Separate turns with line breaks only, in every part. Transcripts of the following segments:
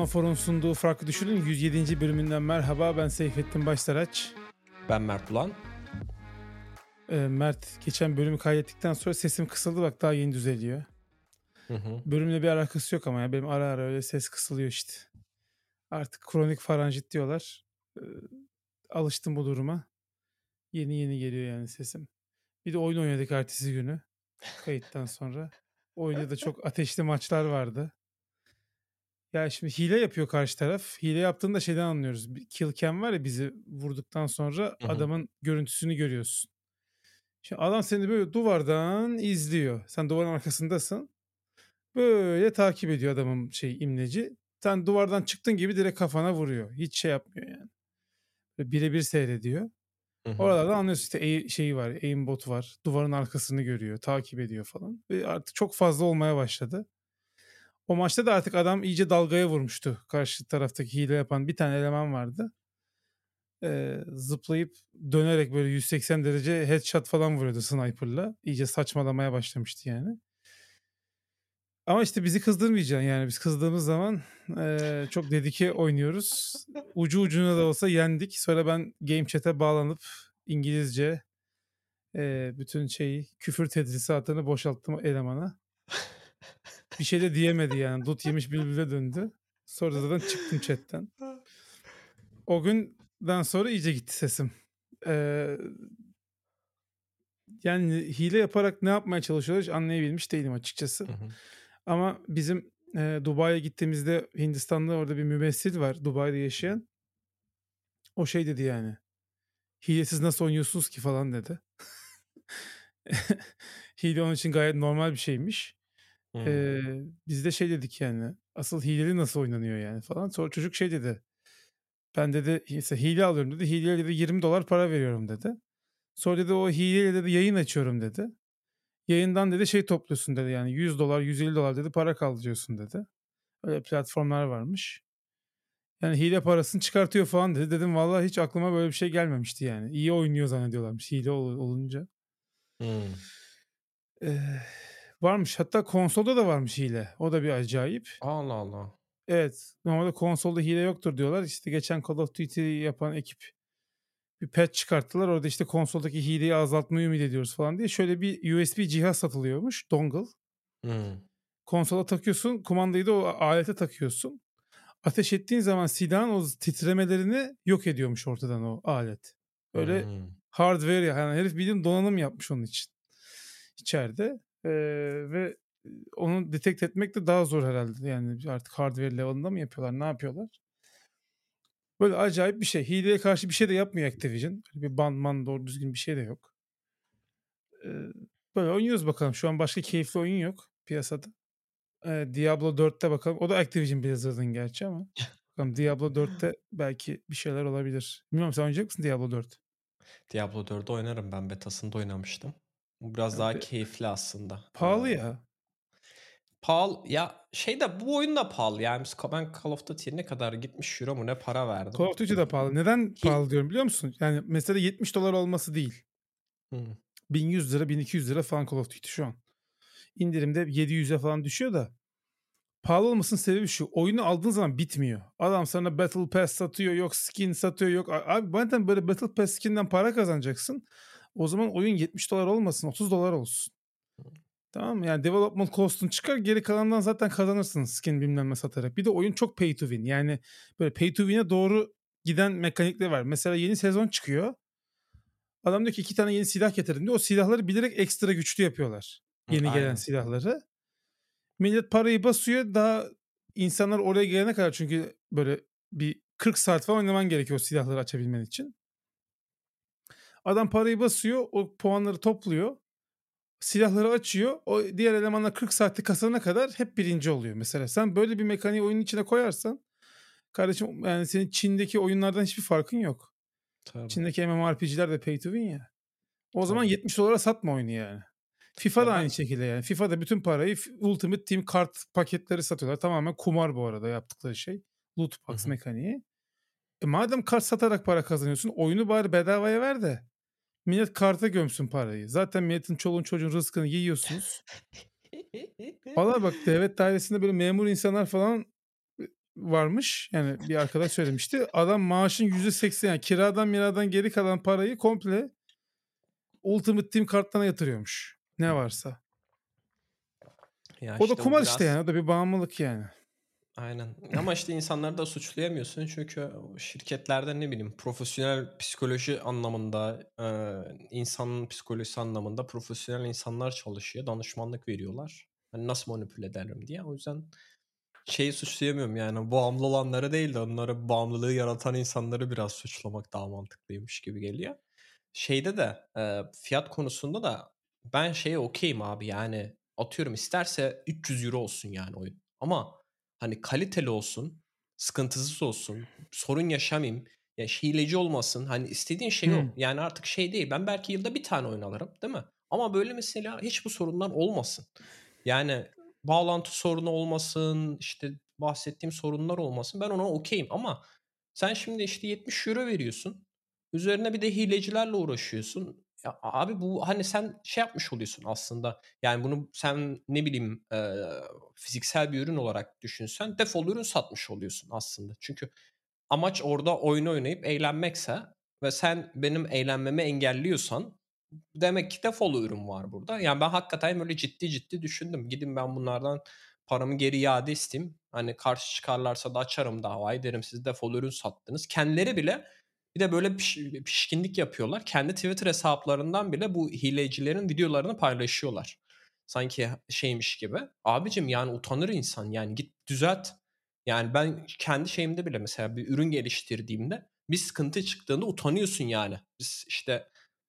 Monofor'un sunduğu Farklı Düşünün 107. bölümünden merhaba. Ben Seyfettin Baştaraç.
Ben Mert Ulan.
Ee, Mert geçen bölümü kaydettikten sonra sesim kısıldı bak daha yeni düzeliyor.
Hı hı.
Bölümle bir alakası yok ama ya benim ara ara öyle ses kısılıyor işte. Artık kronik faranjit diyorlar. Ee, alıştım bu duruma. Yeni yeni geliyor yani sesim. Bir de oyun oynadık ertesi günü kayıttan sonra. Oyunda da çok ateşli maçlar vardı. Ya şimdi hile yapıyor karşı taraf. Hile yaptığında şeyden anlıyoruz. Bir Kill cam var ya bizi vurduktan sonra
Hı hı.
adamın görüntüsünü görüyorsun. Şimdi adam seni böyle duvardan izliyor. Sen duvarın arkasındasın. Böyle takip ediyor adamın şey imleci. Sen duvardan çıktın gibi direkt kafana vuruyor. Hiç şey yapmıyor yani. Böyle Birebir seyrediyor.
Hı hı.
Oralardan anlıyorsun işte e- şeyi var, aimbot var. Duvarın arkasını görüyor, takip ediyor falan. Ve artık çok fazla olmaya başladı. O maçta da artık adam iyice dalgaya vurmuştu. Karşı taraftaki hile yapan bir tane eleman vardı. Ee, zıplayıp dönerek böyle 180 derece headshot falan vuruyordu sniper'la. İyice saçmalamaya başlamıştı yani. Ama işte bizi kızdırmayacaksın yani. Biz kızdığımız zaman eee, çok dedike oynuyoruz. Ucu ucuna da olsa yendik. Sonra ben game chat'e bağlanıp İngilizce eee, bütün şeyi küfür tedrisatını boşalttım elemana. Bir şey de diyemedi yani. Dut yemiş bülbüle döndü. Sonra da zaten çıktım chatten. O günden sonra iyice gitti sesim. Eee, yani hile yaparak ne yapmaya çalışıyorlar hiç anlayabilmiş değilim açıkçası.
Hı hı.
Ama bizim e, Dubai'ye gittiğimizde Hindistan'da orada bir mümessil var Dubai'de yaşayan. O şey dedi yani. Hilesiz nasıl oynuyorsunuz ki falan dedi. Hile onun için gayet normal bir şeymiş. Ee, biz de şey dedik yani. Asıl hileli nasıl oynanıyor yani falan. Sonra çocuk şey dedi. Ben dedi işte hile alıyorum dedi. Hileye dedi 20 dolar para veriyorum dedi. Sonra dedi o hileyle dedi yayın açıyorum dedi. Yayından dedi şey topluyorsun dedi yani 100 dolar 150 dolar dedi para kaldırıyorsun dedi. Öyle platformlar varmış. Yani hile parasını çıkartıyor falan dedi. Dedim vallahi hiç aklıma böyle bir şey gelmemişti yani. İyi oynuyor zannediyorlarmış hile ol- olunca.
Hı.
Ee, varmış hatta konsolda da varmış hile. O da bir acayip.
Allah Allah.
Evet normalde konsolda hile yoktur diyorlar. İşte geçen Call of Duty yapan ekip bir patch çıkarttılar. Orada işte konsoldaki hileyi azaltmayı ümit ediyoruz falan diye. Şöyle bir USB cihaz satılıyormuş. Dongle.
Hı.
Konsola takıyorsun. Kumandayı da o alete takıyorsun. Ateş ettiğin zaman silahın o titremelerini yok ediyormuş ortadan o alet. Böyle
Hı.
hardware ya. Yani herif bildiğin donanım yapmış onun için. içeride. Ee, ve onu detect etmek de daha zor herhalde. Yani artık hardware level'ında mı yapıyorlar? Ne yapıyorlar? Böyle acayip bir şey. Hileye karşı bir şey de yapmıyor Activision. Bir bandman doğru düzgün bir şey de yok. Ee, böyle oynuyoruz bakalım. Şu an başka keyifli oyun yok piyasada. Ee, Diablo 4'te bakalım. O da Activision Blizzard'ın gerçi ama. Bakalım Diablo 4'te belki bir şeyler olabilir. Bilmiyorum sen oynayacak mısın Diablo 4?
Diablo 4'ü oynarım ben betasında oynamıştım. Bu biraz daha
Abi,
keyifli aslında.
Pahalı ya.
pahalı ya şey de bu oyun da pahalı yani biz- ben Call of Duty'ye ne kadar gitmiş euro mu ne para verdim.
Call of Duty de pahalı. Neden pahalı diyorum biliyor musun? Yani mesela 70 dolar olması değil.
Hı.
1100 lira 1200 lira falan Call of Duty şu an. İndirimde 700'e falan düşüyor da. Pahalı olmasının sebebi şu. Oyunu aldığın zaman bitmiyor. Adam sana Battle Pass satıyor. Yok skin satıyor. Yok. Abi madem böyle Battle Pass skinden para kazanacaksın. O zaman oyun 70 dolar olmasın. 30 dolar olsun. Tamam mı? Yani development cost'un çıkar. Geri kalandan zaten kazanırsın skin bilmem ne satarak. Bir de oyun çok pay to win. Yani böyle pay to win'e doğru giden mekanikleri var. Mesela yeni sezon çıkıyor. Adam diyor ki iki tane yeni silah getirdim diyor. O silahları bilerek ekstra güçlü yapıyorlar. Yeni gelen
aynen.
silahları. Millet parayı basıyor. Daha insanlar oraya gelene kadar çünkü böyle bir 40 saat falan oynaman gerekiyor o silahları açabilmen için. Adam parayı basıyor. O puanları topluyor. Silahları açıyor. O diğer elemanlar 40 saatlik kasana kadar hep birinci oluyor mesela. Sen böyle bir mekaniği oyunun içine koyarsan kardeşim yani senin Çin'deki oyunlardan hiçbir farkın yok.
Tabii.
Çin'deki MMORPG'ler de pay to win ya. O zaman
Tabii.
70 dolara satma oyunu yani. FIFA da aynı şekilde yani. FIFA'da bütün parayı Ultimate Team kart paketleri satıyorlar. Tamamen kumar bu arada yaptıkları şey. Loot box mekaniği. E madem kart satarak para kazanıyorsun oyunu bari bedavaya ver de. Millet karta gömsün parayı. Zaten milletin çoluğun çocuğun rızkını yiyorsunuz. Valla bak devlet dairesinde böyle memur insanlar falan varmış. Yani bir arkadaş söylemişti. Adam maaşın %80 yani kiradan miradan geri kalan parayı komple Ultimate Team kartlarına yatırıyormuş. Ne varsa.
Ya
O da
işte
kumar
biraz...
işte yani. O da bir bağımlılık yani.
Aynen. Ama işte insanları da suçlayamıyorsun çünkü şirketlerde ne bileyim profesyonel psikoloji anlamında, e, insanın psikolojisi anlamında profesyonel insanlar çalışıyor, danışmanlık veriyorlar. Hani nasıl manipüle ederim diye. O yüzden şeyi suçlayamıyorum yani bağımlı olanları değil de onları bağımlılığı yaratan insanları biraz suçlamak daha mantıklıymış gibi geliyor. Şeyde de e, fiyat konusunda da ben şeye okeyim abi yani atıyorum isterse 300 euro olsun yani oyun. Ama hani kaliteli olsun, sıkıntısız olsun, sorun yaşamayayım, ya hileci olmasın. Hani istediğin şey o.
Hmm.
Yani artık şey değil. Ben belki yılda bir tane oyun alırım değil mi? Ama böyle mesela hiç bu sorunlar olmasın. Yani bağlantı sorunu olmasın, işte bahsettiğim sorunlar olmasın. Ben ona okeyim ama sen şimdi işte 70 euro veriyorsun. Üzerine bir de hilecilerle uğraşıyorsun. Ya abi bu hani sen şey yapmış oluyorsun aslında. Yani bunu sen ne bileyim e, fiziksel bir ürün olarak düşünsen defol ürün satmış oluyorsun aslında. Çünkü amaç orada oyun oynayıp eğlenmekse ve sen benim eğlenmemi engelliyorsan demek ki defol ürün var burada. Yani ben hakikaten böyle ciddi ciddi düşündüm. Gidin ben bunlardan paramı geri iade isteyeyim. Hani karşı çıkarlarsa da açarım davayı derim siz defol ürün sattınız. Kendileri bile bir de böyle piş, pişkinlik yapıyorlar. Kendi Twitter hesaplarından bile bu hilecilerin videolarını paylaşıyorlar. Sanki şeymiş gibi. Abicim yani utanır insan yani git düzelt. Yani ben kendi şeyimde bile mesela bir ürün geliştirdiğimde bir sıkıntı çıktığında utanıyorsun yani. Biz işte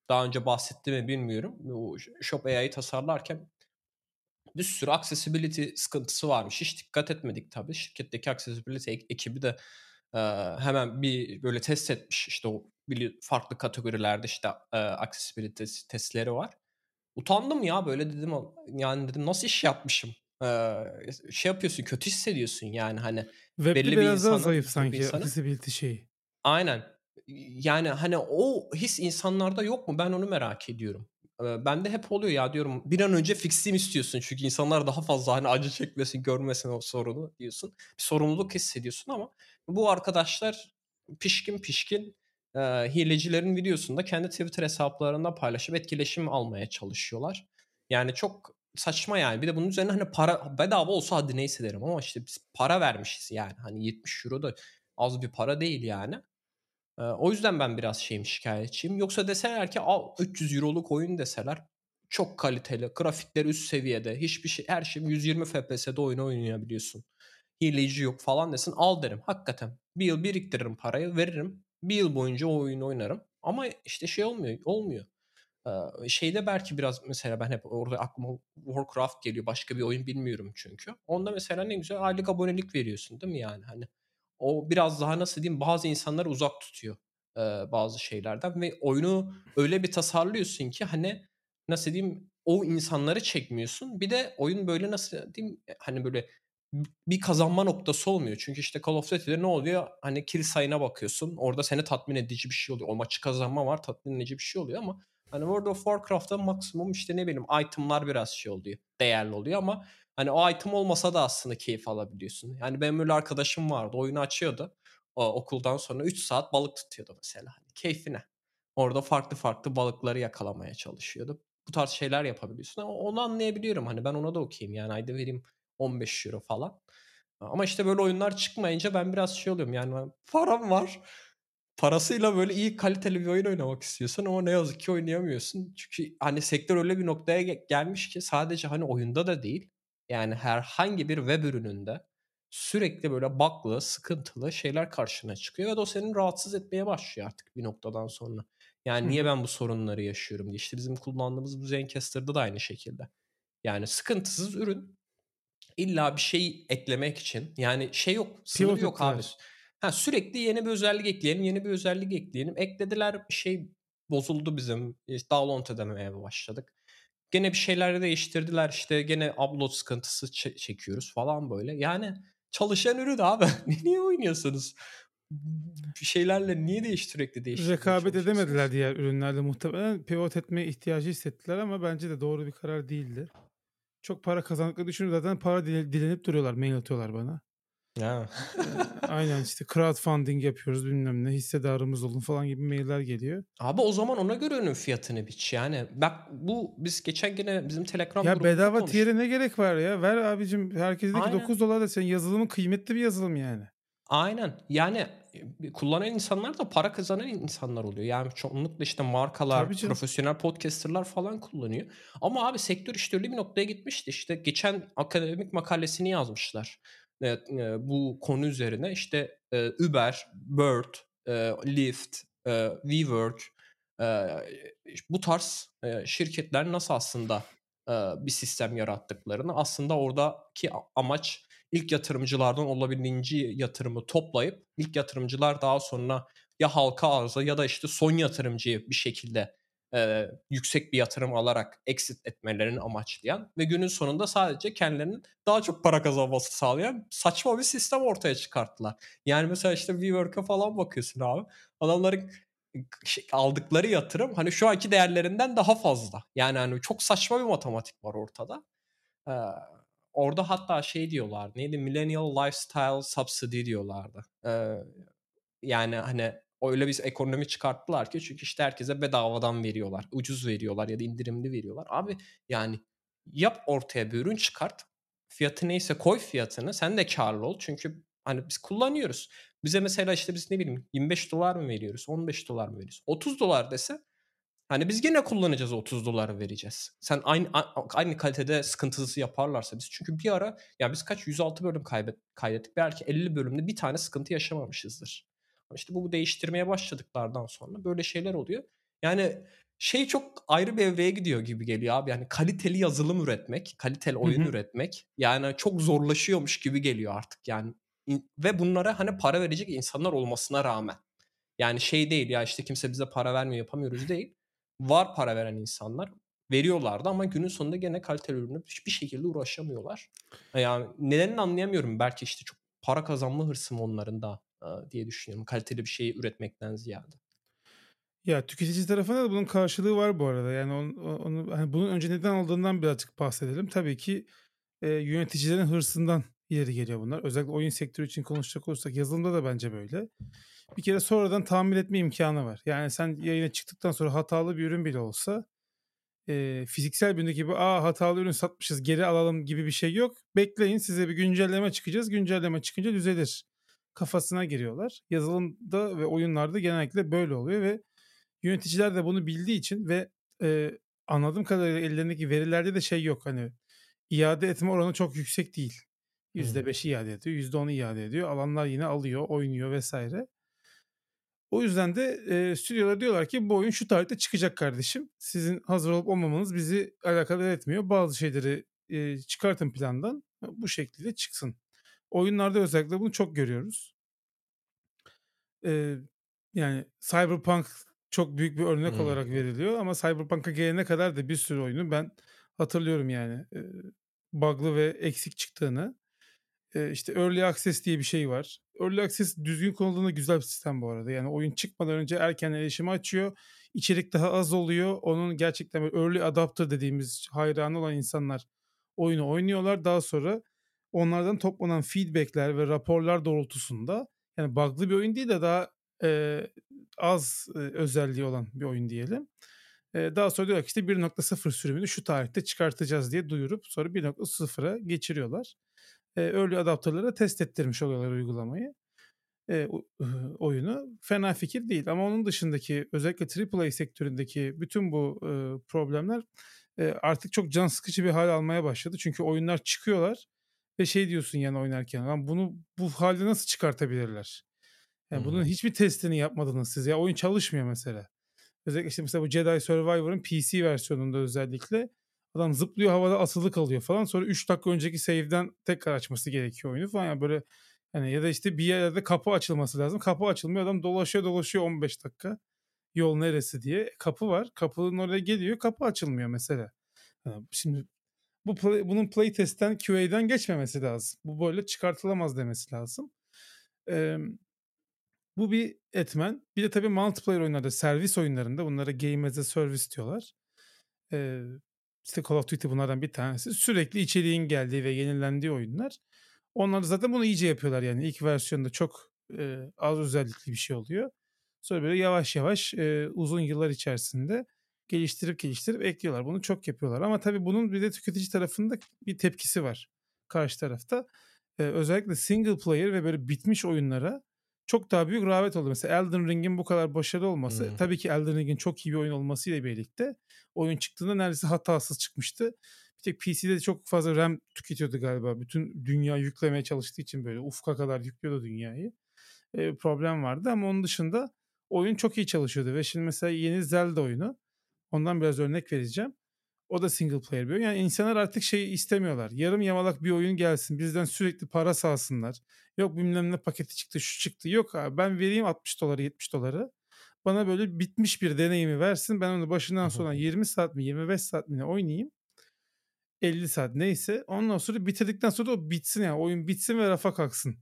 daha önce bahsetti mi bilmiyorum. Bu Shop AI'yi tasarlarken bir sürü accessibility sıkıntısı varmış. Hiç dikkat etmedik tabii. Şirketteki accessibility ekibi de e, hemen bir böyle test etmiş. İşte o farklı kategorilerde işte e, accessibility testleri var. Utandım ya böyle dedim yani dedim nasıl iş yapmışım. Ee, şey yapıyorsun kötü hissediyorsun yani hani
Web'de belli biraz bir insanın, daha zayıf sanki insanın, accessibility şeyi.
Aynen. Yani hani o his insanlarda yok mu? Ben onu merak ediyorum. Ben de hep oluyor ya diyorum bir an önce fixleyim istiyorsun çünkü insanlar daha fazla hani acı çekmesin görmesin o sorunu diyorsun. Bir sorumluluk hissediyorsun ama bu arkadaşlar pişkin pişkin e, hilecilerin videosunda kendi Twitter hesaplarında paylaşıp etkileşim almaya çalışıyorlar. Yani çok saçma yani. Bir de bunun üzerine hani para bedava olsa hadi neyse derim ama işte biz para vermişiz yani. Hani 70 euro da az bir para değil yani. Ee, o yüzden ben biraz şeyim şikayetçiyim. Yoksa deseler ki al 300 euroluk oyun deseler çok kaliteli, grafikler üst seviyede, hiçbir şey her şey 120 FPS'de oyunu oynayabiliyorsun. Hileci yok falan desin al derim. Hakikaten bir yıl biriktiririm parayı veririm. Bir yıl boyunca o oyunu oynarım. Ama işte şey olmuyor. Olmuyor. Ee, şeyde belki biraz mesela ben hep orada aklıma Warcraft geliyor. Başka bir oyun bilmiyorum çünkü. Onda mesela ne güzel aylık abonelik veriyorsun değil mi yani? Hani o biraz daha nasıl diyeyim bazı insanları uzak tutuyor e, bazı şeylerden ve oyunu öyle bir tasarlıyorsun ki hani nasıl diyeyim o insanları çekmiyorsun. Bir de oyun böyle nasıl diyeyim hani böyle bir kazanma noktası olmuyor. Çünkü işte Call of Duty'de ne oluyor? Hani kill sayına bakıyorsun. Orada seni tatmin edici bir şey oluyor. O maçı kazanma var tatmin edici bir şey oluyor ama hani World of Warcraft'ta maksimum işte ne bileyim itemlar biraz şey oluyor. Değerli oluyor ama Hani o item olmasa da aslında keyif alabiliyorsun. Yani benim öyle arkadaşım vardı. Oyunu açıyordu. O, okuldan sonra 3 saat balık tutuyordu mesela. Hani keyfine. Orada farklı farklı balıkları yakalamaya çalışıyordu. Bu tarz şeyler yapabiliyorsun. Onu anlayabiliyorum. Hani ben ona da okuyayım. Yani ayda vereyim 15 euro falan. Ama işte böyle oyunlar çıkmayınca ben biraz şey oluyorum. Yani param var. Parasıyla böyle iyi kaliteli bir oyun oynamak istiyorsun ama ne yazık ki oynayamıyorsun. Çünkü hani sektör öyle bir noktaya gelmiş ki sadece hani oyunda da değil yani herhangi bir web ürününde sürekli böyle bug'lı, sıkıntılı şeyler karşına çıkıyor ve o senin rahatsız etmeye başlıyor artık bir noktadan sonra. Yani niye ben bu sorunları yaşıyorum diye. İşte bizim kullandığımız bu Zencaster'da da aynı şekilde. Yani sıkıntısız ürün illa bir şey eklemek için yani şey yok, sınır yok abi. Ha, sürekli yeni bir özellik ekleyelim, yeni bir özellik ekleyelim. Eklediler bir şey bozuldu bizim. İşte download edemeye başladık. Gene bir şeyler değiştirdiler işte gene upload sıkıntısı ç- çekiyoruz falan böyle. Yani çalışan ürün abi. niye oynuyorsunuz? Bir şeylerle niye değiş sürekli değiştirmeye
Rekabet edemediler diğer ürünlerle muhtemelen. Pivot etmeye ihtiyacı hissettiler ama bence de doğru bir karar değildi. Çok para kazandıkları düşünüyor. Zaten para dilenip duruyorlar. Mail atıyorlar bana.
Ya.
Aynen işte crowdfunding yapıyoruz bilmem ne hissedarımız olun falan gibi mailler geliyor.
Abi o zaman ona göre ürün fiyatını biç. Yani bak bu biz geçen gene bizim Telegram
Ya bedava tier'e ne gerek var ya? Ver abicim herkese de ki
Aynen.
9 dolar da senin yazılımın kıymetli bir yazılım yani.
Aynen. Yani e, kullanan insanlar da para kazanan insanlar oluyor. Yani çoğunlukla işte markalar, profesyonel podcasterlar falan kullanıyor. Ama abi sektör işte öyle bir noktaya gitmişti. İşte geçen akademik makalesini yazmışlar. Evet, bu konu üzerine işte e, Uber, Bird, e, Lyft, WeWork bu tarz şirketler nasıl aslında bir sistem yarattıklarını aslında oradaki amaç ilk yatırımcılardan olabildiğince yatırımı toplayıp ilk yatırımcılar daha sonra ya halka arza ya da işte son yatırımcıyı bir şekilde e, yüksek bir yatırım alarak exit etmelerini amaçlayan ve günün sonunda sadece kendilerinin daha çok para kazanması sağlayan saçma bir sistem ortaya çıkarttılar. Yani mesela işte WeWork'a falan bakıyorsun abi. Adamların şey- aldıkları yatırım hani şu anki değerlerinden daha fazla. Yani hani çok saçma bir matematik var ortada. Ee, orada hatta şey diyorlar neydi millennial lifestyle subsidy diyorlardı. Ee, yani hani öyle bir ekonomi çıkarttılar ki çünkü işte herkese bedavadan veriyorlar. Ucuz veriyorlar ya da indirimli veriyorlar. Abi yani yap ortaya bir ürün çıkart. Fiyatı neyse koy fiyatını. Sen de karlı ol. Çünkü hani biz kullanıyoruz. Bize mesela işte biz ne bileyim 25 dolar mı veriyoruz? 15 dolar mı veriyoruz? 30 dolar dese Hani biz gene kullanacağız 30 dolar vereceğiz. Sen aynı aynı kalitede sıkıntısı yaparlarsa biz çünkü bir ara ya biz kaç 106 bölüm kaybet, kaydettik belki 50 bölümde bir tane sıkıntı yaşamamışızdır. Ama işte bu, bu değiştirmeye başladıklardan sonra böyle şeyler oluyor. Yani şey çok ayrı bir evreye gidiyor gibi geliyor abi. Yani kaliteli yazılım üretmek, kaliteli oyun
hı.
üretmek yani çok zorlaşıyormuş gibi geliyor artık yani. Ve bunlara hani para verecek insanlar olmasına rağmen. Yani şey değil ya işte kimse bize para vermiyor yapamıyoruz değil. Var para veren insanlar veriyorlardı ama günün sonunda gene kaliteli ürünü hiçbir şekilde uğraşamıyorlar. Yani nedenini anlayamıyorum. Belki işte çok para kazanma hırsı onların da e, diye düşünüyorum. Kaliteli bir şey üretmekten ziyade.
Ya tüketici tarafında da bunun karşılığı var bu arada. Yani onu, onu hani bunun önce neden olduğundan birazcık bahsedelim. Tabii ki e, yöneticilerin hırsından ileri geliyor bunlar. Özellikle oyun sektörü için konuşacak olursak yazılımda da bence böyle. Bir kere sonradan tahmin etme imkanı var. Yani sen yayına çıktıktan sonra hatalı bir ürün bile olsa e, fiziksel bir gibi aa hatalı ürün satmışız geri alalım gibi bir şey yok. Bekleyin size bir güncelleme çıkacağız. Güncelleme çıkınca düzelir. Kafasına giriyorlar. Yazılımda ve oyunlarda genellikle böyle oluyor ve yöneticiler de bunu bildiği için ve e, anladığım kadarıyla ellerindeki verilerde de şey yok hani iade etme oranı çok yüksek değil. %5 iade ediyor, %10 iade ediyor. Alanlar yine alıyor, oynuyor vesaire. O yüzden de e, stüdyolar diyorlar ki bu oyun şu tarihte çıkacak kardeşim. Sizin hazır olup olmamanız bizi alakadar etmiyor. Bazı şeyleri e, çıkartın plandan. Bu şekilde çıksın. Oyunlarda özellikle bunu çok görüyoruz. E, yani Cyberpunk çok büyük bir örnek
Hmm.
olarak veriliyor ama Cyberpunk'a gelene kadar da bir sürü oyunu ben hatırlıyorum yani e, bug'lı ve eksik çıktığını. E, işte Early Access diye bir şey var. Early Access düzgün konulduğunda güzel bir sistem bu arada. Yani oyun çıkmadan önce erken erişimi açıyor. İçerik daha az oluyor. Onun gerçekten böyle early adapter dediğimiz hayranı olan insanlar oyunu oynuyorlar. Daha sonra onlardan toplanan feedbackler ve raporlar doğrultusunda yani bug'lı bir oyun değil de daha e, az e, özelliği olan bir oyun diyelim. E, daha sonra diyorlar ki işte 1.0 sürümünü şu tarihte çıkartacağız diye duyurup sonra 1.0'a geçiriyorlar. E, early adapter'lara test ettirmiş oluyorlar uygulamayı. E, oyunu fena fikir değil ama onun dışındaki özellikle AAA sektöründeki bütün bu e, problemler e, artık çok can sıkıcı bir hal almaya başladı. Çünkü oyunlar çıkıyorlar ve şey diyorsun yani oynarken lan bunu bu halde nasıl çıkartabilirler? Yani bunun
Hmm.
hiçbir testini yapmadınız siz ya oyun çalışmıyor mesela. Özellikle işte mesela bu Jedi Survivor'ın PC versiyonunda özellikle adam zıplıyor havada asılı kalıyor falan. Sonra 3 dakika önceki save'den tekrar açması gerekiyor oyunu falan. Yani böyle yani ya da işte bir yerde kapı açılması lazım. Kapı açılmıyor adam dolaşıyor dolaşıyor 15 dakika. Yol neresi diye. Kapı var. Kapının oraya geliyor. Kapı açılmıyor mesela. Yani şimdi bu play- bunun playtest'ten QA'den geçmemesi lazım. Bu böyle çıkartılamaz demesi lazım. Eee bu bir etmen. Bir de tabii multiplayer oyunlarda, servis oyunlarında bunlara game as a service diyorlar. Ee, işte Call of Duty bunlardan bir tanesi. Sürekli içeriğin geldiği ve yenilendiği oyunlar. Onlar zaten bunu iyice yapıyorlar yani. İlk versiyonda çok e, az özellikli bir şey oluyor. Sonra böyle yavaş yavaş e, uzun yıllar içerisinde geliştirip geliştirip ekliyorlar. Bunu çok yapıyorlar. Ama tabii bunun bir de tüketici tarafında bir tepkisi var karşı tarafta. E, özellikle single player ve böyle bitmiş oyunlara çok daha büyük rağbet oldu. Mesela Elden Ring'in bu kadar başarılı olması
Hmm.
tabii ki Elden Ring'in çok iyi bir oyun olmasıyla birlikte oyun çıktığında neredeyse hatasız çıkmıştı. Bir tek PC'de de çok fazla RAM tüketiyordu galiba. Bütün dünya yüklemeye çalıştığı için böyle ufka kadar yüklüyordu dünyayı. E, problem vardı ama onun dışında oyun çok iyi çalışıyordu. Ve şimdi mesela yeni Zelda oyunu ondan biraz örnek vereceğim. O da single player bir oyun. Yani insanlar artık şeyi istemiyorlar. Yarım yamalak bir oyun gelsin. Bizden sürekli para sağsınlar. Yok bilmem ne paketi çıktı şu çıktı. Yok abi ben vereyim 60 doları 70 doları. Bana böyle bitmiş bir deneyimi versin. Ben onu başından sona 20 saat mi 25 saat mi ne oynayayım. 50 saat neyse. Ondan sonra bitirdikten sonra da o bitsin yani. Oyun bitsin ve rafa kalksın.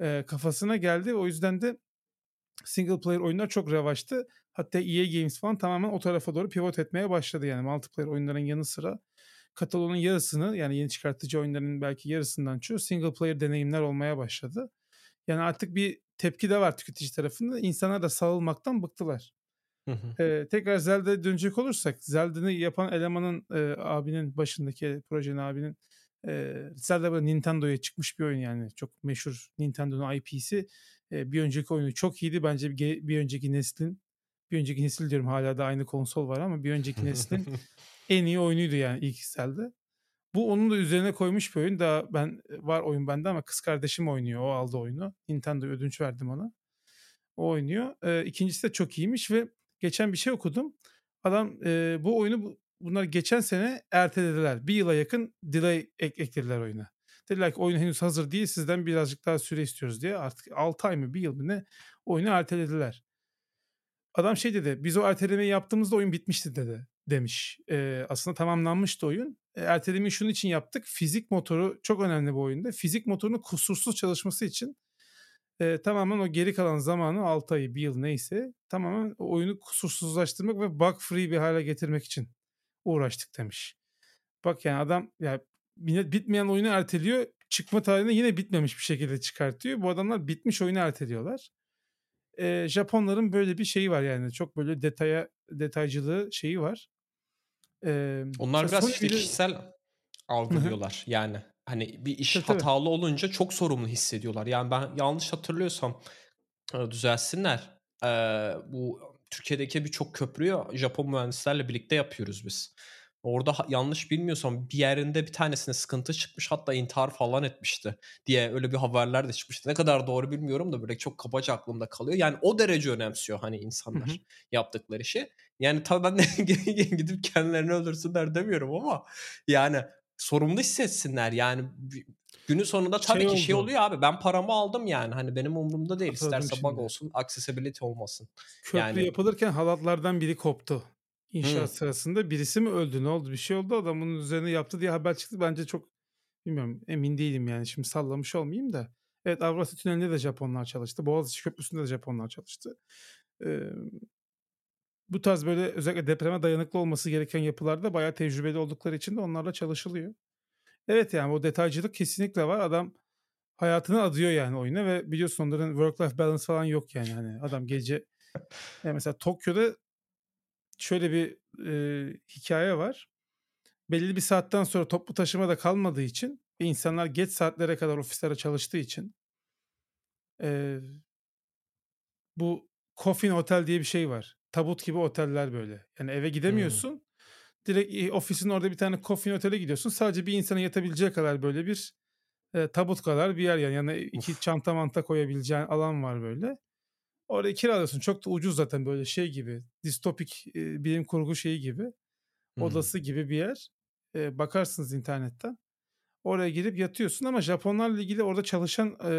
Ee, kafasına geldi. O yüzden de single player oyunlar çok revaçtı. Hatta EA Games falan tamamen o tarafa doğru pivot etmeye başladı yani multiplayer oyunların yanı sıra kataloğun yarısını yani yeni çıkartıcı oyunların belki yarısından çoğu single player deneyimler olmaya başladı. Yani artık bir tepki de var tüketici tarafında. İnsanlar da sağılmaktan bıktılar.
Hı hı.
Ee, tekrar Zelda'ya dönecek olursak Zelda'nı yapan elemanın e, abinin başındaki projenin abinin e, Zelda böyle Nintendo'ya çıkmış bir oyun yani çok meşhur Nintendo'nun IP'si e, bir önceki oyunu çok iyiydi bence bir, bir önceki neslin bir önceki nesil diyorum hala da aynı konsol var ama bir önceki neslin en iyi oyunuydu yani ilk Zelda. Bu onun da üzerine koymuş bir oyun. Daha ben var oyun bende ama kız kardeşim oynuyor. O aldı oyunu. Nintendo ödünç verdim ona. O oynuyor. Ee, ikincisi de çok iyiymiş ve geçen bir şey okudum. Adam e, bu oyunu bu- bunlar geçen sene ertelediler. Bir yıla yakın delay ek- eklediler oyuna. Dediler ki oyun henüz hazır değil sizden birazcık daha süre istiyoruz diye. Artık 6 ay mı bir yıl mı ne oyunu ertelediler. Adam şey dedi biz o ertelemeyi yaptığımızda oyun bitmişti dedi demiş. Ee, aslında tamamlanmıştı oyun. E, ertelemeyi şunun için yaptık. Fizik motoru çok önemli bu oyunda. Fizik motorunun kusursuz çalışması için e, tamamen o geri kalan zamanı 6 ayı bir yıl neyse tamamen oyunu kusursuzlaştırmak ve bug free bir hale getirmek için uğraştık demiş. Bak yani adam ya yine bitmeyen oyunu erteliyor. Çıkma tarihinde yine bitmemiş bir şekilde çıkartıyor. Bu adamlar bitmiş oyunu erteliyorlar. E, Japonların böyle bir şeyi var yani çok böyle detaya detaycılığı şeyi var. E,
Onlar biraz
Sony
işte
bile-
kişisel algılıyorlar. yani hani bir iş
Tabii, tabii.
hatalı olunca çok sorumlu hissediyorlar. Yani ben yanlış hatırlıyorsam düzelsinler. E, bu Türkiye'deki birçok köprüyü Japon mühendislerle birlikte yapıyoruz biz. Orada yanlış bilmiyorsam bir yerinde bir tanesine sıkıntı çıkmış hatta intihar falan etmişti diye öyle bir haberler de çıkmıştı. Ne kadar doğru bilmiyorum da böyle çok kabaca aklımda kalıyor. Yani o derece önemsiyor hani insanlar
Hı hı.
yaptıkları işi. Yani tabii ben de gidip kendilerini öldürsünler demiyorum ama yani sorumlu hissetsinler. Yani günün sonunda tabii
Şey
ki şey
oldu.
oluyor abi ben paramı aldım yani hani benim umurumda değil.
Hatırladım
İsterse bug
şimdi.
olsun, accessibility olmasın.
Köprü
Yani-
yapılırken halatlardan biri koptu. İnşaat
Hı.
sırasında birisi mi öldü ne oldu bir şey oldu adam bunun üzerine yaptı diye haber çıktı. Bence çok bilmiyorum emin değilim yani şimdi sallamış olmayayım da. Evet Avrasya Tüneli'nde de Japonlar çalıştı. Boğaziçi Köprüsü'nde de Japonlar çalıştı. Ee, bu tarz böyle özellikle depreme dayanıklı olması gereken yapılarda bayağı tecrübeli oldukları için de onlarla çalışılıyor. Evet yani o detaycılık kesinlikle var. Adam hayatını adıyor yani oyuna ve biliyorsun onların work-life balance falan yok yani. Hani adam gece yani mesela Tokyo'da şöyle bir e, hikaye var. Belli bir saatten sonra toplu taşıma da kalmadığı için ve insanlar geç saatlere kadar ofislere çalıştığı için e, bu coffin otel diye bir şey var. Tabut gibi oteller böyle. Yani eve gidemiyorsun. Direkt e, ofisin orada bir tane coffin otele gidiyorsun. Sadece bir insanın yatabileceği kadar böyle bir e, tabut kadar bir yer yani. Yanına iki
Uf.
çanta manta koyabileceğin alan var böyle. Orayı kiralıyorsun. Çok da ucuz zaten böyle şey gibi. Distopik e, bilim kurgu şeyi gibi. Odası gibi bir yer. E, bakarsınız internetten. Oraya girip yatıyorsun ama Japonlarla ilgili orada çalışan e,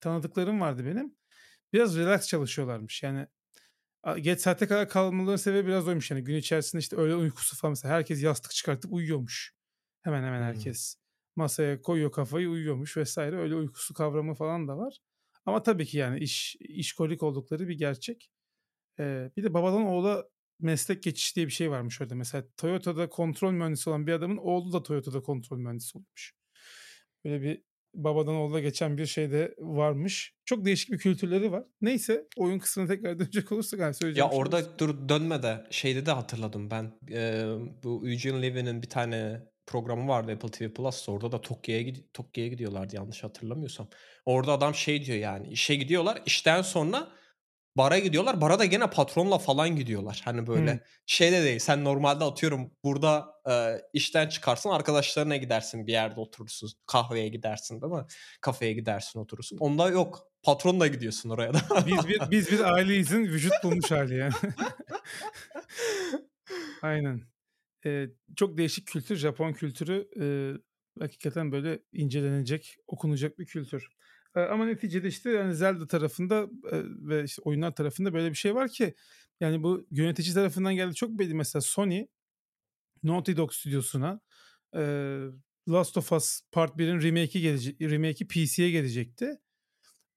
tanıdıklarım vardı benim. Biraz relax çalışıyorlarmış. Yani geç saate kadar kalmalarının sebebi biraz oymuş. Yani gün içerisinde işte öğle uykusu falan mesela herkes yastık çıkartıp uyuyormuş. Hemen hemen
Hmm.
herkes. Masaya koyuyor kafayı uyuyormuş vesaire. Öyle uykusu kavramı falan da var. Ama tabii ki yani iş işkolik oldukları bir gerçek. Ee, bir de babadan oğula meslek geçişi diye bir şey varmış orada. Mesela Toyota'da kontrol mühendisi olan bir adamın oğlu da Toyota'da kontrol mühendisi olmuş. Böyle bir babadan oğula geçen bir şey de varmış. Çok değişik bir kültürleri var. Neyse oyun kısmına tekrar dönecek olursak yani söyleyeceğim
Ya
şey
orada
olursa.
dur dönme de şeyde de hatırladım ben. Ee, bu Eugene Levy'nin bir tane programı vardı Apple TV Plus'ta. Orada da Tokyo'ya Tokyo'ya gidiyorlardı yanlış hatırlamıyorsam. Orada adam şey diyor yani işe gidiyorlar. işten sonra bara gidiyorlar. Bara da gene patronla falan gidiyorlar. Hani böyle
Hımm.
şey de değil. Sen normalde atıyorum burada e, işten çıkarsın arkadaşlarına gidersin bir yerde oturursun. Kahveye gidersin değil mi? Kafeye gidersin oturursun. Onda yok. Patronla gidiyorsun oraya da.
Biz bir biz bir aileyizin vücut bulmuş hali yani. Aynen. Eee, çok değişik kültür. Japon kültürü, eee, hakikaten böyle incelenecek, okunacak bir kültür. Eee, ama neticede işte yani Zelda tarafında, eee, ve işte oyunlar tarafında böyle bir şey var ki yani bu yönetici tarafından geldi çok belli. Mesela Sony, Naughty Dog stüdyosuna, eee, Last of Us Part 1'in remake'i gelece remake'i PC'ye gelecekti.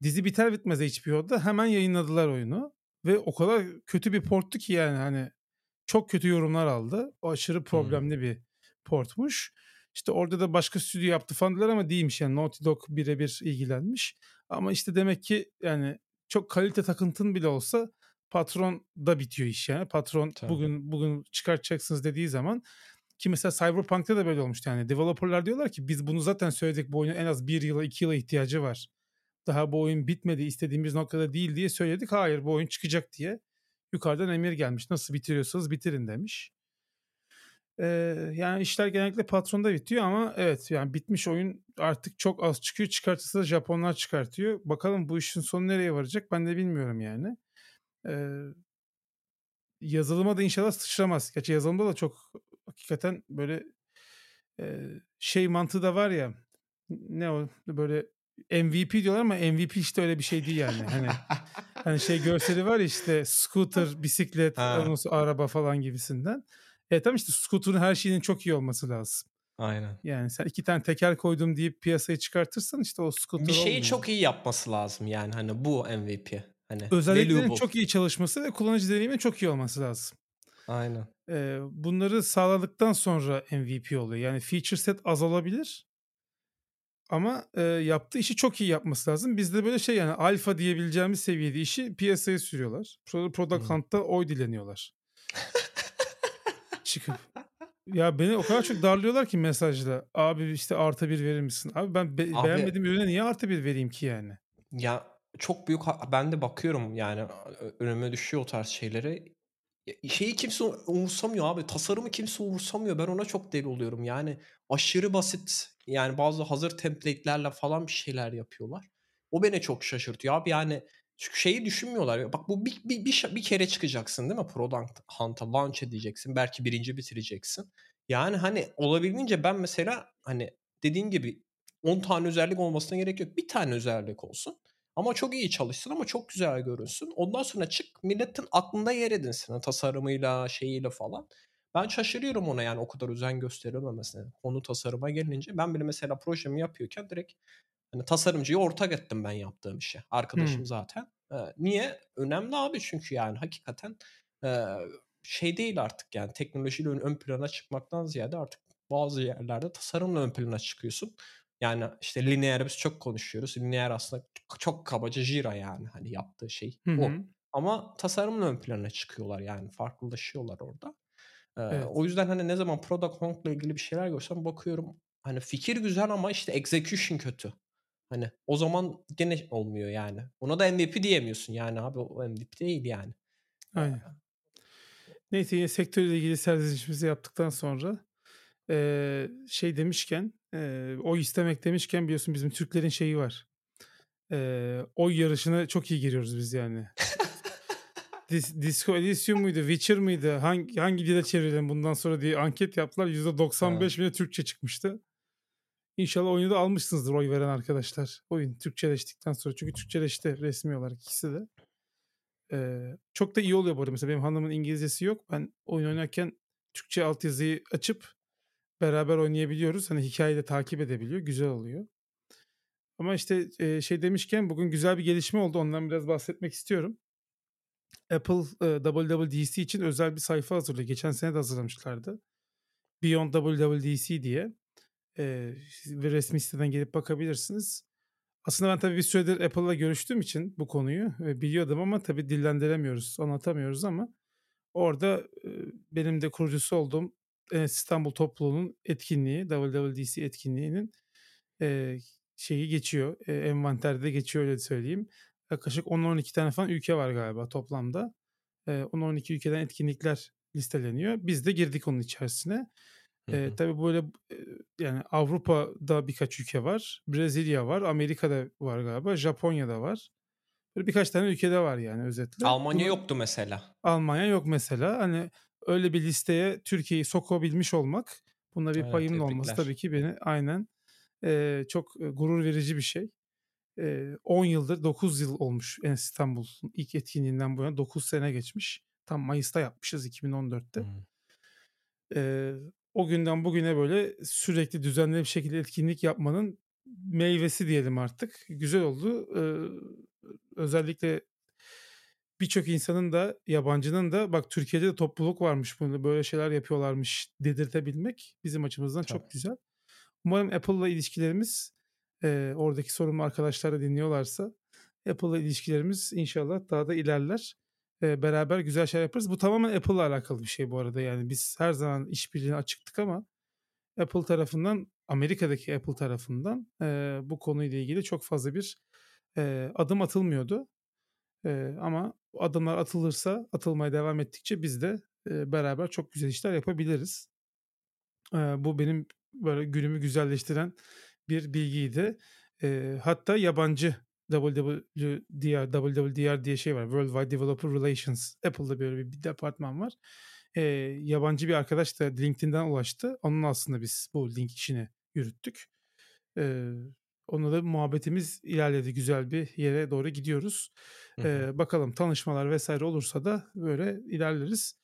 Dizi biter bitmez HBO'da hemen yayınladılar oyunu ve o kadar kötü bir porttu ki yani hani çok kötü yorumlar aldı. O aşırı problemli bir portmuş. İşte orada da başka stüdyo yaptı falan dediler ama değilmiş yani Naughty Dog bire bir ilgilenmiş. Ama işte demek ki yani çok kalite takıntın bile olsa patronda bitiyor iş yani. Patron
Tabii.
bugün bugün çıkartacaksınız dediği zaman ki mesela Cyberpunk'ta da böyle olmuştu yani. Developer'lar diyorlar ki biz bunu zaten söyledik bu oyunun en az 1 yıla 2 yıla ihtiyacı var. Daha bu oyun bitmedi istediğimiz noktada değil diye söyledik. Hayır bu oyun çıkacak diye yukarıdan emir gelmiş. Nasıl bitiriyorsanız bitirin demiş. Eee, yani işler genellikle patronda bitiyor ama evet yani bitmiş oyun artık çok az çıkıyor. Çıkartırsa da Japonlar çıkartıyor. Bakalım bu işin sonu nereye varacak ben de bilmiyorum yani. Eee yazılıma da inşallah sıçramaz. Gerçi yazılımda da çok hakikaten böyle eee, şey mantığı da var ya ne o böyle MVP diyorlar ama MVP işte öyle bir şey değil yani. Hani hani şey görseli var işte scooter, bisiklet, sonra araba falan gibisinden. E tamam işte scooter'ın her şeyinin çok iyi olması lazım.
Aynen.
Yani sen iki tane teker koydum deyip piyasaya çıkartırsan işte o scooter
Bir şeyi
olmuyor.
çok iyi yapması lazım yani hani bu MVP. Hani
Özelliklerin çok iyi çalışması ve kullanıcı deneyiminin çok iyi olması lazım.
Aynen.
Eee, bunları sağladıktan sonra MVP oluyor. Yani feature set az olabilir. Ama eee, yaptığı işi çok iyi yapması lazım. Bizde böyle şey yani alfa diyebileceğimiz seviyede işi piyasaya sürüyorlar. Product
Hımm.
Hunt'ta oy dileniyorlar. Çıkıp. Ya beni o kadar çok darlıyorlar ki mesajla. Abi işte artı bir verir misin? Abi ben be-
Abi
beğenmediğim ürüne niye artı bir vereyim ki yani?
ya çok büyük ben de bakıyorum yani önüme düşüyor o tarz şeylere. Şeyi kimse umursamıyor abi. Tasarımı kimse umursamıyor. Ben ona çok deli oluyorum. Yani aşırı basit. Yani bazı hazır template'lerle falan bir şeyler yapıyorlar. O beni çok şaşırtıyor abi. Yani çünkü şeyi düşünmüyorlar. Bak bu bir, bir, bir, bir kere çıkacaksın değil mi? Product Hunt'a launch edeceksin. Belki birinci bitireceksin. Yani hani olabildiğince ben mesela hani dediğin gibi 10 tane özellik olmasına gerek yok. Bir tane özellik olsun. Ama çok iyi çalışsın ama çok güzel görünsün. Ondan sonra çık milletin aklında yer edinsin. Hani tasarımıyla, şeyiyle falan. Ben şaşırıyorum ona yani o kadar özen gösterilmemesine. Konu tasarıma gelince ben bile mesela projemi yapıyorken direkt hani tasarımcıyı ortak ettim ben yaptığım işe. Arkadaşım
Hmm.
zaten. Ee, niye? Önemli abi çünkü yani hakikaten e, şey değil artık yani teknolojiyle ön, ön plana çıkmaktan ziyade artık bazı yerlerde tasarımla ön plana çıkıyorsun. Yani işte lineer biz çok konuşuyoruz. Lineer aslında çok kabaca Jira yani hani yaptığı şey
Hı
o. Ama tasarımla ön plana çıkıyorlar yani farklılaşıyorlar orada.
Evet.
o yüzden hani ne zaman Product Hunt'la ilgili bir şeyler görsem bakıyorum hani fikir güzel ama işte execution kötü. Hani o zaman gene olmuyor yani. Ona da MVP diyemiyorsun yani abi o MVP değil yani.
Aynen. Neyse yine sektörle ilgili serzenişimizi yaptıktan sonra şey demişken eee oy istemek demişken biliyorsun bizim Türklerin şeyi var. Eee, oy yarışına çok iyi giriyoruz biz yani. Dis- Disco Elysium muydu, Witcher mıydı? Hangi, hangi dile çevirelim bundan sonra diye anket yaptılar.
ha.
%95 bile Türkçe çıkmıştı. İnşallah oyunu da almışsınızdır oy veren arkadaşlar. Oyun Türkçeleştikten sonra. Çünkü Türkçeleşti resmi olarak ikisi de. Eee, çok da iyi oluyor bu arada. Mesela benim hanımın İngilizcesi yok. Ben oyun oynarken Türkçe altyazıyı açıp beraber oynayabiliyoruz. Hani hikayeyi de takip edebiliyor. Güzel oluyor. Ama işte şey demişken bugün güzel bir gelişme oldu. Ondan biraz bahsetmek istiyorum. Apple WWDC için özel bir sayfa hazırlıyor. Geçen sene de hazırlamışlardı. Beyond WWDC diye. Eee, ve resmi siteden gelip bakabilirsiniz. Aslında ben tabii bir süredir Apple'la görüştüğüm için bu konuyu e, biliyordum ama tabii dillendiremiyoruz, anlatamıyoruz ama orada e, benim de kurucusu olduğum e, İstanbul topluluğunun etkinliği, WWDC etkinliğinin şeyi geçiyor. Envanterde geçiyor öyle söyleyeyim. Yaklaşık 10-12 tane falan ülke var galiba toplamda. E, 10-12 ülkeden etkinlikler listeleniyor. Biz de girdik onun içerisine.
Hı
E, tabii böyle e, yani Avrupa'da birkaç ülke var. Brezilya var. Amerika'da var galiba. Japonya'da var. Böyle birkaç tane ülkede var yani özetle.
Almanya
Bunu-
yoktu mesela.
Almanya yok mesela. Hani öyle bir listeye Türkiye'yi sokabilmiş olmak, bunda bir
Evet,
payımın olması tabii ki beni aynen eee, çok e, gurur verici bir şey. Eee, 10 yıldır 9 yıl olmuş en İstanbul'un ilk etkinliğinden bu yana 9 sene geçmiş. Tam Mayıs'ta yapmışız 2014'te.
Hı.
Eee, o günden bugüne böyle sürekli düzenli bir şekilde etkinlik yapmanın meyvesi diyelim artık. Güzel oldu. Eee, özellikle birçok insanın da yabancının da bak Türkiye'de de topluluk varmış bunu böyle şeyler yapıyorlarmış dedirtebilmek bizim açımızdan
Tabii.
çok güzel. Umarım Apple'la ilişkilerimiz eee, oradaki sorumlu arkadaşlar da dinliyorlarsa Apple'la ilişkilerimiz inşallah daha da ilerler. Eee, beraber güzel şeyler yaparız. Bu tamamen Apple'la alakalı bir şey bu arada. Yani biz her zaman işbirliğine açıktık ama Apple tarafından Amerika'daki Apple tarafından eee, bu konuyla ilgili çok fazla bir eee, adım atılmıyordu. Eee, ama adımlar atılırsa, atılmaya devam ettikçe biz de eee, beraber çok güzel işler yapabiliriz. Eee, bu benim böyle günümü güzelleştiren bir bilgiydi. Eee, hatta yabancı WWDR, WWDR diye şey var. Worldwide Developer Relations. Apple'da böyle bir, bir departman var. Eee, yabancı bir arkadaş da LinkedIn'den ulaştı. Onun aslında biz bu link işini yürüttük. Eee onunla da muhabbetimiz ilerledi. Güzel bir yere doğru gidiyoruz.
Hı hı.
Eee, bakalım tanışmalar vesaire olursa da böyle ilerleriz.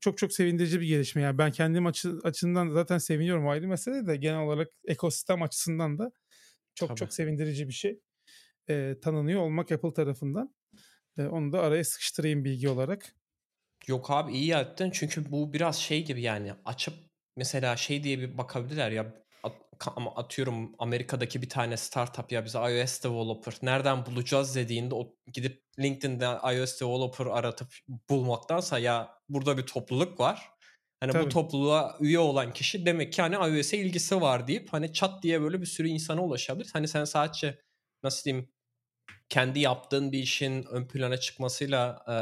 Çok çok sevindirici bir gelişme. Yani ben kendim açı, açımdan zaten seviniyorum ayrı mesele de genel olarak ekosistem açısından da çok
Tabii.
çok sevindirici bir şey. Eee, tanınıyor olmak Apple tarafından. Eee, onu da araya sıkıştırayım bilgi olarak.
Yok abi iyi yaptın çünkü bu biraz şey gibi yani açıp mesela şey diye bir bakabilirler ya ama atıyorum Amerika'daki bir tane startup ya bize iOS developer nereden bulacağız dediğinde o gidip LinkedIn'de iOS developer aratıp bulmaktansa ya burada bir topluluk var. Hani bu
Tabii.
topluluğa üye olan kişi demek ki hani iOS'e ilgisi var deyip hani çat diye böyle bir sürü insana ulaşabilir. Hani sen sadece nasıl diyeyim kendi yaptığın bir işin ön plana çıkmasıyla e,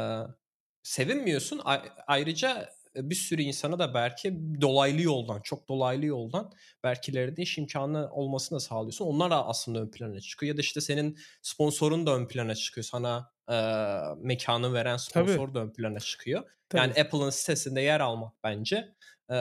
sevinmiyorsun. A- ayrıca bir sürü insana da belki dolaylı yoldan, çok dolaylı yoldan belki ileride iş imkanı olmasını sağlıyorsun. Onlar da aslında ön plana çıkıyor. Ya da işte senin sponsorun da ön plana çıkıyor. Sana e, mekanı veren sponsor da ön plana çıkıyor.
Tabii.
Yani Apple'ın sitesinde yer almak bence e,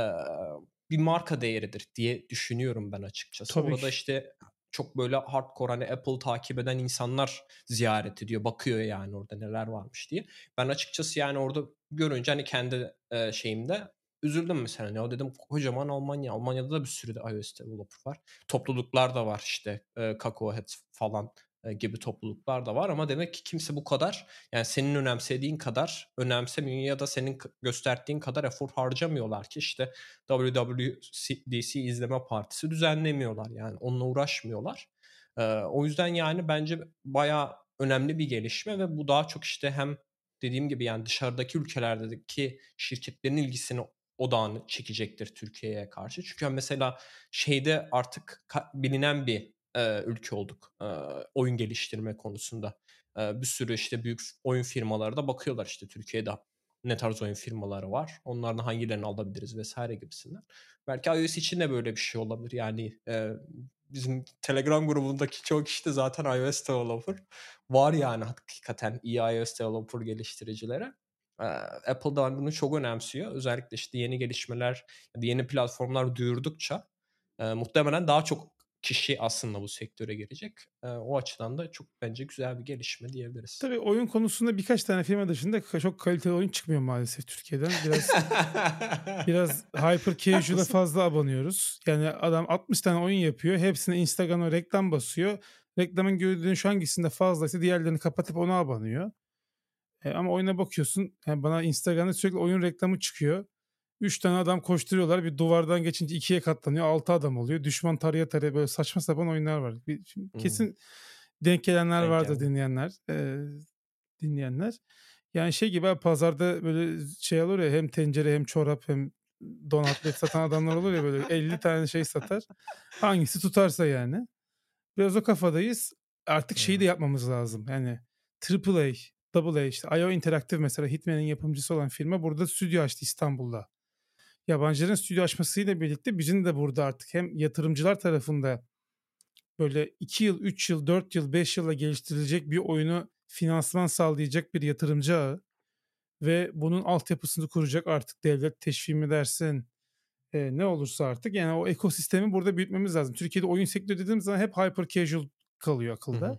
bir marka değeridir diye düşünüyorum ben açıkçası.
Tabii
Orada işte çok böyle hardcore hani Apple takip eden insanlar ziyaret ediyor. Bakıyor yani orada neler varmış diye. Ben açıkçası yani orada görünce hani kendi e, şeyimde üzüldüm mesela. Ne o dedim kocaman Almanya. Almanya'da da bir sürü de iOS developer var. Topluluklar da var işte. E, Kakao Head falan gibi topluluklar da var ama demek ki kimse bu kadar yani senin önemsediğin kadar önemsemiyor ya da senin gösterdiğin kadar efor harcamıyorlar ki işte WWDC izleme partisi düzenlemiyorlar yani onunla uğraşmıyorlar. Ee, o yüzden yani bence bayağı önemli bir gelişme ve bu daha çok işte hem dediğim gibi yani dışarıdaki ülkelerdeki şirketlerin ilgisini odağını çekecektir Türkiye'ye karşı. Çünkü mesela şeyde artık bilinen bir e, ülke olduk e, oyun geliştirme konusunda. E, bir sürü işte büyük oyun firmaları da bakıyorlar işte Türkiye'de ne tarz oyun firmaları var. Onlardan hangilerini alabiliriz vesaire gibisinden. Belki iOS için de böyle bir şey olabilir. Yani e, bizim Telegram grubundaki çoğu kişi de zaten iOS developer. Var yani hakikaten iyi iOS developer geliştiricilere. Apple da bunu çok önemsiyor. Özellikle işte yeni gelişmeler, yeni platformlar duyurdukça e, muhtemelen daha çok kişi aslında bu sektöre girecek. E, o açıdan da çok bence güzel bir gelişme diyebiliriz.
Tabii oyun konusunda birkaç tane firma dışında çok kaliteli oyun çıkmıyor maalesef Türkiye'den. Biraz biraz hyper casual'a fazla abanıyoruz. Yani adam 60 tane oyun yapıyor. Hepsine Instagram'a reklam basıyor. Reklamın gördüğün şu hangisinde fazlaysa diğerlerini kapatıp ona abanıyor. E, ama oyuna bakıyorsun. Yani bana Instagram'da sürekli oyun reklamı çıkıyor. Üç tane adam koşturuyorlar. Bir duvardan geçince ikiye katlanıyor. Altı adam oluyor. Düşman taraya taraya böyle saçma sapan oyunlar var. Bir, şimdi
Hmm.
Kesin denk gelenler
Denk
vardır
geldi.
dinleyenler. e, dinleyenler. Yani şey gibi pazarda böyle şey olur ya hem tencere hem çorap hem donatlet satan adamlar olur ya böyle 50 tane şey satar. Hangisi tutarsa yani. Biraz o kafadayız. Artık şeyi de yapmamız lazım. Yani AAA, AA işte IO Interactive mesela Hitman'in yapımcısı olan firma burada stüdyo açtı İstanbul'da. Yabancıların stüdyo açmasıyla birlikte bizim de burada artık hem yatırımcılar tarafında böyle 2 yıl, 3 yıl, 4 yıl, 5 yılla geliştirilecek bir oyunu finansman sağlayacak bir yatırımcı ağı ve bunun altyapısını kuracak artık devlet teşvik mi dersin e, ne olursa artık yani o ekosistemi burada büyütmemiz lazım. Türkiye'de oyun sektörü dediğimiz zaman hep hyper casual kalıyor akılda.
Hı hı.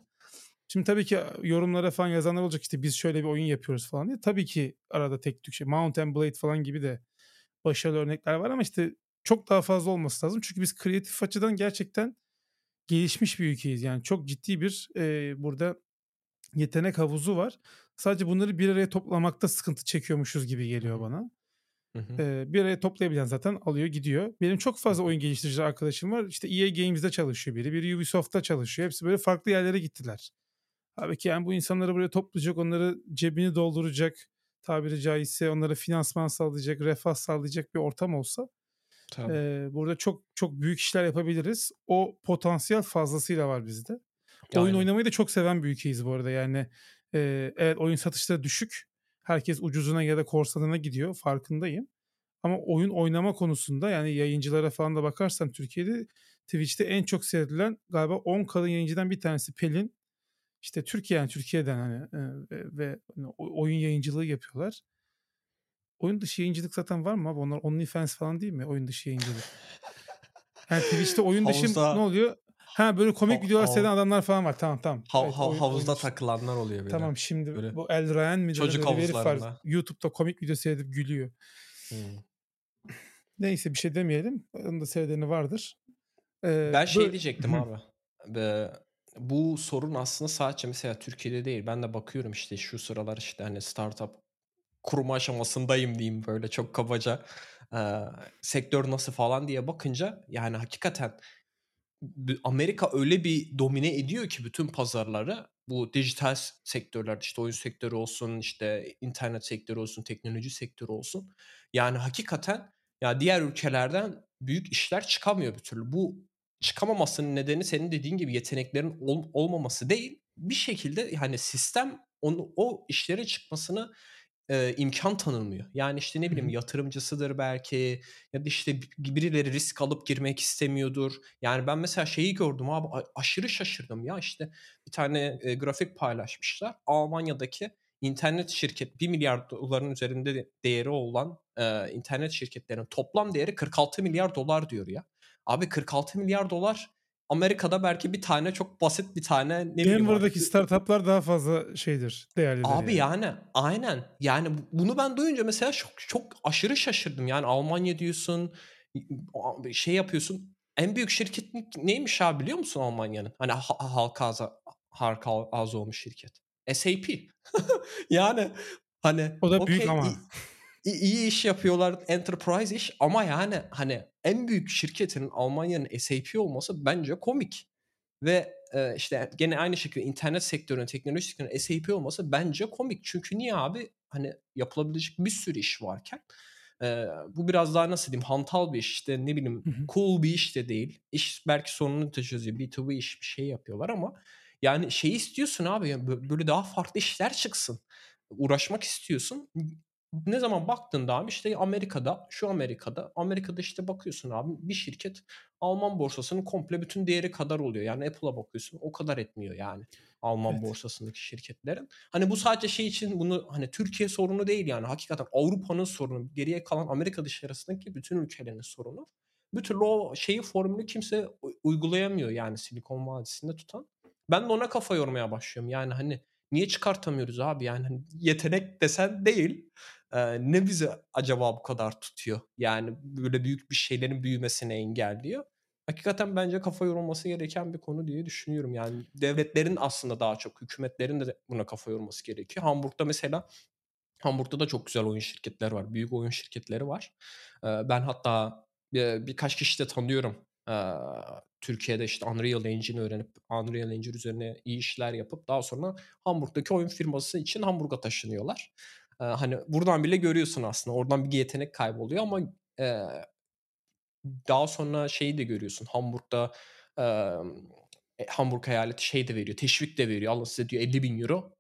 Şimdi tabii ki yorumlara falan yazanlar olacak işte biz şöyle bir oyun yapıyoruz falan diye. Tabii ki arada tek tük şey Mountain Blade falan gibi de başarılı örnekler var ama işte çok daha fazla olması lazım. Çünkü biz kreatif açıdan gerçekten gelişmiş bir ülkeyiz. Yani çok ciddi bir e, burada yetenek havuzu var. Sadece bunları bir araya toplamakta sıkıntı çekiyormuşuz gibi geliyor bana.
Hı hı.
Ee, bir araya toplayabilen zaten alıyor gidiyor. Benim çok fazla oyun geliştirici arkadaşım var. İşte EA Games'de çalışıyor biri, biri Ubisoft'ta çalışıyor. Hepsi böyle farklı yerlere gittiler. Abi ki yani bu insanları buraya toplayacak, onları cebini dolduracak, tabiri caizse onlara finansman sağlayacak, refah sağlayacak bir ortam olsa
Tabii.
e, burada çok çok büyük işler yapabiliriz. O potansiyel fazlasıyla var bizde. Oyun
Aynen.
oynamayı da çok seven bir ülkeyiz bu arada. Yani e, evet oyun satışları düşük. Herkes ucuzuna ya da korsanına gidiyor. Farkındayım. Ama oyun oynama konusunda yani yayıncılara falan da bakarsan Türkiye'de Twitch'te en çok seyredilen galiba 10 kadın yayıncıdan bir tanesi Pelin. İşte Türkiye yani Türkiye'den hani e, ve, hani oyun yayıncılığı yapıyorlar. Oyun dışı yayıncılık zaten var mı abi? Onlar OnlyFans falan değil mi? Oyun dışı yayıncılık. Yani Twitch'te oyun dışı
Havuzda-
ne oluyor? Ha böyle komik
Ha-
videolar
hav-
seyreden adamlar falan var. Tamam tamam.
Ha-
Evet,
ha-
oyun-
havuzda
oyun
takılanlar oluyor böyle.
Tamam şimdi
Böyle
bu El Ryan mi?
çocuk havuzlarında.
YouTube'da komik video seyredip gülüyor.
Hmm.
Neyse bir şey demeyelim. Onun da seyredeni vardır. Ee,
Ben şey
bö-
diyecektim abi. Be- bu sorun aslında sadece mesela Türkiye'de değil. Ben de bakıyorum işte şu sıralar işte hani startup kurma aşamasındayım diyeyim böyle çok kabaca. Ee, sektör nasıl falan diye bakınca yani hakikaten Amerika öyle bir domine ediyor ki bütün pazarları bu dijital s- sektörler işte oyun sektörü olsun işte internet sektörü olsun teknoloji sektörü olsun yani hakikaten ya diğer ülkelerden büyük işler çıkamıyor bir türlü. Bu çıkamamasının nedeni senin dediğin gibi yeteneklerin ol- olmaması değil bir şekilde yani sistem onu o işlere çıkmasını e, imkan tanımıyor. Yani işte ne bileyim yatırımcısıdır belki ya da işte bi- birileri risk alıp girmek istemiyordur. Yani ben mesela şeyi gördüm abi aşırı şaşırdım ya işte bir tane e, grafik paylaşmışlar. Almanya'daki internet şirket 1 milyar doların üzerinde de- değeri olan e, internet şirketlerinin toplam değeri 46 milyar dolar diyor ya. Abi 46 milyar dolar Amerika'da belki bir tane çok basit bir tane ne bileyim
Denver'daki startuplar daha fazla şeydir, değerlidir
Abi
yani.
yani aynen. Yani bu- bunu ben duyunca mesela çok çok aşırı şaşırdım. Yani Almanya diyorsun, şey yapıyorsun. En büyük şirket neymiş abi biliyor musun Almanya'nın? Hani ha- halka az, halka az olmuş şirket. SAP. yani hani
O da büyük
okey,
ama.
İyi iş yapıyorlar, enterprise iş ama yani hani en büyük şirketin Almanya'nın SAP olması bence komik. Ve e, işte gene aynı şekilde internet sektörünün, teknoloji sektörünün SAP olması bence komik. Çünkü niye abi? Hani yapılabilecek bir sürü iş varken e, bu biraz daha nasıl diyeyim hantal bir iş işte ne bileyim
Hı hı.
cool bir iş de değil. İş belki sorununu çözüyor. B2B iş bir şey yapıyorlar ama yani şey istiyorsun abi yani böyle daha farklı işler çıksın. Uğraşmak istiyorsun. Ne zaman baktığında abi işte Amerika'da şu Amerika'da Amerika'da işte bakıyorsun abi bir şirket Alman borsasının komple bütün değeri kadar oluyor. Yani Apple'a bakıyorsun o kadar etmiyor yani Alman
Evet.
borsasındaki şirketlerin. Hani bu sadece şey için bunu hani Türkiye sorunu değil yani hakikaten Avrupa'nın sorunu. Geriye kalan Amerika dışarısındaki bütün ülkelerin sorunu. Bir türlü o şeyi formülü kimse uygulayamıyor yani Silikon Vadisi'nde tutan. Ben de ona kafa yormaya başlıyorum. Yani hani niye çıkartamıyoruz abi yani hani yetenek desen değil. Ee, ne bizi acaba bu kadar tutuyor? Yani böyle büyük bir şeylerin büyümesine engelliyor. Hakikaten bence kafa yorulması gereken bir konu diye düşünüyorum. Yani devletlerin aslında daha çok hükümetlerin de buna kafa yorması gerekiyor. Hamburg'da mesela Hamburg'da da çok güzel oyun şirketleri var. Büyük oyun şirketleri var. Ben hatta, birkaç kişi de tanıyorum. Türkiye'de, işte, Unreal Engine öğrenip Unreal Engine üzerine iyi işler yapıp daha sonra Hamburg'daki oyun firması için Hamburg'a taşınıyorlar. Hani, buradan bile görüyorsun aslında. Oradan bir yetenek kayboluyor ama, eee, daha sonra şeyi de görüyorsun. Hamburg'da, e, Hamburg eyaleti şey de veriyor, teşvik de veriyor. Alın size diyor €50.000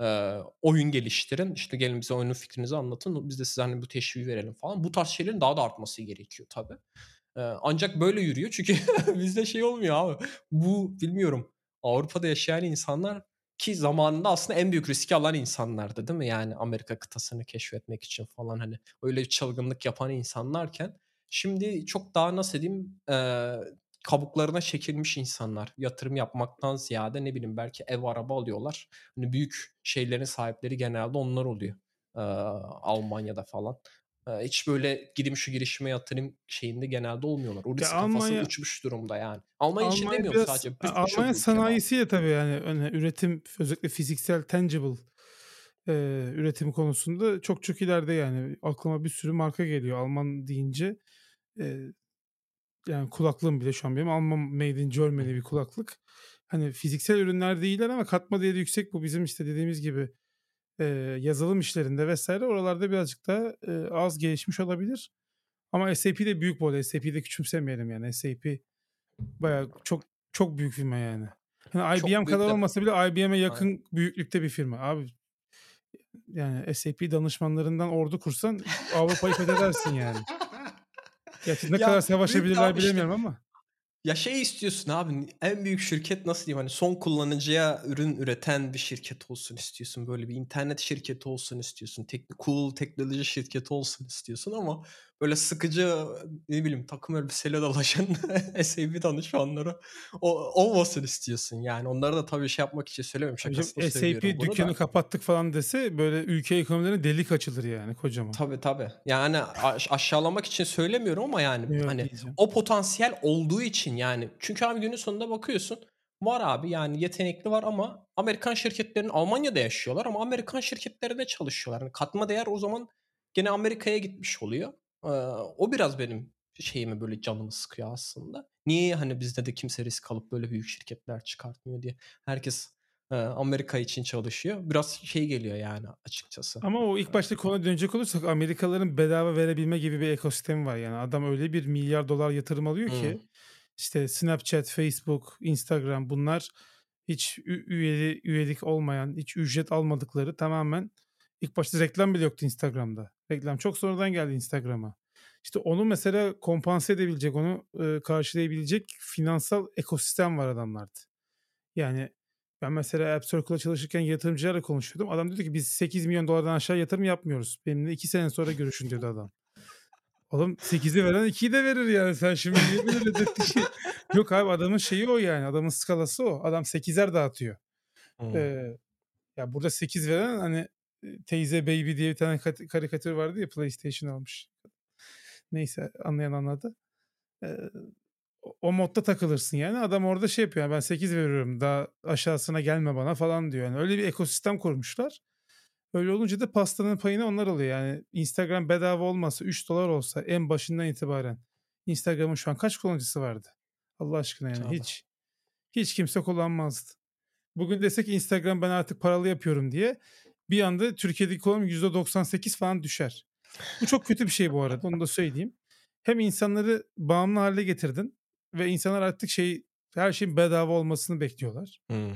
Eee, oyun geliştirin. İşte gelin bize oyunun fikrinizi anlatın. Biz de size hani bu teşviği verelim falan. Bu tarz şeylerin daha da artması gerekiyor tabii. Eee, ancak böyle yürüyor. Çünkü bizde şey olmuyor abi. Bu bilmiyorum. Avrupa'da yaşayan insanlar ki zamanında aslında en büyük riski alan insanlardı değil mi? Yani Amerika kıtasını keşfetmek için falan hani öyle bir çılgınlık yapan insanlarken şimdi çok daha nasıl diyeyim eee, kabuklarına çekilmiş insanlar. Yatırım yapmaktan ziyade ne bileyim belki ev araba alıyorlar. Hani büyük şeylerin sahipleri genelde onlar oluyor. Almanya'da falan. Hiç böyle gideyim şu girişime yatırayım şeyinde genelde olmuyorlar. O risk kafası
Almanya
uçmuş durumda yani. Almanya için
Almanya
demiyorum
biraz
sadece. Bir birçok
Almanya
ülke var.
sanayisiyle tabii yani hani üretim özellikle fiziksel tangible eee, üretim konusunda çok çok ileride yani. Aklıma bir sürü marka geliyor Alman deyince. Eee, yani kulaklığım bile şu an benim Alman made in Germany bir kulaklık. Hani fiziksel ürünler değiller ama katma değeri yüksek bu bizim işte dediğimiz gibi eee, yazılım işlerinde vesaire oralarda birazcık daha eee, az gelişmiş olabilir. Ama SAP de büyük bu arada. SAP'yi de küçümsemeyelim yani. SAP bayağı çok çok büyük firma yani.
Çok
IBM kadar
de
olmasa bile IBM'e
Aynen.
yakın büyüklükte bir firma. Abi yani SAP danışmanlarından ordu kursan Avrupa'yı fethedersin yani. Gerçi ne kadar
Ya de
savaşabilirler
abi işte
bilemiyorum ama.
Ya şey istiyorsun abi en büyük şirket nasıl diyeyim hani son kullanıcıya ürün üreten bir şirket olsun istiyorsun. Böyle bir internet şirketi olsun istiyorsun. Tek, cool teknoloji şirketi olsun istiyorsun ama böyle sıkıcı ne bileyim takım elbiseyle dolaşan SAP danışmanları o, olmasın istiyorsun. Yani onları da tabii şey yapmak için söylemiyorum. Şakasına
SAP dükkanı
da.
kapattık falan dese böyle ülke ekonomilerine delik açılır yani kocaman.
Tabii tabii. Yani aş- aşağılamak için söylemiyorum ama yani
Yok
hani
diyeceğim.
o potansiyel olduğu için yani çünkü abi günün sonunda bakıyorsun var abi yani yetenekli var ama Amerikan şirketlerinin Almanya'da yaşıyorlar ama Amerikan şirketlerinde çalışıyorlar. Yani katma değer o zaman gene Amerika'ya gitmiş oluyor. Ee, o biraz benim şeyimi böyle canımı sıkıyor aslında. Niye hani bizde de kimse risk alıp böyle büyük şirketler çıkartmıyor diye. Herkes e, Amerika için çalışıyor. Biraz şey geliyor yani açıkçası.
Ama o ilk başta konuya dönecek olursak Amerikalıların bedava verebilme gibi bir ekosistemi var. Yani adam öyle bir milyar dolar yatırım alıyor
Hmm.
ki işte Snapchat, Facebook, Instagram bunlar hiç üyeli, üyelik olmayan, hiç ücret almadıkları tamamen ilk başta reklam bile yoktu Instagram'da. Reklam çok sonradan geldi Instagram'a. İşte onu mesela kompanse edebilecek, onu e, karşılayabilecek finansal ekosistem var adamlarda. Yani ben mesela App Circle'la çalışırken yatırımcılarla konuşuyordum. Adam dedi ki biz 8 milyon dolardan aşağı yatırım yapmıyoruz. Benimle 2 sene sonra görüşün diyordu adam. Oğlum 8'i veren 2'yi de verir yani. Sen şimdi niye böyle reddettin ki? Yok abi adamın şeyi o yani. Adamın skalası o. Adam 8'er dağıtıyor.
Hmm.
Ee, ya burada 8 veren hani teyze baby diye bir tane kat- karikatür vardı ya PlayStation almış. Neyse anlayan anladı. Ee, o- modda takılırsın yani. Adam orada şey yapıyor. yani ben 8 veriyorum daha aşağısına gelme bana falan diyor. Yani öyle bir ekosistem kurmuşlar. Öyle olunca da pastanın payını onlar alıyor. Yani Instagram bedava olmasa 3 dolar olsa en başından itibaren Instagram'ın şu an kaç kullanıcısı vardı? Allah aşkına yani
Tabii.
hiç. Hiç kimse kullanmazdı. Bugün desek Instagram ben artık paralı yapıyorum diye bir anda Türkiye'deki kullanım %98 falan düşer. Bu çok kötü bir şey bu arada onu da söyleyeyim. Hem insanları bağımlı hale getirdin ve insanlar artık şey her şeyin bedava olmasını bekliyorlar.
Hmm.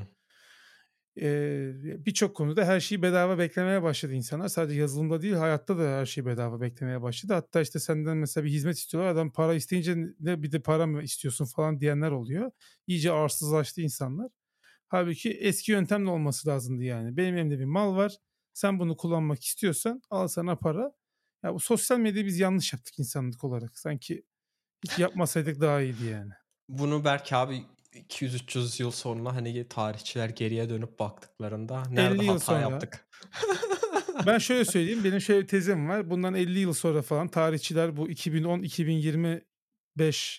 Ee, Birçok konuda her şeyi bedava beklemeye başladı insanlar. Sadece yazılımda değil hayatta da her şeyi bedava beklemeye başladı. Hatta işte senden mesela bir hizmet istiyorlar. Adam para isteyince ne bir de para mı istiyorsun falan diyenler oluyor. İyice arsızlaştı insanlar. Halbuki eski yöntemle olması lazımdı yani. Benim elimde bir mal var. Sen bunu kullanmak istiyorsan al sana para. Ya bu sosyal medyayı biz yanlış yaptık insanlık olarak. Sanki hiç yapmasaydık daha iyiydi yani.
Bunu belki abi 200-300 yıl sonra hani tarihçiler geriye dönüp baktıklarında
50
nerede
yıl
hata
sonra.
yaptık?
Ben şöyle söyleyeyim. Benim şöyle bir tezim var. Bundan 50 yıl sonra falan tarihçiler bu 2010-2025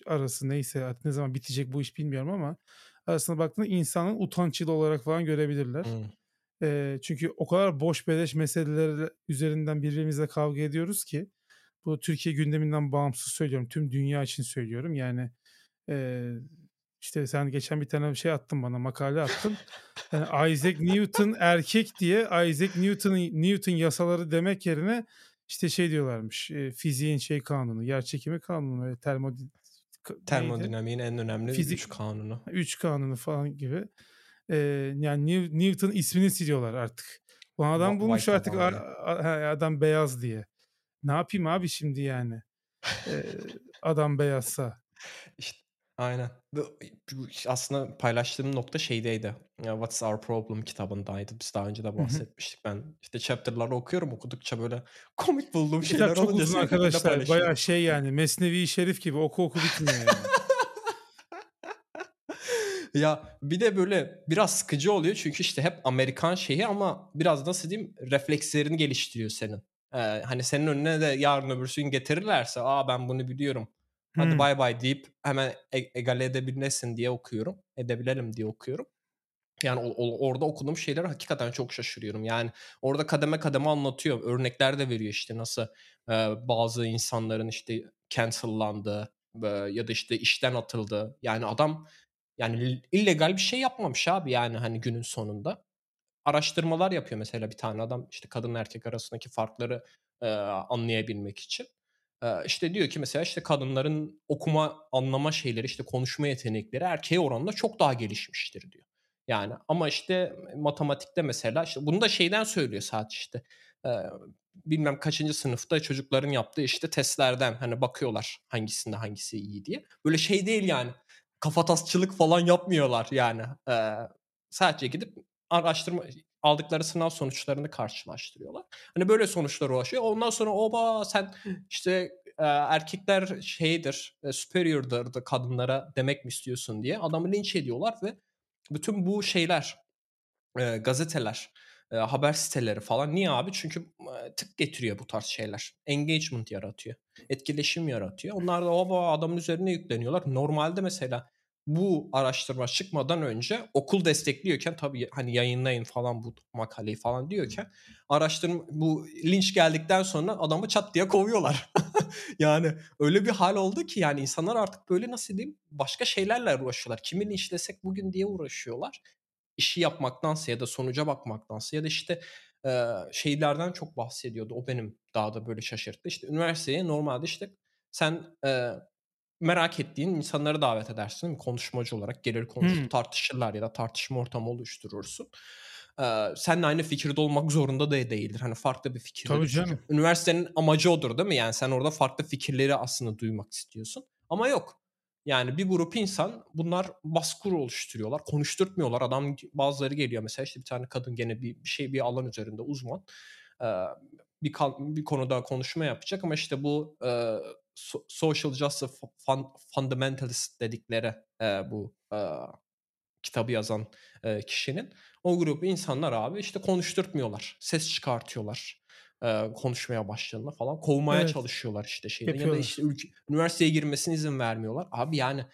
arası neyse artık ne zaman bitecek bu iş bilmiyorum ama arasına baktığında insanın utanç yılı olarak falan görebilirler.
Hmm.
Eee, çünkü o kadar boş beleş meseleler üzerinden birbirimizle kavga ediyoruz ki bu Türkiye gündeminden bağımsız söylüyorum. Tüm dünya için söylüyorum. Yani eee, işte sen geçen bir tane şey attın bana makale attın. Yani Isaac Newton erkek diye Isaac Newton Newton yasaları demek yerine işte şey diyorlarmış. E, fiziğin şey kanunu, yer çekimi kanunu, ve termodinamik
Termodinamiğin en önemli Fizik, üç kanunu.
Üç kanunu falan gibi. Ee, yani Newton ismini siliyorlar artık. Bu adam bulmuş artık a, a, adam beyaz diye. Ne yapayım abi şimdi yani? Ee, adam beyazsa.
İşte aynen. Bu, aslında paylaştığım nokta şeydeydi. What's Our Problem kitabındaydı. Biz daha önce de bahsetmiştik. Ben işte chapter'ları okuyorum. Okudukça böyle komik bulduğum şeyler
Kitap çok uzun arkadaşlar. Bayağı şey yani. Mesnevi Şerif gibi oku oku bitmiyor yani.
ya bir de böyle biraz sıkıcı oluyor çünkü işte hep Amerikan şeyi ama biraz nasıl diyeyim reflekslerini geliştiriyor senin. Ee, hani senin önüne de yarın öbürsü gün getirirlerse aa ben bunu biliyorum. Hadi hmm. bay bay deyip hemen e- egale edebilmesin diye okuyorum. Edebilelim diye okuyorum. Yani o, o, orada okuduğum şeyler hakikaten çok şaşırıyorum. Yani orada kademe kademe anlatıyor. Örnekler de veriyor işte nasıl e, bazı insanların işte cancellandığı e, ya da işte işten atıldı. Yani adam yani illegal bir şey yapmamış abi yani hani günün sonunda. Araştırmalar yapıyor mesela bir tane adam işte kadın erkek arasındaki farkları e, anlayabilmek için. İşte diyor ki mesela işte kadınların okuma anlama şeyleri işte konuşma yetenekleri erkeğe oranla çok daha gelişmiştir diyor. Yani ama işte matematikte mesela işte bunu da şeyden söylüyor saat işte. Bilmem kaçıncı sınıfta çocukların yaptığı işte testlerden hani bakıyorlar hangisinde hangisi iyi diye. Böyle şey değil yani kafatasçılık falan yapmıyorlar yani. Sadece gidip araştırma aldıkları sınav sonuçlarını karşılaştırıyorlar. Hani böyle sonuçlar ulaşıyor. Ondan sonra oba sen işte e, erkekler şeydir, e, superior'dır kadınlara demek mi istiyorsun diye adamı linç ediyorlar ve bütün bu şeyler, e, gazeteler, e, haber siteleri falan. Niye abi? Çünkü e, tık getiriyor bu tarz şeyler. Engagement yaratıyor. Etkileşim yaratıyor. Onlar da o adamın üzerine yükleniyorlar. Normalde mesela bu araştırma çıkmadan önce okul destekliyorken tabii hani yayınlayın falan bu makaleyi falan diyorken araştırma bu linç geldikten sonra adamı çat diye kovuyorlar. yani öyle bir hal oldu ki yani insanlar artık böyle nasıl diyeyim başka şeylerle uğraşıyorlar. Kimi linçlesek bugün diye uğraşıyorlar işi yapmaktansa ya da sonuca bakmaktansa ya da işte e, şeylerden çok bahsediyordu. O benim daha da böyle şaşırttı. İşte üniversiteye normalde işte sen e, merak ettiğin insanları davet edersin değil mi? konuşmacı olarak gelir konuşur hmm. tartışırlar ya da tartışma ortamı oluşturursun. Ee, seninle aynı fikirde olmak zorunda da değildir. Hani farklı bir fikir.
Tabii canım.
Üniversitenin amacı odur değil mi? Yani sen orada farklı fikirleri aslında duymak istiyorsun. Ama yok. Yani bir grup insan bunlar baskı oluşturuyorlar. Konuşturtmuyorlar. Adam bazıları geliyor mesela işte bir tane kadın gene bir, bir şey bir alan üzerinde uzman. Ee, bir, bir konuda konuşma yapacak ama işte bu e, social justice fun, fundamentalist dedikleri e, bu e, kitabı yazan e, kişinin o grup insanlar abi işte konuşturtmuyorlar. Ses çıkartıyorlar e, konuşmaya başladığında falan kovmaya evet. çalışıyorlar işte şeyden ya da işte ülke, üniversiteye girmesine izin vermiyorlar. Abi yani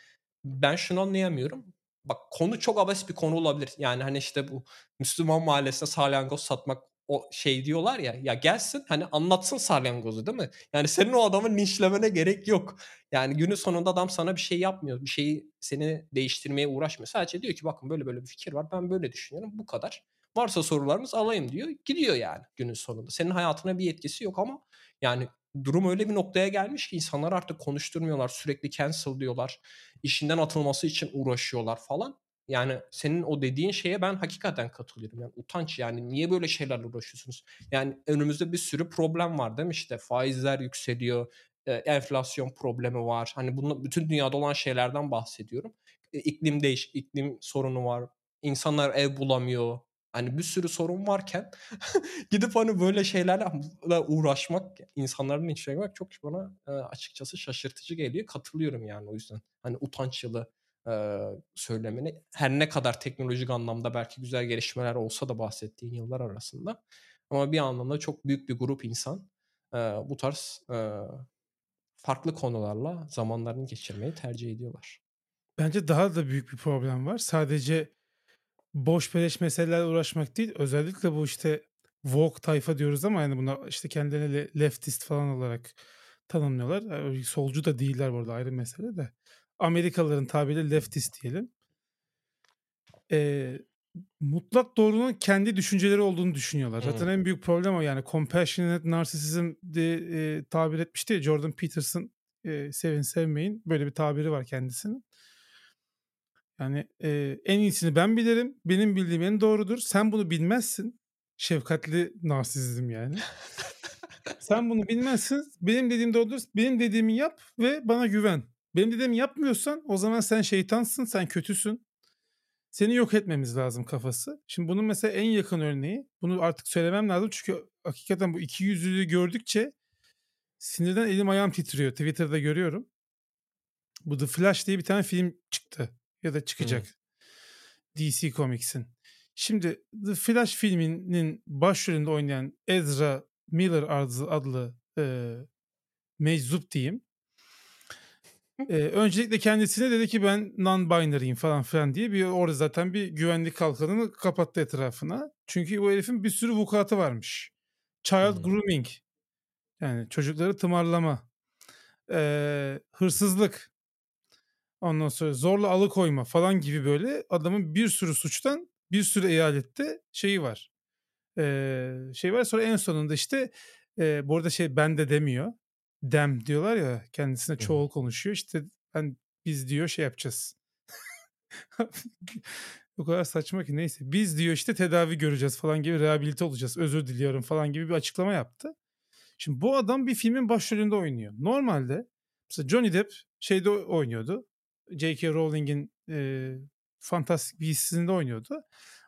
ben şunu anlayamıyorum. Bak konu çok abes bir konu olabilir. Yani hani işte bu Müslüman mahallesine salyangoz satmak o şey diyorlar ya ya gelsin hani anlatsın salyangozu değil mi? Yani senin o adamı linçlemene gerek yok. Yani günün sonunda adam sana bir şey yapmıyor. Bir şeyi seni değiştirmeye uğraşmıyor. Sadece diyor ki bakın böyle böyle bir fikir var. Ben böyle düşünüyorum. Bu kadar. Varsa sorularınız alayım diyor. Gidiyor yani günün sonunda. Senin hayatına bir etkisi yok ama yani durum öyle bir noktaya gelmiş ki insanlar artık konuşturmuyorlar. Sürekli cancel diyorlar. İşinden atılması için uğraşıyorlar falan. Yani senin o dediğin şeye ben hakikaten katılıyorum. Yani utanç yani niye böyle şeylerle uğraşıyorsunuz? Yani önümüzde bir sürü problem var değil mi? İşte faizler yükseliyor, enflasyon problemi var. Hani bunu bütün dünyada olan şeylerden bahsediyorum. İklim değiş, iklim sorunu var. İnsanlar ev bulamıyor. Hani bir sürü sorun varken gidip hani böyle şeylerle uğraşmak, insanların içine çok bana açıkçası şaşırtıcı geliyor. Katılıyorum yani o yüzden. Hani utanç yılı e, söylemini. Her ne kadar teknolojik anlamda belki güzel gelişmeler olsa da bahsettiğin yıllar arasında. Ama bir anlamda çok büyük bir grup insan e, bu tarz e, farklı konularla zamanlarını geçirmeyi tercih ediyorlar.
Bence daha da büyük bir problem var. Sadece boş beleş meselelerle uğraşmak değil. Özellikle bu işte woke tayfa diyoruz ama yani buna işte kendilerini leftist falan olarak tanımlıyorlar. Solcu da değiller bu arada ayrı mesele de. Amerikalıların tabiriyle leftist diyelim. Ee, mutlak doğrunun kendi düşünceleri olduğunu düşünüyorlar. Zaten
Hı.
en büyük problem o yani compassionate narcissism diye e, tabir etmişti ya Jordan Peterson e, sevin sevmeyin böyle bir tabiri var kendisinin. Yani e, en iyisini ben bilirim. Benim bildiğim en doğrudur. Sen bunu bilmezsin. Şefkatli narsizm yani. Sen bunu bilmezsin. Benim dediğim doğrudur. Benim dediğimi yap ve bana güven. Benim dediğimi yapmıyorsan o zaman sen şeytansın, sen kötüsün. Seni yok etmemiz lazım kafası. Şimdi bunun mesela en yakın örneği, bunu artık söylemem lazım çünkü hakikaten bu iki yüzlülüğü gördükçe sinirden elim ayağım titriyor. Twitter'da görüyorum. Bu The Flash diye bir tane film çıktı ya da çıkacak. DC Comics'in. Şimdi The Flash filminin başrolünde oynayan Ezra Miller adlı, adlı e, meczup diyeyim. E, öncelikle kendisine dedi ki ben non-binary'im falan filan diye bir orada zaten bir güvenlik kalkanını kapattı etrafına. Çünkü bu herifin bir sürü vukuatı varmış. Child
Hmm.
grooming. Yani çocukları tımarlama. E, hırsızlık. Ondan sonra zorla alıkoyma falan gibi böyle adamın bir sürü suçtan bir sürü eyalette şeyi var. Ee, şey var sonra en sonunda işte e, bu arada şey ben de demiyor. Dem diyorlar ya kendisine
Hı
çoğul konuşuyor. İşte ben biz diyor şey yapacağız. o kadar saçma ki neyse. Biz diyor işte tedavi göreceğiz falan gibi rehabilite olacağız. Özür diliyorum falan gibi bir açıklama yaptı. Şimdi bu adam bir filmin başrolünde oynuyor. Normalde mesela Johnny Depp şeyde oynuyordu. J.K. Rowling'in e, Fantastic Beasts'inde oynuyordu.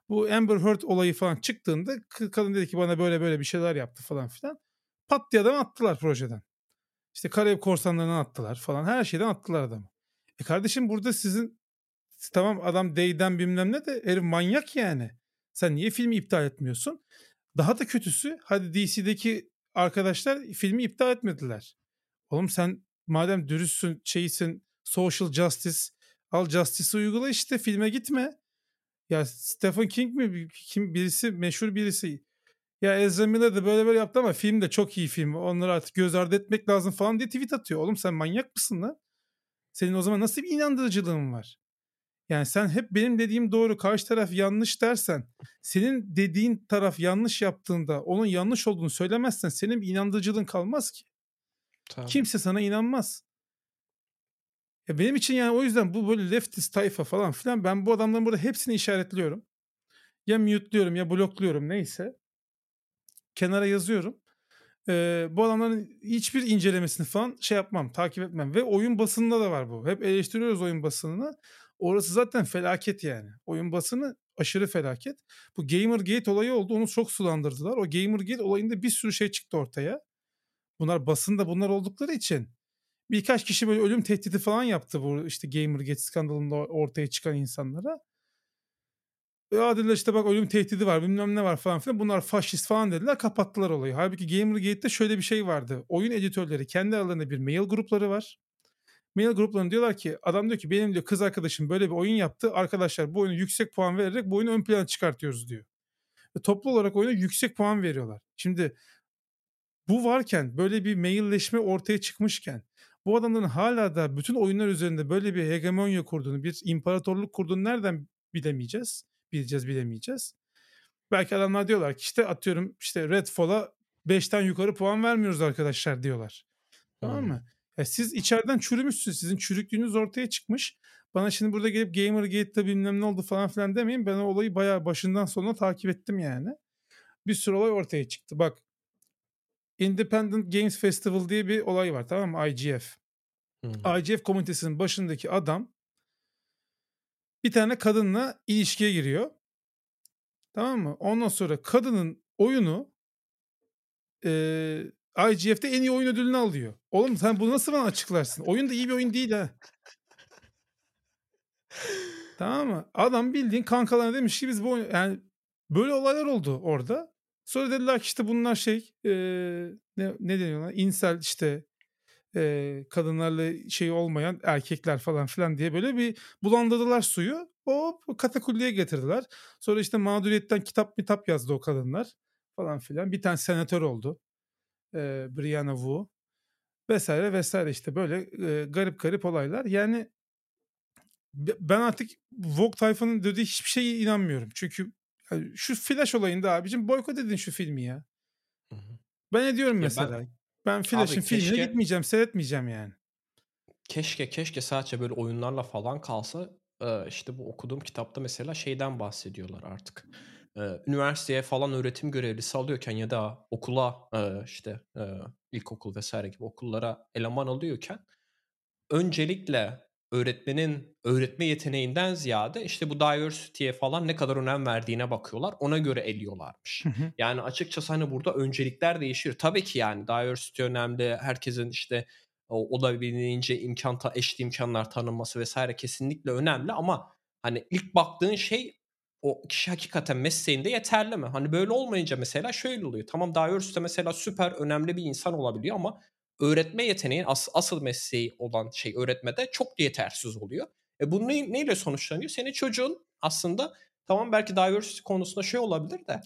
Bu Amber Heard olayı falan çıktığında kadın dedi ki bana böyle böyle bir şeyler yaptı falan filan. Pat diye adamı attılar projeden. İşte Karayip korsanlarından attılar falan. Her şeyden attılar adamı. E kardeşim burada sizin tamam adam Day'den bilmem ne de herif manyak yani. Sen niye filmi iptal etmiyorsun? Daha da kötüsü hadi DC'deki arkadaşlar filmi iptal etmediler. Oğlum sen madem dürüstsün şeysin social justice al justice'ı uygula işte filme gitme. Ya Stephen King mi kim birisi meşhur birisi ya Ezra Miller de böyle böyle yaptı ama film de çok iyi film. Onları artık göz ardı etmek lazım falan diye tweet atıyor. Oğlum sen manyak mısın lan? Senin o zaman nasıl bir inandırıcılığın var? Yani sen hep benim dediğim doğru, karşı taraf yanlış dersen, senin dediğin taraf yanlış yaptığında onun yanlış olduğunu söylemezsen senin bir inandırıcılığın kalmaz ki.
Tabii.
Kimse sana inanmaz. Ya benim için yani o yüzden bu böyle leftist tayfa falan filan ben bu adamların burada hepsini işaretliyorum. Ya mute'luyorum ya blokluyorum neyse. Kenara yazıyorum. Ee, bu adamların hiçbir incelemesini falan şey yapmam, takip etmem. Ve oyun basınında da var bu. Hep eleştiriyoruz oyun basınını. Orası zaten felaket yani. Oyun basını aşırı felaket. Bu Gamergate olayı oldu. Onu çok sulandırdılar. O Gamergate olayında bir sürü şey çıktı ortaya. Bunlar basında bunlar oldukları için birkaç kişi böyle ölüm tehdidi falan yaptı bu işte Gamergate skandalında ortaya çıkan insanlara. Ya dediler işte bak ölüm tehdidi var bilmem ne var falan filan. Bunlar faşist falan dediler kapattılar olayı. Halbuki Gamergate'de şöyle bir şey vardı. Oyun editörleri kendi aralarında bir mail grupları var. Mail gruplarında diyorlar ki adam diyor ki benim diyor kız arkadaşım böyle bir oyun yaptı. Arkadaşlar bu oyunu yüksek puan vererek bu oyunu ön plana çıkartıyoruz diyor. Ve toplu olarak oyuna yüksek puan veriyorlar. Şimdi bu varken böyle bir mailleşme ortaya çıkmışken bu adamların hala da bütün oyunlar üzerinde böyle bir hegemonya kurduğunu, bir imparatorluk kurduğunu nereden bilemeyeceğiz? Bileceğiz, bilemeyeceğiz. Belki adamlar diyorlar ki işte atıyorum işte Redfall'a 5'ten yukarı puan vermiyoruz arkadaşlar diyorlar. Tamam
Hmm.
mı? Ya siz içeriden çürümüşsünüz. Sizin çürüklüğünüz ortaya çıkmış. Bana şimdi burada gelip Gamergate'de bilmem ne oldu falan filan demeyin. Ben o olayı bayağı başından sonuna takip ettim yani. Bir sürü olay ortaya çıktı. Bak Independent Games Festival diye bir olay var tamam mı? IGF.
Hmm.
IGF komünitesinin başındaki adam bir tane kadınla ilişkiye giriyor. Tamam mı? Ondan sonra kadının oyunu eee IGF'de en iyi oyun ödülünü alıyor. Oğlum sen bunu nasıl bana açıklarsın? Oyun da iyi bir oyun değil ha. Tamam mı? Adam bildiğin kankalarına demiş ki biz bu oyun... Yani böyle olaylar oldu orada. Sonra dediler ki işte bunlar şey eee, ne, ne deniyorlar? İnsel işte eee, kadınlarla şey olmayan erkekler falan filan diye böyle bir bulandırdılar suyu. Hop katakulliye getirdiler. Sonra işte mağduriyetten kitap mitap yazdı o kadınlar falan filan. Bir tane senatör oldu. Eee, Brianna Wu vesaire vesaire işte böyle eee, garip garip olaylar. Yani be- ben artık Vogue tayfanın dediği hiçbir şeye inanmıyorum. Çünkü yani şu Flash olayında abicim boykot edin şu filmi ya.
Hı hı.
Ben ediyorum
Ya
mesela.
ben
Ben Flash'ın filmine
keşke
gitmeyeceğim, seyretmeyeceğim yani.
keşke keşke sadece böyle oyunlarla falan kalsa işte bu okuduğum kitapta mesela şeyden bahsediyorlar artık. Üniversiteye falan öğretim görevlisi alıyorken ya da okula işte ilkokul vesaire gibi okullara eleman alıyorken öncelikle öğretmenin öğretme yeteneğinden ziyade işte bu diversity'ye falan ne kadar önem verdiğine bakıyorlar. Ona göre eliyorlarmış.
Hı hı.
Yani açıkçası hani burada öncelikler değişir. Tabii ki yani diversity önemli. Herkesin işte o olabildiğince imkan ta, eşit imkanlar tanınması vesaire kesinlikle önemli ama hani ilk baktığın şey o kişi hakikaten mesleğinde yeterli mi? Hani böyle olmayınca mesela şöyle oluyor. Tamam diversity mesela süper önemli bir insan olabiliyor ama öğretme yeteneği as, asıl mesleği olan şey öğretmede çok yetersiz oluyor. E bu ne, neyle sonuçlanıyor? Senin çocuğun aslında tamam belki diversity konusunda şey olabilir de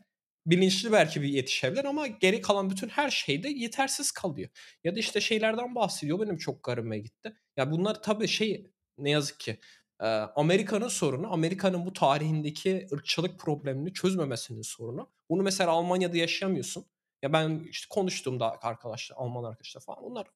bilinçli belki bir yetişebilir ama geri kalan bütün her şeyde yetersiz kalıyor. Ya da işte şeylerden bahsediyor benim çok garibime gitti. Ya bunlar tabii şey ne yazık ki e, Amerika'nın sorunu, Amerika'nın bu tarihindeki ırkçılık problemini çözmemesinin sorunu. Bunu mesela Almanya'da yaşayamıyorsun. Ya ben işte konuştuğumda arkadaşlar, Alman arkadaşlar falan onlar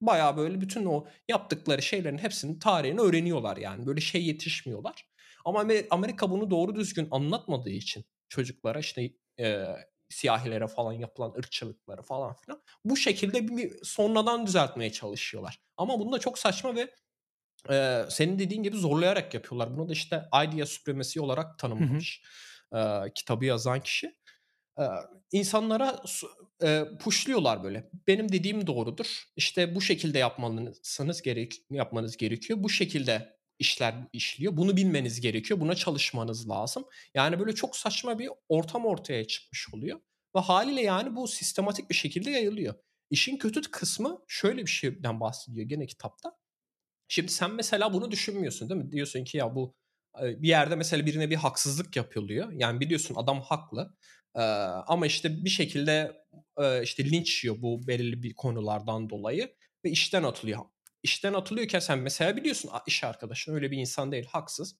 bayağı böyle bütün o yaptıkları şeylerin hepsinin tarihini öğreniyorlar yani. Böyle şey yetişmiyorlar. Ama Amerika bunu doğru düzgün anlatmadığı için çocuklara işte e, siyahilere falan yapılan ırkçılıkları falan filan bu şekilde bir sonradan düzeltmeye çalışıyorlar. Ama bunu da çok saçma ve e, senin dediğin gibi zorlayarak yapıyorlar. Bunu da işte idea supremacy olarak tanımlamış e, kitabı yazan kişi. İnsanlara push'luyorlar böyle. Benim dediğim doğrudur. İşte bu şekilde yapmalısınız gerek yapmanız gerekiyor. Bu şekilde işler işliyor. Bunu bilmeniz gerekiyor. Buna çalışmanız lazım. Yani böyle çok saçma bir ortam ortaya çıkmış oluyor ve hâliyle yani bu sistematik bir şekilde yayılıyor. İşin kötü kısmı şöyle bir şeyden bahsediyor gene kitapta. Şimdi sen mesela bunu düşünmüyorsun değil mi? Diyorsun ki ya bu bir yerde mesela birine bir haksızlık yapılıyor. Yani biliyorsun adam haklı. Ee, ama işte bir şekilde e, işte linç yiyor bu belirli bir konulardan dolayı ve işten atılıyor. İşten atılıyorken sen mesela biliyorsun iş arkadaşın öyle bir insan değil, haksız.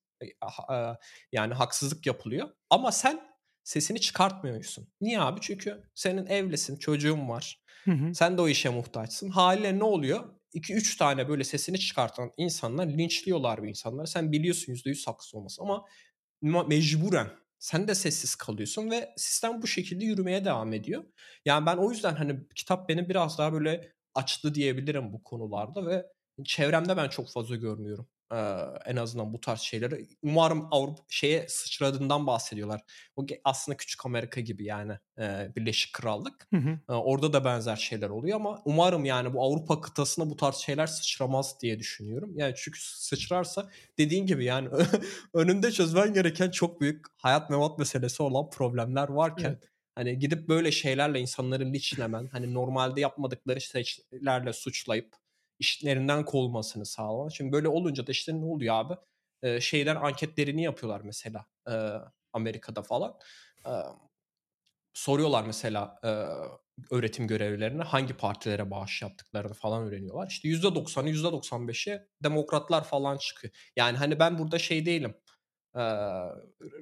Yani haksızlık yapılıyor. Ama sen sesini çıkartmıyorsun. Niye abi? Çünkü senin evlisin, çocuğun var.
Hı hı.
Sen de o işe muhtaçsın. Haliyle ne oluyor? 2-3 tane böyle sesini çıkartan insanlar linçliyorlar bu insanları. Sen biliyorsun %100 haksız olması ama mecburen sen de sessiz kalıyorsun ve sistem bu şekilde yürümeye devam ediyor. Yani ben o yüzden hani kitap beni biraz daha böyle açtı diyebilirim bu konularda ve çevremde ben çok fazla görmüyorum. Ee, en azından bu tarz şeyleri. Umarım Avrupa şeye sıçradığından bahsediyorlar. O aslında küçük Amerika gibi yani e, Birleşik Krallık.
Hı hı.
Orada da benzer şeyler oluyor ama umarım yani bu Avrupa kıtasına bu tarz şeyler sıçramaz diye düşünüyorum. Yani çünkü sıçrarsa dediğin gibi yani önünde çözmen gereken çok büyük hayat memat meselesi olan problemler varken
Evet.
hani gidip böyle şeylerle insanları linçlemen, hani normalde yapmadıkları şeylerle suçlayıp işlerinden kovulmasını sağlaman. Şimdi böyle olunca da işte ne oluyor abi? Ee, şeyler anketlerini yapıyorlar mesela e, Amerika'da falan. E, soruyorlar mesela e, öğretim görevlilerine hangi partilere bağış yaptıklarını falan öğreniyorlar. İşte %90'ı %95'i demokratlar falan çıkıyor. Yani hani ben burada şey değilim. E,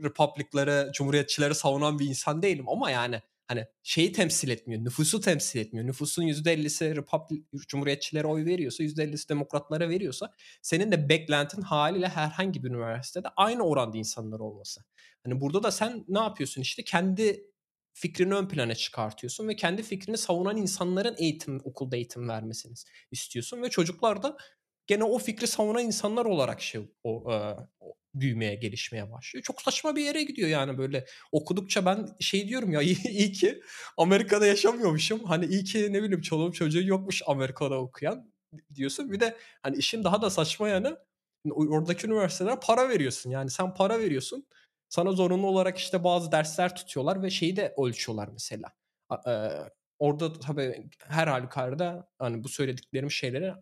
Republikleri, cumhuriyetçileri savunan bir insan değilim ama yani hani şeyi temsil etmiyor, nüfusu temsil etmiyor. Nüfusun %50'si Republik, Cumhuriyetçilere oy veriyorsa, %50'si demokratlara veriyorsa senin de beklentin haliyle herhangi bir üniversitede aynı oranda insanlar olması. Hani burada da sen ne yapıyorsun işte kendi fikrini ön plana çıkartıyorsun ve kendi fikrini savunan insanların eğitim okulda eğitim vermesini istiyorsun ve çocuklar da gene o fikri savunan insanlar olarak şey o, e, büyümeye, gelişmeye başlıyor. Çok saçma bir yere gidiyor yani böyle okudukça ben şey diyorum ya iyi, ki Amerika'da yaşamıyormuşum. Hani iyi ki ne bileyim çoluğum çocuğu yokmuş Amerika'da okuyan diyorsun. Bir de hani işin daha da saçma yanı oradaki üniversitelere para veriyorsun. Yani sen para veriyorsun. Sana zorunlu olarak işte bazı dersler tutuyorlar ve şeyi de ölçüyorlar mesela. A- e, orada tabii her halükarda hani bu söylediklerim şeyleri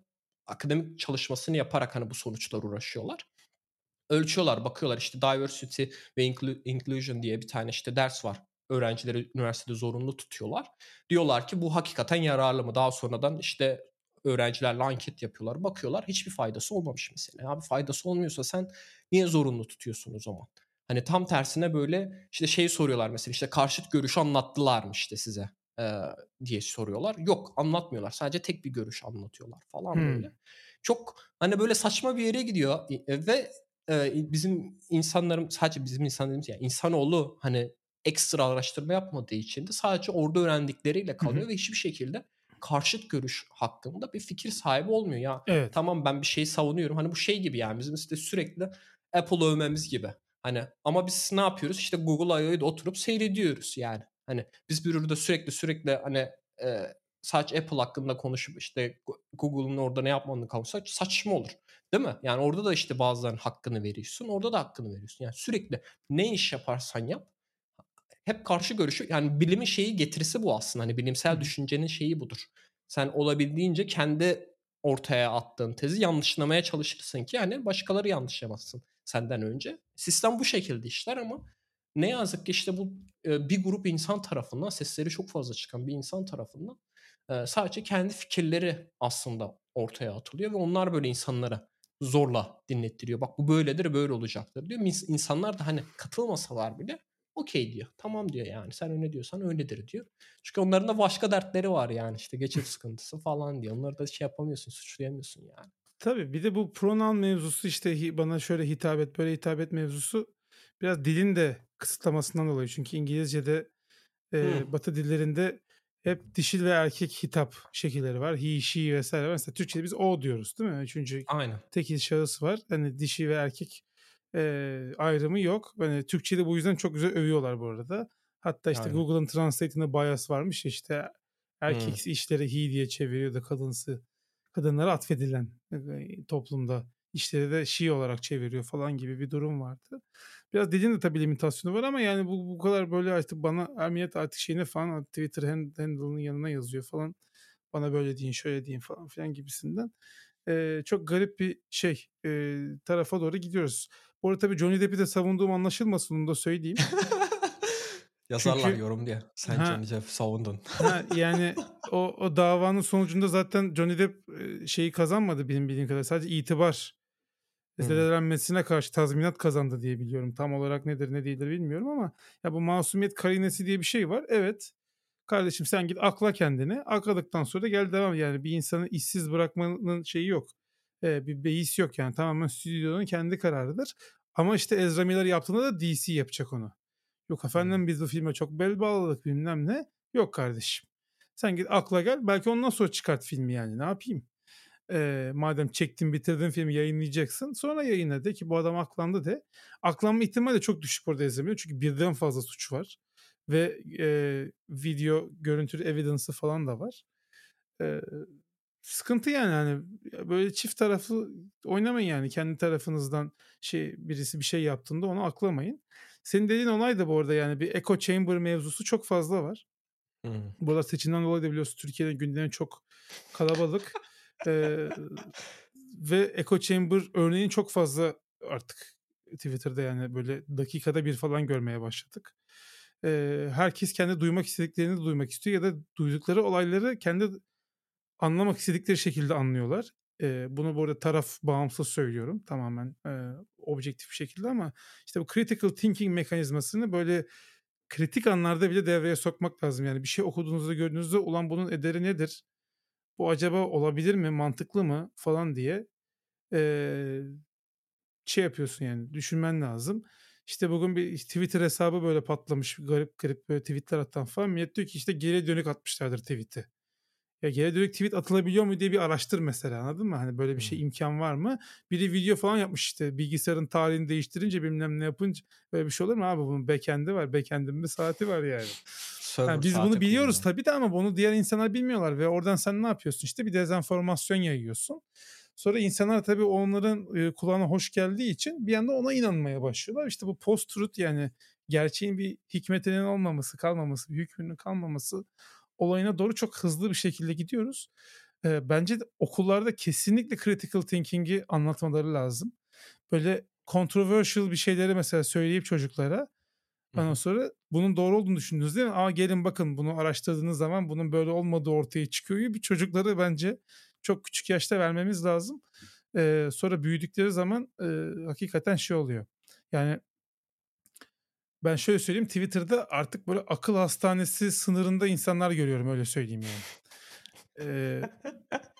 akademik çalışmasını yaparak hani bu sonuçlar uğraşıyorlar. Ölçüyorlar, bakıyorlar. İşte diversity ve inclusion diye bir tane işte ders var. Öğrencileri üniversitede zorunlu tutuyorlar. Diyorlar ki bu hakikaten yararlı mı? Daha sonradan işte öğrencilerle anket yapıyorlar. Bakıyorlar hiçbir faydası olmamış mesela. Abi faydası olmuyorsa sen niye zorunlu tutuyorsun o zaman? Hani tam tersine böyle işte şey soruyorlar mesela işte karşıt görüşü anlattılar mı işte size e, diye soruyorlar. Yok anlatmıyorlar. Sadece tek bir görüş anlatıyorlar falan hmm. böyle. Çok hani böyle saçma bir yere gidiyor ve e, bizim insanlarım sadece bizim insanlarımız yani insanoğlu hani ekstra araştırma yapmadığı için de sadece orada öğrendikleriyle kalıyor Hı-hı. ve hiçbir şekilde karşıt görüş hakkında bir fikir sahibi olmuyor. Ya evet. tamam ben bir şeyi savunuyorum. Hani bu şey gibi yani bizim işte sürekli Apple övmemiz gibi. Hani ama biz ne yapıyoruz? İşte Google I.O.'yu da oturup seyrediyoruz yani. Hani biz bir üründe sürekli sürekli hani e, sadece Apple hakkında konuşup işte Google'ın orada ne yapmanı kalırsa saçma olur. Değil mi? Yani orada da işte bazılarının hakkını veriyorsun. Orada da hakkını veriyorsun. Yani sürekli ne iş yaparsan yap hep karşı görüşü yani bilimin şeyi getirisi bu aslında. Hani bilimsel düşüncenin şeyi budur. Sen olabildiğince kendi ortaya attığın tezi yanlışlamaya çalışırsın ki yani başkaları yanlışlamazsın senden önce. Sistem bu şekilde işler ama ne yazık ki işte bu bir grup insan tarafından sesleri çok fazla çıkan bir insan tarafından sadece kendi fikirleri aslında ortaya atılıyor ve onlar böyle insanlara zorla dinlettiriyor. Bak bu böyledir böyle olacaktır diyor. İnsanlar da hani katılmasalar bile okey diyor. Tamam diyor yani sen öyle diyorsan öyledir diyor. Çünkü onların da başka dertleri var yani işte geçir sıkıntısı falan diyor. Onları da şey yapamıyorsun suçlayamıyorsun yani.
Tabii bir de bu pronoun mevzusu işte bana şöyle hitap et böyle hitap et mevzusu biraz dilin de kısıtlamasından dolayı. Çünkü İngilizce'de e, batı dillerinde hep dişil ve erkek hitap şekilleri var. He, she vesaire. Mesela Türkçe'de biz o diyoruz değil mi? Üçüncü Aynen. tekil şahıs var. Hani dişi ve erkek e, ayrımı yok. Yani Türkçe'de bu yüzden çok güzel övüyorlar bu arada. Hatta işte Aynen. Google'ın Translate'inde bias varmış işte erkek hmm. işleri he diye çeviriyor da kadınsı kadınlara atfedilen toplumda işleri de she olarak çeviriyor falan gibi bir durum vardı. Biraz dediğin de tabii limitasyonu var ama yani bu, bu kadar böyle artık bana emniyet artık şeyine falan Twitter handle'ının yanına yazıyor falan. Bana böyle deyin şöyle deyin falan filan gibisinden. Ee, çok garip bir şey e, tarafa doğru gidiyoruz. Bu arada tabii Johnny Depp'i de savunduğum anlaşılmasın onu da söyleyeyim.
Yazarlar Çünkü, yorum diye. Sen ha, Johnny Depp savundun.
ha, yani o, o davanın sonucunda zaten Johnny Depp şeyi kazanmadı benim bildiğim kadar. Sadece itibar zedelenmesine karşı tazminat kazandı diye biliyorum. Tam olarak nedir ne değildir bilmiyorum ama ya bu masumiyet karinesi diye bir şey var. Evet. Kardeşim sen git akla kendini. Akladıktan sonra da gel devam. Yani bir insanı işsiz bırakmanın şeyi yok. Ee, bir beis yok yani. Tamamen stüdyonun kendi kararıdır. Ama işte Ezra Miller yaptığında da DC yapacak onu. Yok efendim biz bu filme çok bel bağladık bilmem ne. Yok kardeşim. Sen git akla gel. Belki ondan sonra çıkart filmi yani. Ne yapayım? Ee, madem çektin bitirdin filmi yayınlayacaksın. Sonra yayınla de ki bu adam aklandı de. Aklanma ihtimali de çok düşük orada izlemiyor. Çünkü birden fazla suç var. Ve e, video görüntülü evidence'ı falan da var. E, sıkıntı yani hani böyle çift taraflı oynamayın yani kendi tarafınızdan şey birisi bir şey yaptığında onu aklamayın. Senin dediğin olay da bu arada yani bir echo chamber mevzusu çok fazla var. Hmm. Bu arada seçimden dolayı da biliyorsun Türkiye'de gündemi çok kalabalık. Ee, ve echo chamber örneğin çok fazla artık Twitter'da yani böyle dakikada bir falan görmeye başladık. Ee, herkes kendi duymak istediklerini duymak istiyor ya da duydukları olayları kendi anlamak istedikleri şekilde anlıyorlar. E, bunu bu arada taraf bağımsız söylüyorum tamamen e, objektif bir şekilde ama işte bu critical thinking mekanizmasını böyle kritik anlarda bile devreye sokmak lazım. Yani bir şey okuduğunuzda gördüğünüzde olan bunun ederi nedir? Bu acaba olabilir mi? Mantıklı mı? Falan diye e, şey yapıyorsun yani düşünmen lazım. İşte bugün bir Twitter hesabı böyle patlamış garip garip böyle tweetler atan falan. Millet diyor ki işte geri dönük atmışlardır tweet'i. Ya geri dönük tweet atılabiliyor mu diye bir araştır mesela anladın mı? Hani böyle bir şey imkan var mı? Biri video falan yapmış işte bilgisayarın tarihini değiştirince bilmem ne yapınca böyle bir şey olur mu abi? Bunun backend'i var. Backend'in bir saati var yani. Yani biz bunu biliyoruz kullanıyor. tabii de ama bunu diğer insanlar bilmiyorlar ve oradan sen ne yapıyorsun? İşte bir dezenformasyon yayıyorsun. Sonra insanlar tabii onların e, kulağına hoş geldiği için bir anda ona inanmaya başlıyorlar. İşte bu post-truth yani gerçeğin bir hikmetinin olmaması, kalmaması, bir hükmünün kalmaması olayına doğru çok hızlı bir şekilde gidiyoruz. E, bence de okullarda kesinlikle critical thinking'i anlatmaları lazım. Böyle controversial bir şeyleri mesela söyleyip çocuklara ondan sonra bunun doğru olduğunu düşündünüz değil mi? Aa gelin bakın bunu araştırdığınız zaman bunun böyle olmadığı ortaya çıkıyor gibi çocukları bence çok küçük yaşta vermemiz lazım. Ee, sonra büyüdükleri zaman e, hakikaten şey oluyor. Yani ben şöyle söyleyeyim Twitter'da artık böyle akıl hastanesi sınırında insanlar görüyorum öyle söyleyeyim yani. Ee,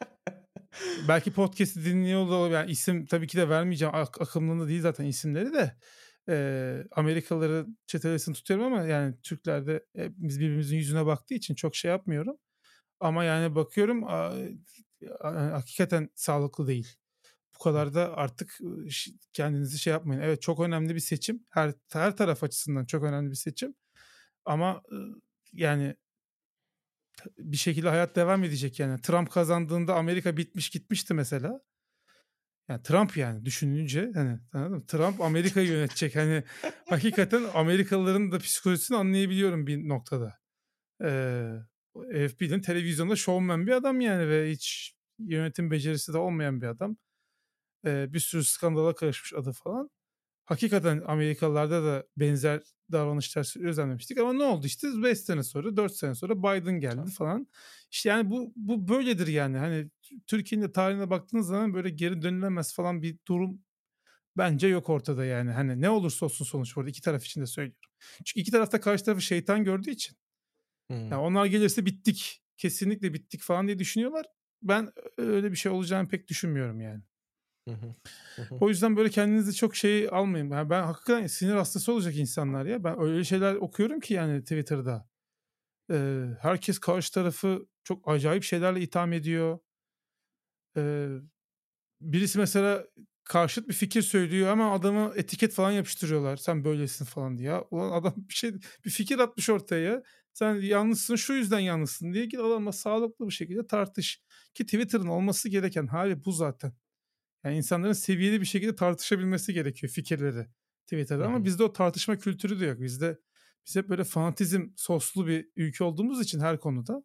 belki podcast'i dinliyor da. Yani isim tabii ki de vermeyeceğim. Ak- akımlığında değil zaten isimleri de. Ee, Amerikalıları çetelesini tutuyorum ama yani Türklerde biz birbirimizin yüzüne baktığı için çok şey yapmıyorum. Ama yani bakıyorum a, a, hakikaten sağlıklı değil. Bu kadar da artık kendinizi şey yapmayın. Evet çok önemli bir seçim. Her her taraf açısından çok önemli bir seçim. Ama yani bir şekilde hayat devam edecek yani. Trump kazandığında Amerika bitmiş gitmişti mesela. Yani Trump yani düşününce hani anladın mı? Trump Amerika'yı yönetecek. Hani hakikaten Amerikalıların da psikolojisini anlayabiliyorum bir noktada. Ee, FB'nin televizyonda showman bir adam yani ve hiç yönetim becerisi de olmayan bir adam. Ee, bir sürü skandala karışmış adı falan. Hakikaten Amerikalılarda da benzer davranışlar özlemlemiştik ama ne oldu işte 5 sene sonra 4 sene sonra Biden geldi tamam. falan. İşte yani bu bu böyledir yani. Hani Türkiye'nin de tarihine baktığınız zaman böyle geri dönülemez falan bir durum bence yok ortada yani. Hani ne olursa olsun sonuç burada iki taraf için de söylüyorum. Çünkü iki tarafta karşı tarafı şeytan gördüğü için. Hmm. Yani onlar gelirse bittik. Kesinlikle bittik falan diye düşünüyorlar. Ben öyle bir şey olacağını pek düşünmüyorum yani. O yüzden böyle kendinizi çok şey almayın. Yani ben hakikaten sinir hastası olacak insanlar ya. Ben öyle şeyler okuyorum ki yani Twitter'da. Ee, herkes karşı tarafı çok acayip şeylerle itham ediyor. Ee, birisi mesela karşıt bir fikir söylüyor ama adamı etiket falan yapıştırıyorlar. Sen böylesin falan diye. Ulan adam bir şey bir fikir atmış ortaya. Sen yanlışsın şu yüzden yanlışsın diye git adamla sağlıklı bir şekilde tartış. Ki Twitter'ın olması gereken hali bu zaten. Yani insanların seviyeli bir şekilde tartışabilmesi gerekiyor fikirleri Twitter'da ama bizde o tartışma kültürü de yok. Bizde biz hep böyle fanatizm soslu bir ülke olduğumuz için her konuda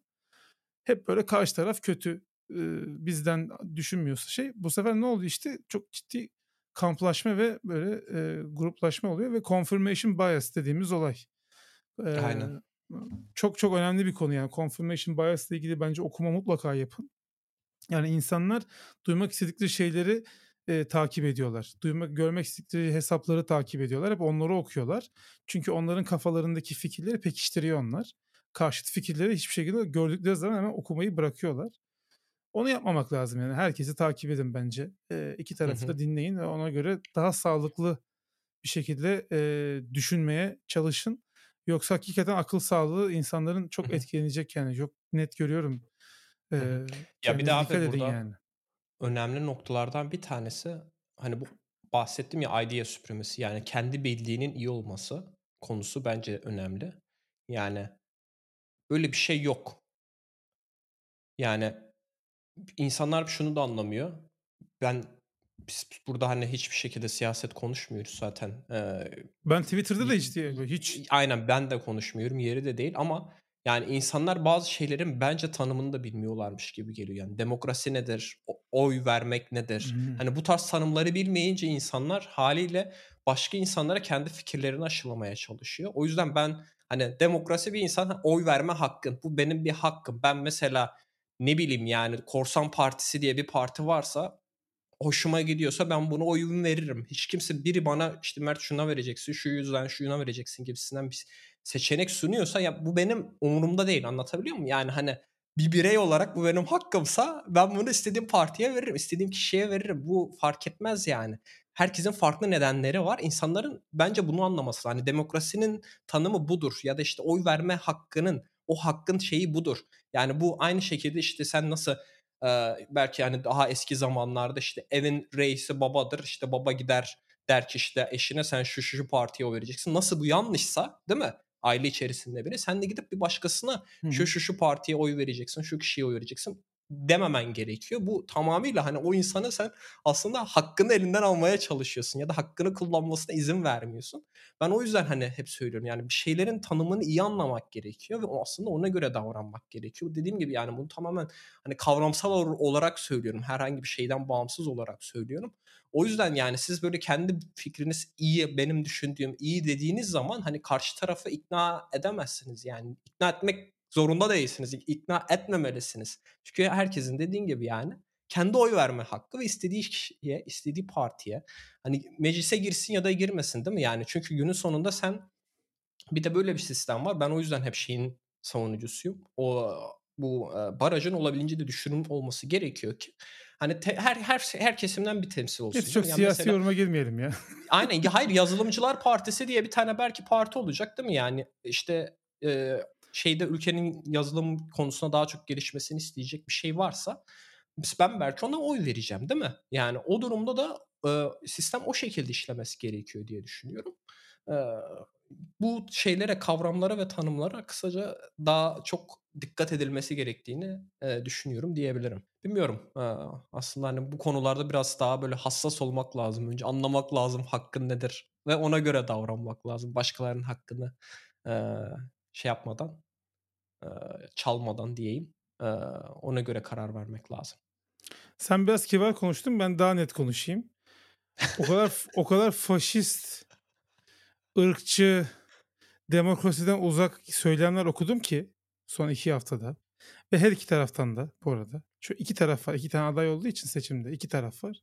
hep böyle karşı taraf kötü bizden düşünmüyorsa şey bu sefer ne oldu işte çok ciddi kamplaşma ve böyle e, gruplaşma oluyor ve confirmation bias dediğimiz olay.
E, Aynen.
Çok çok önemli bir konu yani confirmation bias ile ilgili bence okuma mutlaka yapın. Yani insanlar duymak istedikleri şeyleri e, takip ediyorlar. Duymak, görmek istedikleri hesapları takip ediyorlar. Hep onları okuyorlar. Çünkü onların kafalarındaki fikirleri pekiştiriyor onlar. Karşıt fikirleri hiçbir şekilde gördükleri zaman hemen okumayı bırakıyorlar. Onu yapmamak lazım yani. Herkesi takip edin bence. E, iki tarafı da dinleyin ve ona göre daha sağlıklı bir şekilde e, düşünmeye çalışın. Yoksa hakikaten akıl sağlığı insanların çok etkilenecek yani. Çok net görüyorum
Eee, Ya bir abi burada yani. önemli noktalardan bir tanesi hani bu bahsettim ya idea supremacy yani kendi bildiğinin iyi olması konusu bence önemli. Yani böyle bir şey yok. Yani insanlar şunu da anlamıyor. Ben biz burada hani hiçbir şekilde siyaset konuşmuyoruz zaten. Ee,
Ben Twitter'da da hiç diye hiç
aynen ben de konuşmuyorum yeri de değil ama yani insanlar bazı şeylerin bence tanımını da bilmiyorlarmış gibi geliyor. Yani demokrasi nedir? Oy vermek nedir? Hı Hani bu tarz tanımları bilmeyince insanlar haliyle başka insanlara kendi fikirlerini aşılamaya çalışıyor. O yüzden ben hani demokrasi bir insan oy verme hakkın. Bu benim bir hakkım. Ben mesela ne bileyim yani Korsan Partisi diye bir parti varsa hoşuma gidiyorsa ben bunu oyun veririm. Hiç kimse biri bana işte Mert şuna vereceksin, şu yüzden şuna vereceksin gibisinden bir seçenek sunuyorsa ya bu benim umurumda değil anlatabiliyor muyum? Yani hani bir birey olarak bu benim hakkımsa ben bunu istediğim partiye veririm, istediğim kişiye veririm. Bu fark etmez yani. Herkesin farklı nedenleri var. İnsanların bence bunu anlaması. Hani demokrasinin tanımı budur ya da işte oy verme hakkının o hakkın şeyi budur. Yani bu aynı şekilde işte sen nasıl belki yani daha eski zamanlarda işte evin reisi babadır. İşte baba gider der ki işte eşine sen şu şu, şu partiye oy vereceksin. Nasıl bu yanlışsa değil mi? Aile içerisinde biri. Sen de gidip bir başkasına Hı-hı. şu şu şu partiye oy vereceksin, şu kişiye oy vereceksin. dememen gerekiyor. Bu tamamıyla hani o insanı sen aslında hakkını elinden almaya çalışıyorsun ya da hakkını kullanmasına izin vermiyorsun. Ben o yüzden hani hep söylüyorum yani bir şeylerin tanımını iyi anlamak gerekiyor ve aslında ona göre davranmak gerekiyor. Dediğim gibi yani bunu tamamen hani kavramsal olarak söylüyorum. Herhangi bir şeyden bağımsız olarak söylüyorum. O yüzden yani siz böyle kendi fikriniz iyi, benim düşündüğüm iyi dediğiniz zaman hani karşı tarafı ikna edemezsiniz. Yani ikna etmek zorunda değilsiniz. İkna etmemelisiniz. Çünkü herkesin dediğin gibi yani kendi oy verme hakkı ve istediği kişiye, istediği partiye hani meclise girsin ya da girmesin değil mi? Yani çünkü günün sonunda sen bir de böyle bir sistem var. Ben o yüzden hep şeyin savunucusuyum. O bu barajın olabildiğince de düşürüm olması gerekiyor ki hani te, her her her kesimden bir temsil olsun.
Hiç çok yani siyasi mesela, yoruma girmeyelim ya.
aynen. Hayır yazılımcılar partisi diye bir tane belki parti olacak değil mi? Yani işte e, şeyde ülkenin yazılım konusunda daha çok gelişmesini isteyecek bir şey varsa ben belki ona oy vereceğim değil mi? Yani o durumda da e, sistem o şekilde işlemesi gerekiyor diye düşünüyorum. E, bu şeylere, kavramlara ve tanımlara kısaca daha çok dikkat edilmesi gerektiğini e, düşünüyorum diyebilirim. Bilmiyorum. E, aslında hani bu konularda biraz daha böyle hassas olmak lazım. Önce anlamak lazım hakkın nedir ve ona göre davranmak lazım. Başkalarının hakkını e, şey yapmadan, e, çalmadan diyeyim. E, ona göre karar vermek lazım.
Sen biraz kibar konuştun, ben daha net konuşayım. O kadar o kadar faşist, ırkçı, demokrasiden uzak söylemler okudum ki son iki haftada. Ve her iki taraftan da bu arada. Şu iki taraf var. iki tane aday olduğu için seçimde iki taraf var.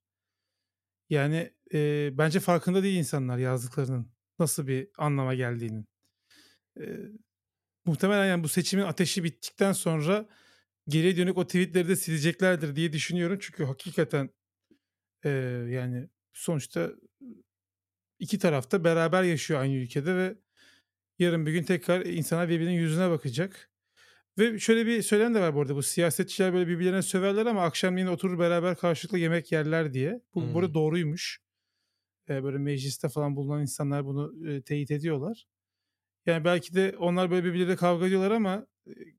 Yani e, bence farkında değil insanlar yazdıklarının nasıl bir anlama geldiğinin. E, muhtemelen yani bu seçimin ateşi bittikten sonra geriye dönük o tweetleri de sileceklerdir diye düşünüyorum. Çünkü hakikaten e, yani sonuçta iki tarafta beraber yaşıyor aynı ülkede ve yarın bir gün tekrar insanlar birbirinin yüzüne bakacak. Ve şöyle bir söylem de var bu arada. Bu siyasetçiler böyle birbirlerine söverler ama akşamleyin oturur beraber karşılıklı yemek yerler diye. Bu hmm. burada doğruymuş. Ee, böyle mecliste falan bulunan insanlar bunu e, teyit ediyorlar. Yani belki de onlar böyle birbirleriyle kavga ediyorlar ama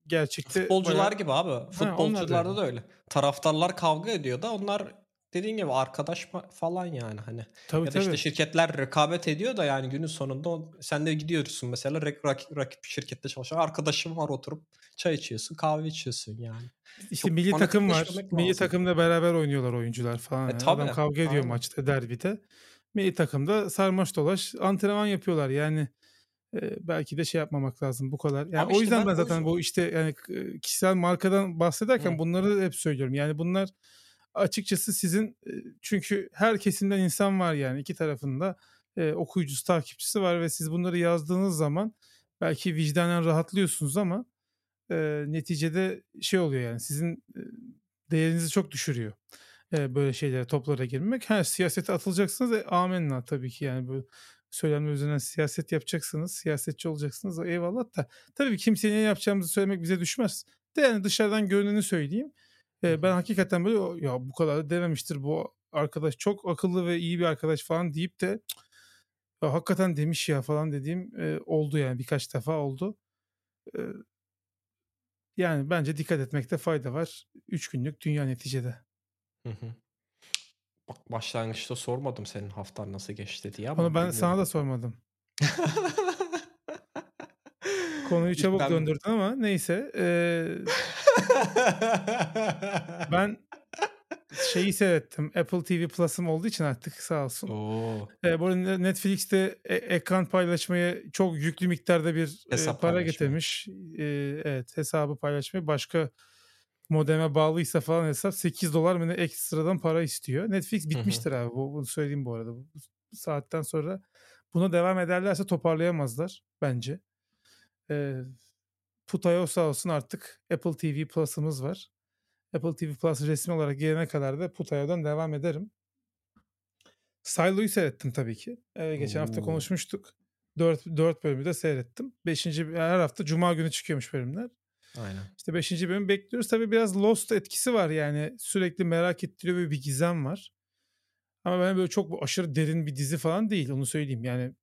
gerçekte...
Futbolcular bayağı... gibi abi. Futbolcularda ha, da öyle. Taraftarlar kavga ediyor da onlar dediğin gibi arkadaş falan yani hani. Tabii, ya da tabii. işte şirketler rekabet ediyor da yani günün sonunda sen de gidiyorsun mesela rak, rak, rakip şirkette çalışan arkadaşım var oturup çay içiyorsun kahve içiyorsun yani.
İşte Çok milli takım var. Milli takımda beraber oynuyorlar oyuncular falan. E, yani. tabii, Adam kavga ediyor aynen. maçta derbide. Milli takımda sarmaş dolaş antrenman yapıyorlar yani belki de şey yapmamak lazım bu kadar. Yani Abi o yüzden ben, ben zaten bu işte yani kişisel markadan bahsederken Hı. bunları hep söylüyorum. Yani bunlar açıkçası sizin çünkü her kesimden insan var yani iki tarafında e, okuyucusu, takipçisi var ve siz bunları yazdığınız zaman belki vicdanen rahatlıyorsunuz ama e, neticede şey oluyor yani sizin e, değerinizi çok düşürüyor. E, böyle şeylere toplara girmek. Her siyasete atılacaksınız. E, amenna tabii ki yani bu söylenme üzerine siyaset yapacaksınız, siyasetçi olacaksınız. Eyvallah da tabii kimseye ne yapacağımızı söylemek bize düşmez. De yani dışarıdan görüneni söyleyeyim. Ee, ben hakikaten böyle ya bu kadar da dememiştir bu arkadaş çok akıllı ve iyi bir arkadaş falan deyip de ya, hakikaten demiş ya falan dediğim e, oldu yani birkaç defa oldu. E, yani bence dikkat etmekte fayda var. Üç günlük dünya neticede.
Hı hı. Bak başlangıçta sormadım senin haftan nasıl geçti diye ama
Onu ben bilmiyorum. sana da sormadım. Konuyu çabuk ben... döndürdün ama neyse. Ee, ben şeyi seyrettim. Apple TV Plus'ım olduğu için artık sağ olsun. Oo. Ee, bu arada Netflix'te e- ekran paylaşmaya çok yüklü miktarda bir e, para getirmiş. E, evet hesabı paylaşmaya başka modeme bağlıysa falan hesap 8 dolar mı ne ekstradan para istiyor. Netflix bitmiştir abi. Bu, bunu söyleyeyim bu arada. Bu saatten sonra buna devam ederlerse toparlayamazlar bence. Ee, Putayo sağ olsun artık Apple TV Plus'ımız var. Apple TV Plus resmi olarak gelene kadar da Putayo'dan devam ederim. Silo'yu seyrettim tabii ki. Ee, geçen Oo. hafta konuşmuştuk. 4, 4 bölümü de seyrettim. 5. her hafta Cuma günü çıkıyormuş bölümler. Aynen. İşte 5. bölüm bekliyoruz. Tabii biraz Lost etkisi var yani. Sürekli merak ettiriyor ve bir gizem var. Ama ben böyle çok aşırı derin bir dizi falan değil onu söyleyeyim. Yani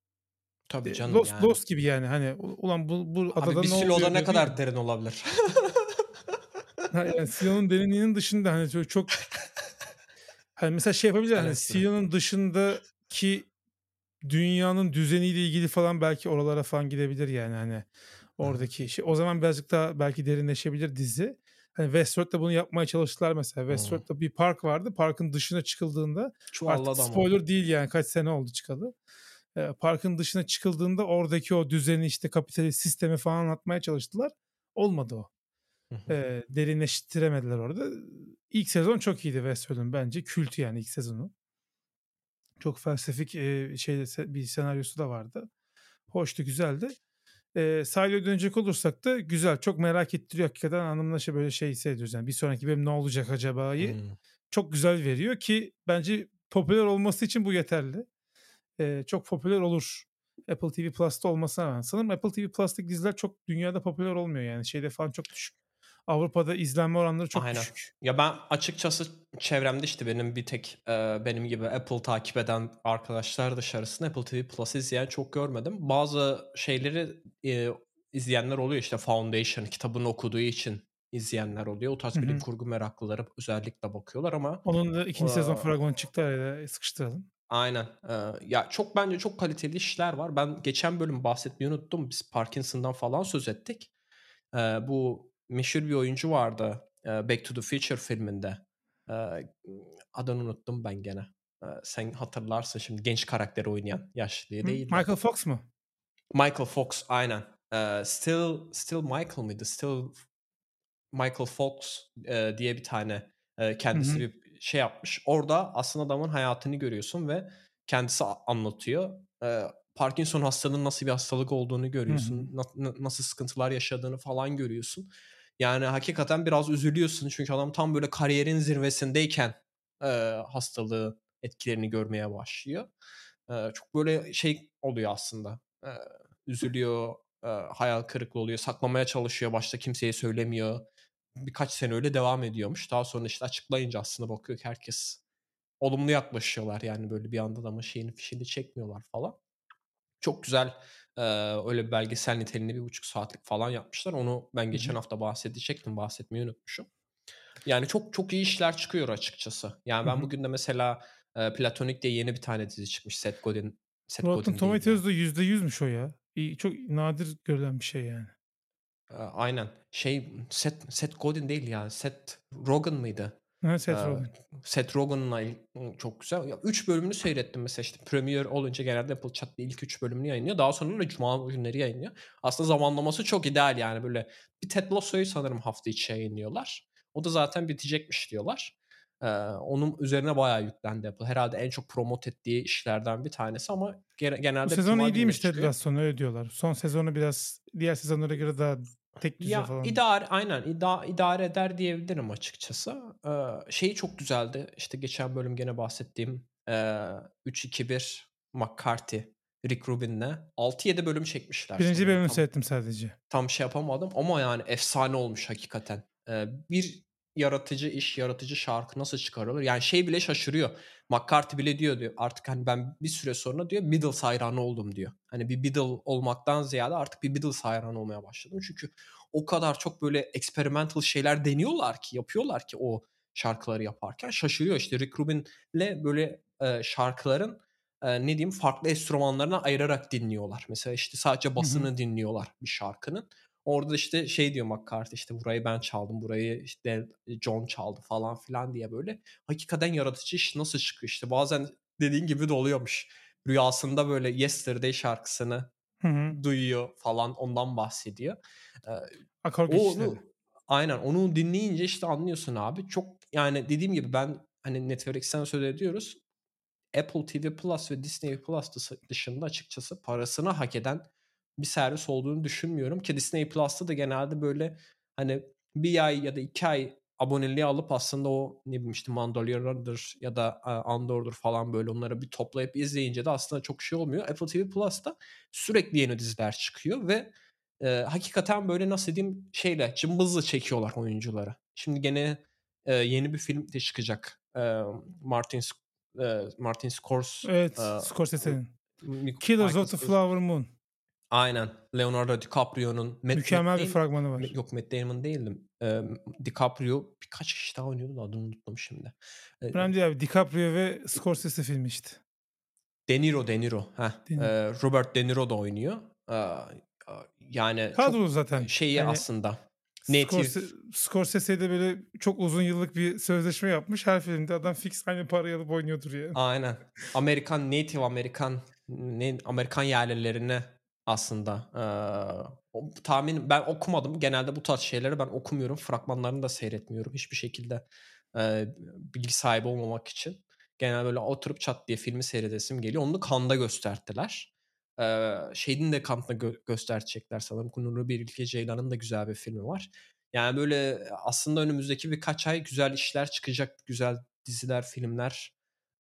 Tabii canım
Lost,
yani.
Lost gibi yani hani ulan bu, bu
adada Abi bir ne oluyor? ne kadar derin olabilir?
Yani CEO'nun derinliğinin dışında hani çok, çok hani mesela şey yapabilir hani. CEO'nun dışındaki dünyanın düzeniyle ilgili falan belki oralara falan gidebilir yani hani oradaki şey. O zaman birazcık daha belki derinleşebilir dizi. Hani Westworld'da bunu yapmaya çalıştılar mesela.
Hmm.
Westworld'da bir park vardı. Parkın dışına çıkıldığında artık
Çuvalladı ama.
spoiler değil yani kaç sene oldu çıkalı. Ee, parkın dışına çıkıldığında oradaki o düzeni işte kapitalist sistemi falan anlatmaya çalıştılar. Olmadı o. Ee, derinleştiremediler orada. İlk sezon çok iyiydi Westworld'un bence. Kült yani ilk sezonu. Çok felsefik e, şey bir senaryosu da vardı. Hoştu, güzeldi. E, Silo'ya dönecek olursak da güzel. Çok merak ettiriyor hakikaten. Anlamda şey böyle şey hissediyoruz. Yani bir sonraki bölüm ne olacak acaba'yı
Hmm.
çok güzel veriyor ki bence popüler olması için bu yeterli. E, çok popüler olur. Apple TV Plus'ta olmasına rağmen. Sanırım Apple TV Plus'taki diziler çok dünyada popüler olmuyor yani. Şeyde falan çok düşük. Avrupa'da izlenme oranları çok
Aynen.
düşük.
Ya ben açıkçası çevremde işte benim bir tek e, benim gibi Apple takip eden arkadaşlar dışarısında Apple TV Plus izleyen çok görmedim. Bazı şeyleri e, izleyenler oluyor işte Foundation kitabını okuduğu için izleyenler oluyor. O tarz bilim kurgu meraklıları özellikle bakıyorlar ama
Onun da ikinci sezon fragmanı çıktı araya sıkıştıralım.
Aynen. Ee, ya çok bence çok kaliteli işler var. Ben geçen bölüm bahsetmeyi unuttum. Biz Parkinson'dan falan söz ettik. Ee, bu meşhur bir oyuncu vardı. e, Back to the Future filminde. Ee, adını unuttum ben gene. Ee, sen hatırlarsın şimdi genç karakteri oynayan yaşlı değil de.
Michael Fox mu?
Michael Fox aynen. Ee, Still Still Michael mıydı? Still Michael Fox e, diye bir tane e, kendisi
Hı hı.
bir şey yapmış. Orada aslında adamın hayatını görüyorsun ve kendisi anlatıyor. E, Parkinson hastalığının nasıl bir hastalık olduğunu görüyorsun. na- nasıl sıkıntılar yaşadığını falan görüyorsun. Yani hakikaten biraz üzülüyorsun çünkü adam tam böyle kariyerin zirvesindeyken e, hastalığı etkilerini görmeye başlıyor. E, çok böyle şey oluyor aslında. E, üzülüyor, e, hayal kırıklığı oluyor, saklamaya çalışıyor, başta kimseye söylemiyor birkaç sene öyle devam ediyormuş. Daha sonra işte açıklayınca aslında bakıyor ki herkes olumlu yaklaşıyorlar. Yani böyle bir anda da ama şeyini fişini çekmiyorlar falan. Çok güzel e, öyle bir belgesel niteliğinde bir buçuk saatlik falan yapmışlar. Onu ben geçen
hı.
hafta bahsedecektim. Bahsetmeyi unutmuşum. Yani çok çok iyi işler çıkıyor açıkçası. Yani ben
hı.
bugün de mesela e, Platonic diye yeni bir tane dizi çıkmış. Seth Godin. Seth
Rotten. Tomatoes'da yüzde yüzmüş o ya. İyi, Çok nadir görülen bir şey yani.
Aynen. Şey Seth, Seth Godin değil ya. Seth Rogen mıydı?
Ha, Seth Rogen.
Seth Rogen'la çok güzel. Ya, üç bölümünü seyrettim mesela işte Premiere olunca genelde Apple Chat ilk üç bölümünü yayınlıyor. Daha sonra da Cuma günleri yayınlıyor. Aslında zamanlaması çok ideal yani böyle bir Ted Lasso'yu sanırım hafta içi yayınlıyorlar. O da zaten bitecekmiş diyorlar. Ee, onun üzerine bayağı yüklendi Apple. Herhalde en çok promote ettiği işlerden bir tanesi ama gene- genelde
Bu sezon iyi değilmiş Ted. Lasso'nun öyle diyorlar. Son sezonu biraz diğer sezonlara göre daha tek düze
Ya
falan.
idare aynen ida, idare eder diyebilirim açıkçası. Ee, şeyi çok güzeldi. İşte geçen bölüm gene bahsettiğim e, 3-2-1 McCarthy, Rick Rubin'le 6-7 bölüm çekmişler.
Birinci bölümü seyrettim sadece.
tam şey yapamadım ama yani efsane olmuş hakikaten. Ee, bir yaratıcı iş, yaratıcı şarkı nasıl çıkarılır? Yani şey bile şaşırıyor. McCarthy bile diyor diyor artık hani ben bir süre sonra diyor Beatles hayranı oldum diyor. Hani bir Beatle olmaktan ziyade artık bir Beatles hayranı olmaya başladım. Çünkü o kadar çok böyle experimental şeyler deniyorlar ki, yapıyorlar ki o şarkıları yaparken şaşırıyor. İşte Rick Rubin'le böyle e, şarkıların e, ne diyeyim farklı enstrümanlarına ayırarak dinliyorlar. Mesela işte sadece basını dinliyorlar bir şarkının. Orada işte şey diyor McCarthy işte burayı ben çaldım, burayı işte John çaldı falan filan diye böyle. Hakikaten yaratıcı iş nasıl çıkıyor işte bazen dediğin gibi de oluyormuş. Rüyasında böyle Yesterday şarkısını
Hı hı.
duyuyor falan ondan bahsediyor. Ee,
Akor
onu aynen onu dinleyince işte anlıyorsun abi. Çok yani dediğim gibi ben hani Netflix'ten söz ediyoruz. Apple TV Plus ve Disney Plus dışı- dışında açıkçası parasını hak eden bir servis olduğunu düşünmüyorum ki Disney Plus'ta da genelde böyle hani bir ay ya da iki ay aboneliği alıp aslında o ne bileyim işte Mandalorian'dır ya da Andor'dur falan böyle onları bir toplayıp izleyince de aslında çok şey olmuyor. Apple TV Plus'ta sürekli yeni diziler çıkıyor ve e, hakikaten böyle nasıl diyeyim şeyle cımbızla çekiyorlar oyuncuları. Şimdi gene e, yeni bir film de çıkacak. E, Martin e, Martin Scorsese
Evet,
e,
Scorsese'nin. Killers of the Flower Moon.
Aynen. Leonardo DiCaprio'nun Matt-
Mükemmel
Matt
bir fragmanı var.
Yok Matt Damon değildim. Ee, DiCaprio birkaç kişi daha oynuyordu da adını unuttum şimdi. Ee,
Önemli değil abi. DiCaprio ve Scorsese filmi işte.
De Niro, De Niro. Heh.
De Niro.
Robert De Niro da oynuyor. Ee, yani
Kadro zaten.
şeyi
Yani
aslında.
Scorsese, Scorsese de böyle çok uzun yıllık bir sözleşme yapmış. Her filmde adam fix aynı parayı alıp oynuyordur yani.
Aynen. Amerikan Native Amerikan ne Amerikan yerlilerine aslında eee, o, tahmin ben okumadım. Genelde bu tarz şeyleri ben okumuyorum. Fragmanlarını da seyretmiyorum hiçbir şekilde eee, bilgi sahibi olmamak için. Genel böyle oturup çat diye filmi seyredesim geliyor. Onu da Kanda gösterdiler. Eee şeyin de Kanda gö- gösterecekler sanırım. Nuri Bilge Ceylan'ın da güzel bir filmi var. Yani böyle aslında önümüzdeki birkaç ay güzel işler çıkacak. Güzel diziler, filmler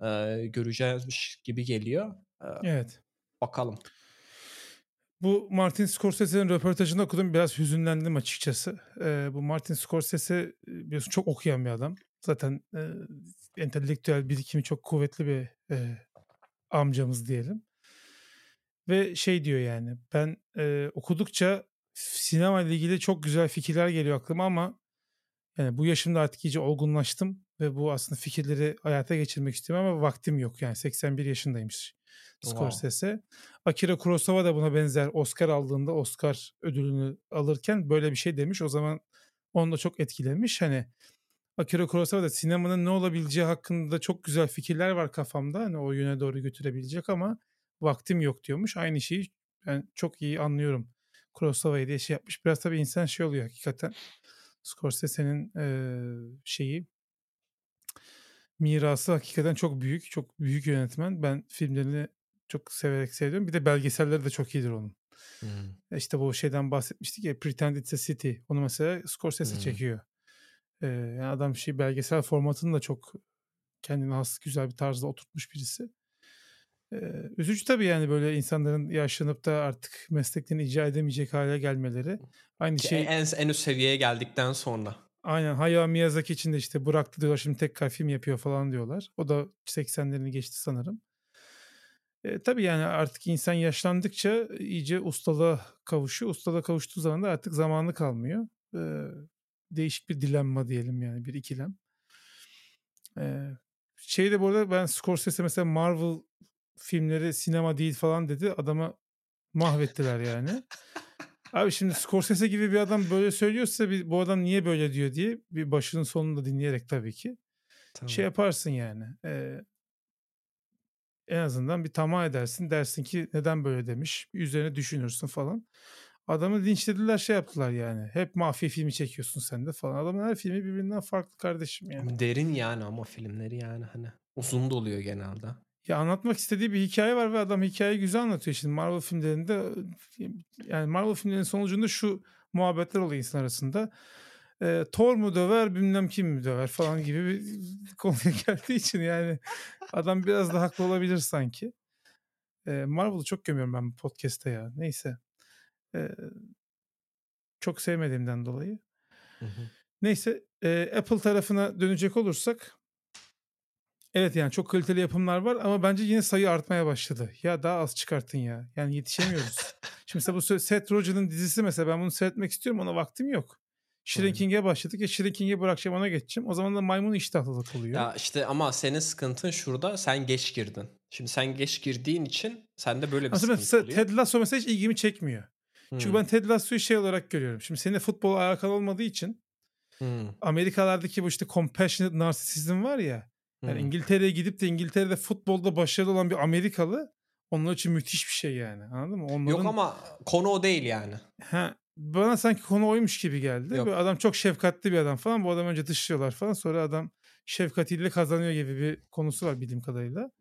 eee, göreceğiz gibi geliyor. Eee,
Evet.
bakalım.
Bu Martin Scorsese'nin röportajını okudum. Biraz hüzünlendim açıkçası. Ee, bu Martin Scorsese e, biliyorsun çok okuyan bir adam. Zaten e, entelektüel birikimi çok kuvvetli bir e, amcamız diyelim. Ve şey diyor yani ben e, okudukça sinema ile ilgili çok güzel fikirler geliyor aklıma ama yani bu yaşımda artık iyice olgunlaştım ve bu aslında fikirleri hayata geçirmek istiyorum ama vaktim yok. Yani 81 yaşındaymış
Wow.
Akira Kurosawa da buna benzer Oscar aldığında Oscar ödülünü alırken böyle bir şey demiş. O zaman onu da çok etkilemiş. Hani Akira Kurosawa da sinemanın ne olabileceği hakkında çok güzel fikirler var kafamda. Hani o yöne doğru götürebilecek ama vaktim yok diyormuş. Aynı şeyi ben çok iyi anlıyorum. Kurosawa'ya diye şey yapmış. Biraz tabii insan şey oluyor hakikaten. Scorsese'nin eee, şeyi mirası hakikaten çok büyük. Çok büyük yönetmen. Ben filmlerini çok severek seviyorum. Bir de belgeselleri de çok iyidir onun.
Hmm.
İşte bu şeyden bahsetmiştik ya Pretend It's a City. Onu mesela Scorsese
Hmm.
çekiyor. Ee, yani adam şey belgesel formatını da çok kendine has güzel bir tarzda oturtmuş birisi. Ee, üzücü tabii yani böyle insanların yaşlanıp da artık mesleklerini icra edemeyecek hale gelmeleri. Aynı
Ki
şey
en, en üst seviyeye geldikten sonra.
aynen Hayao Miyazaki için de işte bıraktı diyorlar şimdi tekrar film yapıyor falan diyorlar. O da 80'lerini geçti sanırım. E, tabii yani artık insan yaşlandıkça iyice ustalığa kavuşuyor. Ustalığa kavuştuğu zaman da artık zamanı kalmıyor. E, değişik bir dilemma diyelim yani bir ikilem. E, şey de bu arada ben Scorsese mesela Marvel filmleri sinema değil falan dedi. Adama mahvettiler yani. Abi şimdi Scorsese gibi bir adam böyle söylüyorsa bir, bu adam niye böyle diyor diye bir başının sonunu da dinleyerek tabii ki
Tamam.
şey yaparsın yani. Ee, en azından bir tamah edersin. Dersin ki neden böyle demiş. Üzerine düşünürsün falan. Adamı linçlediler şey yaptılar yani. Hep mafya filmi çekiyorsun sen de falan. Adamın her filmi birbirinden farklı kardeşim yani.
Derin yani ama filmleri yani hani uzun da oluyor genelde.
Ya anlatmak istediği bir hikaye var ve adam hikayeyi güzel anlatıyor. Şimdi Marvel filmlerinde yani Marvel filmlerinin sonucunda şu muhabbetler oluyor insan arasında. Ee, Thor mu döver bilmem kim mi döver falan gibi bir konuya geldiği için yani adam biraz da haklı olabilir sanki. Ee, Marvel'ı çok gömüyorum ben podcast'te ya. Neyse. Ee, çok sevmediğimden dolayı.
Hı hı.
Neyse e, Apple tarafına dönecek olursak evet yani çok kaliteli yapımlar var ama bence yine sayı artmaya başladı. Ya daha az çıkartın ya. Yani yetişemiyoruz. Şimdi mesela bu Seth Rogen'ın dizisi mesela ben bunu seyretmek istiyorum ona vaktim yok. Shrinking'e başladık ya Shrinking'e bırakacağım ona geçeceğim. O zaman da maymun iştahlılık oluyor.
Ya işte ama senin sıkıntın şurada sen geç girdin. Şimdi sen geç girdiğin için sende böyle bir
Aslında
sıkıntı
mesela
oluyor.
Ted Lasso mesela hiç ilgimi çekmiyor. Çünkü
Hmm,
ben Ted Lasso'yu şey olarak görüyorum. Şimdi senin de futbol alakalı olmadığı için
hmm,
Amerikalardaki bu işte compassionate narsisizm var ya. Yani
hmm.
İngiltere'ye gidip de İngiltere'de futbolda başarılı olan bir Amerikalı onlar için müthiş bir şey yani. Anladın mı? Onların,
Yok ama konu o değil yani.
Ha, bana sanki konu oymuş gibi geldi.
Yok.
Böyle adam çok şefkatli bir adam falan. Bu adam önce dışlıyorlar falan. Sonra adam şefkatiyle kazanıyor gibi bir konusu var bildiğim kadarıyla.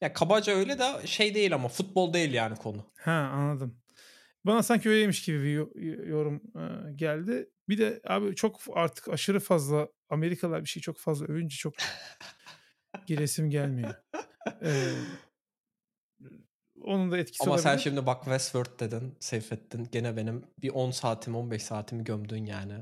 Ya kabaca öyle de şey değil ama futbol değil yani konu.
Ha anladım. Bana sanki öyleymiş gibi bir yo- yorum e, geldi. Bir de abi çok artık aşırı fazla Amerikalılar bir şey çok fazla övünce çok giresim gelmiyor. Ee, onun da etkisi
Ama sen
olabilir.
şimdi bak Westworld dedin, Seyfettin. Gene benim bir 10 saatimi 15 saatimi gömdün yani.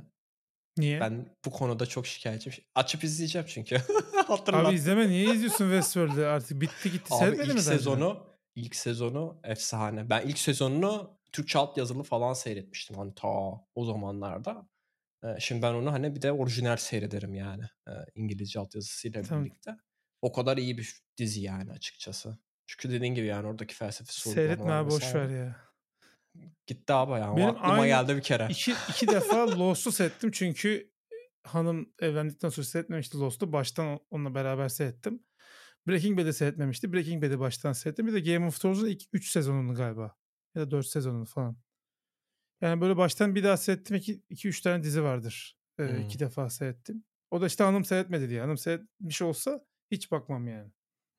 Niye?
Ben bu konuda çok şikayetçiyim. Açıp izleyeceğim çünkü. Hatırlat.
Abi izleme niye izliyorsun Westworld'ı artık bitti gitti
Abi
seyretmedin
ilk
mi
sezonu ilk sezonu efsane. Ben ilk sezonunu Türkçe altyazılı falan seyretmiştim hani ta o zamanlarda. Eee, şimdi ben onu hani bir de orijinal seyrederim yani, eee, İngilizce altyazısıyla
Tamam.
birlikte. O kadar iyi bir dizi yani açıkçası. Çünkü dediğin gibi yani oradaki felsefi sorular
Seyretme abi boş ver ya.
Gitti abi ya. O
Benim
aklıma
aynı
geldi bir kere.
iki, iki defa Lost'u seyrettim çünkü hanım evlendikten sonra seyretmemişti Lost'u. Baştan onunla beraber seyrettim. Breaking Bad'i seyretmemişti. Breaking Bad'i baştan seyrettim. Bir de Game of Thrones'un ilk 3 sezonunu galiba. Ya da 4 sezonunu falan. Yani böyle baştan bir daha seyrettim. 2-3 tane dizi vardır. Ee,
Hmm.
iki defa seyrettim. O da işte hanım seyretmedi diye. Hanım seyretmiş olsa hiç bakmam yani.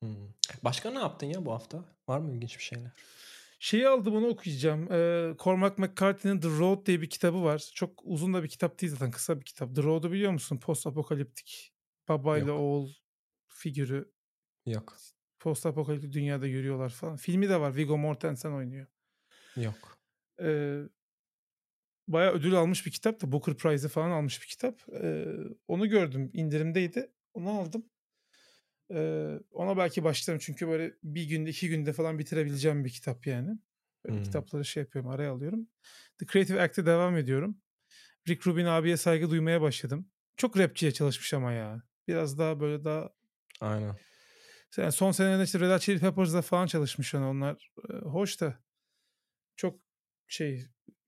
Hmm. Başka ne yaptın ya bu hafta? Var mı ilginç bir şeyler?
Şeyi aldım onu okuyacağım. Ee, Cormac McCarthy'nin The Road diye bir kitabı var. Çok uzun da bir kitap değil zaten. Kısa bir kitap. The Road'u biliyor musun? Post apokaliptik babayla
Yok.
oğul figürü.
Yok.
Post apokaliptik dünyada yürüyorlar falan. Filmi de var. Viggo Mortensen oynuyor.
Yok.
Ee, bayağı ödül almış bir kitap da. Booker Prize'ı falan almış bir kitap. Ee, onu gördüm. indirimdeydi. Onu aldım. Ee, ona belki başlarım. Çünkü böyle bir günde iki günde falan bitirebileceğim bir kitap yani. Böyle
Hmm.
kitapları şey yapıyorum araya alıyorum. The Creative Act'e devam ediyorum. Rick Rubin abiye saygı duymaya başladım. Çok rapçiye çalışmış ama ya. Biraz daha böyle daha
Aynen.
yani son senelerde işte Red Hot Chili Peppers'da falan çalışmış yani onlar. Hoş da çok şey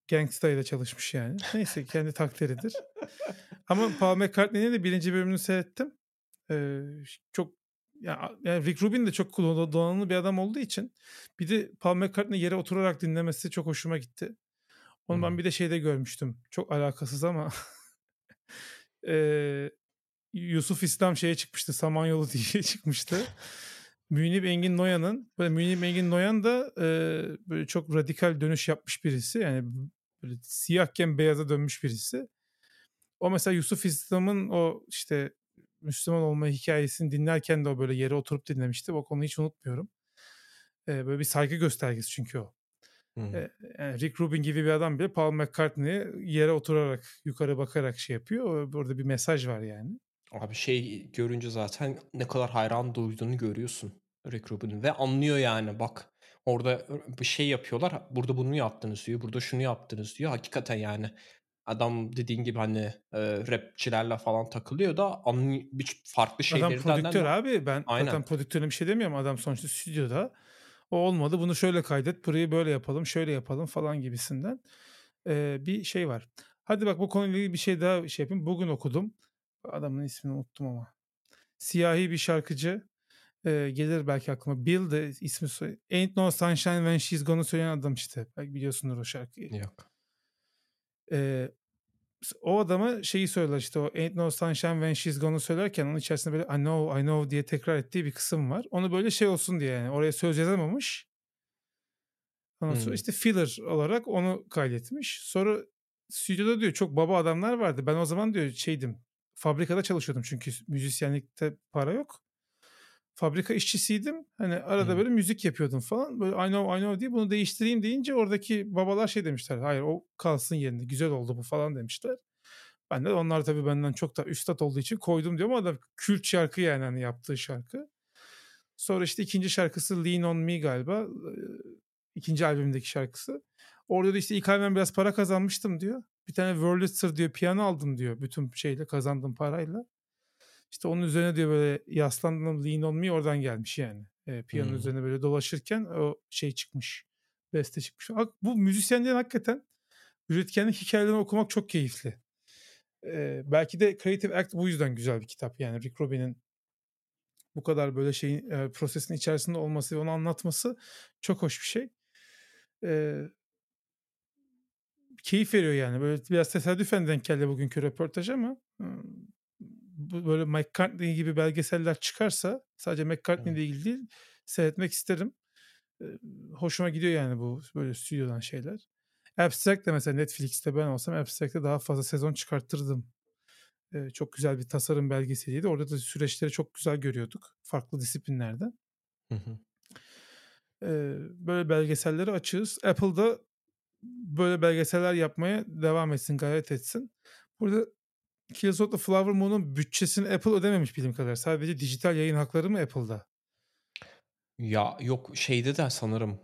Gangsta'yla çalışmış yani. Neyse kendi takdiridir. Ama Paul McCartney'nin de birinci bölümünü seyrettim. Ee, çok ya, yani Rick Rubin de çok donanımlı bir adam olduğu için bir de Paul McCartney yere oturarak dinlemesi çok hoşuma gitti. Onu ben
Hmm.
bir de şeyde görmüştüm. Çok alakasız ama Ee, Yusuf İslam şeye çıkmıştı. Samanyolu diye çıkmıştı. Münip Engin Noyan'ın böyle Münip Engin Noyan da e, böyle çok radikal dönüş yapmış birisi. Yani böyle siyahken beyaza dönmüş birisi. O mesela Yusuf İslam'ın o işte Müslüman olma hikayesini dinlerken de o böyle yere oturup dinlemişti. O konuyu hiç unutmuyorum. E, böyle bir saygı göstergesi çünkü o.
Hmm.
E, yani Rick Rubin gibi bir adam bile Paul McCartney'e yere oturarak yukarı bakarak şey yapıyor. Orada bir mesaj var yani.
Abi şey görünce zaten ne kadar hayran duyduğunu görüyorsun Rick Rubin'in ve anlıyor yani bak orada bir şey yapıyorlar burada bunu yaptınız diyor burada şunu yaptınız diyor hakikaten yani adam dediğin gibi hani e, rapçilerle falan takılıyor da anlıyor, bir farklı
Adam
şeylerden
prodüktör
de
abi. Ben
Aynen.
zaten prodüktörüne bir şey demiyorum. Adam sonuçta stüdyoda. O olmadı. Bunu şöyle kaydet. Burayı böyle yapalım. Şöyle yapalım falan gibisinden. Ee, bir şey var. Hadi bak bu konuyla ilgili bir şey daha şey yapayım. Bugün okudum. Adamın ismini unuttum ama. Siyahi bir şarkıcı. Ee, gelir belki aklıma. Bill de ismi soy. Ain't No Sunshine When She's Gone'u söyleyen adam işte. Belki biliyorsundur o şarkıyı.
yok.
Ee, o adama şeyi söyler işte o Ain't No Sunshine When She's Gone'u söylerken onun içerisinde böyle I know I know diye tekrar ettiği bir kısım var. Onu böyle şey olsun diye yani oraya söz yazamamış. Ondan sonra
Hmm.
işte filler olarak onu kaydetmiş. Sonra stüdyoda diyor çok baba adamlar vardı. Ben o zaman diyor şeydim fabrikada çalışıyordum çünkü müzisyenlikte para yok. Fabrika işçisiydim. Hani arada
Hmm.
böyle müzik yapıyordum falan. Böyle I know I know diye bunu değiştireyim deyince oradaki babalar şey demişler. Hayır o kalsın yerinde. Güzel oldu bu falan demişler. Ben de onlar tabii benden çok da üstat olduğu için koydum diyorum ama da kült şarkı yani hani yaptığı şarkı. Sonra işte ikinci şarkısı Lean On Me galiba. İkinci albümdeki şarkısı. Orada da işte ilk albüm biraz para kazanmıştım diyor. Bir tane Wurlitzer diyor piyano aldım diyor. Bütün şeyle kazandığım parayla. İşte onun üzerine diyor böyle yaslandım Lean On Me oradan gelmiş yani. Ee, piyano
Hmm.
üzerine böyle dolaşırken o şey çıkmış. Beste çıkmış. Bu müzisyenlerin hakikaten üretkenlik hikayelerini okumak çok keyifli. Ee, belki de Creative Act bu yüzden güzel bir kitap. Yani Rick Rubin'in bu kadar böyle şeyin e, prosesin içerisinde olması ve onu anlatması çok hoş bir şey. Ee, keyif veriyor yani. Böyle biraz tesadüfen denk geldi bugünkü röportaj ama böyle McCartney gibi belgeseller çıkarsa sadece McCartney ile ilgili değil seyretmek isterim. Hoşuma gidiyor yani bu böyle stüdyodan şeyler. Abstract de mesela Netflix'te ben olsam Abstract'te daha fazla sezon çıkarttırdım. Ee, çok güzel bir tasarım belgeseliydi. Orada da süreçleri çok güzel görüyorduk. Farklı disiplinlerde.
Hı hı.
Böyle belgeselleri açığız. Apple'da böyle belgeseller yapmaya devam etsin, gayret etsin. Burada Kills of the Flower Moon'un bütçesini Apple ödememiş bildiğim kadar. Sadece dijital yayın hakları mı Apple'da?
Ya yok şeyde de sanırım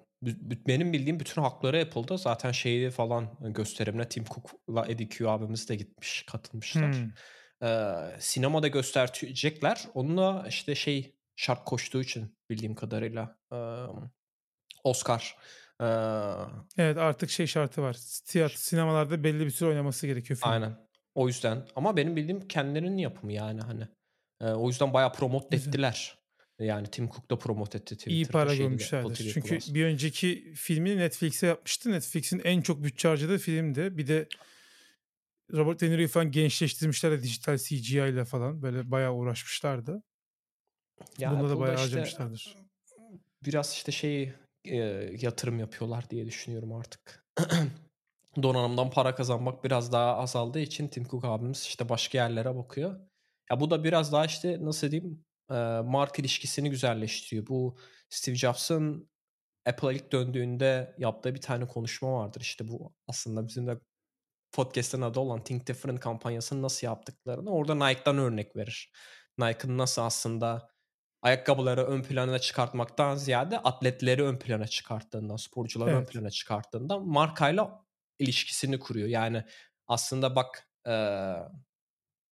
benim bildiğim bütün hakları Apple'da. Zaten şeyi falan gösterimine Tim Cook'la Eddie Q abimiz de gitmiş, katılmışlar. Hmm. Ee, sinemada gösterecekler. Onunla işte şey şart koştuğu için bildiğim kadarıyla Oscar.
evet artık şey şartı var. Tiyatro sinemalarda belli bir süre oynaması gerekiyor film.
Aynen. O yüzden ama benim bildiğim kendilerinin yapımı yani hani. o yüzden bayağı promote ettiler. Yani Tim Cook da promote etti Twitter'da.
İyi para görmüşlerdir. Çünkü Plus. bir önceki filmini Netflix'e yapmıştı. Netflix'in en çok bütçe harcadığı filmdi. Bir de Robert De Niro'yu falan gençleştirmişler de dijital CGI ile falan. Böyle bayağı uğraşmışlardı. Ya Bunda da bayağı işte, harcamışlardır.
Biraz işte şey e, yatırım yapıyorlar diye düşünüyorum artık. Donanımdan para kazanmak biraz daha azaldığı için Tim Cook abimiz işte başka yerlere bakıyor. Ya bu da biraz daha işte nasıl diyeyim marka ilişkisini güzelleştiriyor. Bu Steve Jobs'ın Apple'a ilk döndüğünde yaptığı bir tane konuşma vardır. İşte bu aslında bizim de podcast'ın adı olan Think Different kampanyasını nasıl yaptıklarını orada Nike'dan örnek verir. Nike'ın nasıl aslında ayakkabıları ön plana çıkartmaktan ziyade atletleri ön plana çıkarttığından, sporcuları evet. ön plana çıkarttığından markayla ilişkisini kuruyor. Yani aslında bak e,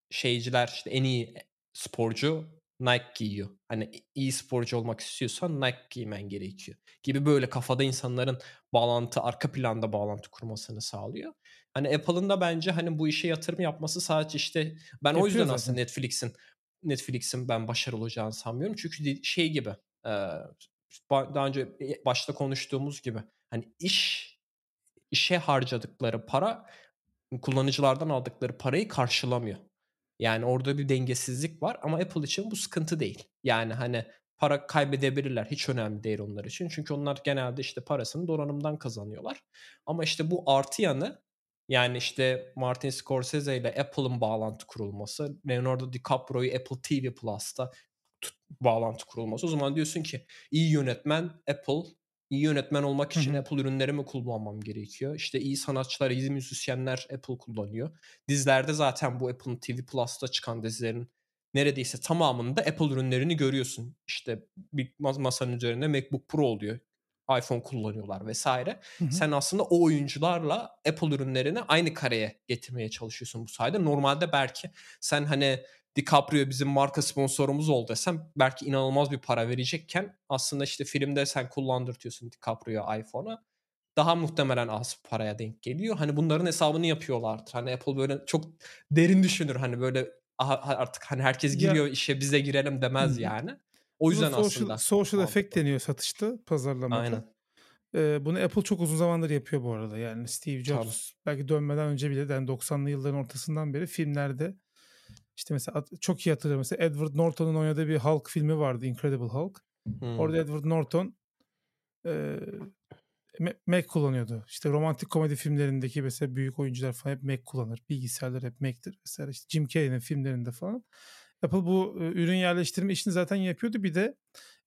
şeyciler işte en iyi sporcu Nike giyiyor. Hani iyi sporcu olmak istiyorsan Nike giymen gerekiyor. Gibi böyle kafada insanların bağlantı, arka planda bağlantı kurmasını sağlıyor. Hani Apple'ın da bence hani bu işe yatırım yapması sadece işte ben Yapıyor o yüzden zaten. aslında Netflix'in Netflix'in ben başarılı olacağını sanmıyorum. Çünkü şey gibi daha önce başta konuştuğumuz gibi hani iş işe harcadıkları para kullanıcılardan aldıkları parayı karşılamıyor. Yani orada bir dengesizlik var ama Apple için bu sıkıntı değil. Yani hani para kaybedebilirler. Hiç önemli değil onlar için. Çünkü onlar genelde işte parasını donanımdan kazanıyorlar. Ama işte bu artı yanı yani işte Martin Scorsese ile Apple'ın bağlantı kurulması, Leonardo DiCaprio'yu Apple TV Plus'ta bağlantı kurulması. O zaman diyorsun ki iyi yönetmen Apple, iyi yönetmen olmak için Hı-hı. Apple ürünleri mi kullanmam gerekiyor? İşte iyi sanatçılar, iyi müzisyenler Apple kullanıyor. Dizilerde zaten bu Apple'ın TV Plus'ta çıkan dizilerin neredeyse tamamında Apple ürünlerini görüyorsun. İşte bir masanın üzerinde MacBook Pro oluyor iPhone kullanıyorlar vesaire. Hı hı. Sen aslında o oyuncularla Apple ürünlerini aynı kareye getirmeye çalışıyorsun bu sayede. Normalde belki sen hani DiCaprio bizim marka sponsorumuz oldu desem belki inanılmaz bir para verecekken aslında işte filmde sen kullandırtıyorsun DiCaprio iPhone'a daha muhtemelen az paraya denk geliyor. Hani bunların hesabını yapıyorlardır. Hani Apple böyle çok derin düşünür. Hani böyle artık hani herkes giriyor ya, işe bize girelim demez hı. yani. O yüzden social, aslında.
Social effect deniyor satışta, pazarlamada. Aynen. Ee, bunu Apple çok uzun zamandır yapıyor bu arada. Yani Steve Jobs Tabii. belki dönmeden önce bile yani 90'lı yılların ortasından beri filmlerde işte mesela çok iyi hatırlıyorum. Mesela Edward Norton'un oynadığı bir Hulk filmi vardı. Incredible Hulk. Hmm. Orada Edward Norton e, Mac kullanıyordu. İşte romantik komedi filmlerindeki mesela büyük oyuncular falan hep Mac kullanır. Bilgisayarlar hep Mac'tir. Mesela işte Jim Carrey'nin filmlerinde falan. Apple bu ürün yerleştirme işini zaten yapıyordu. Bir de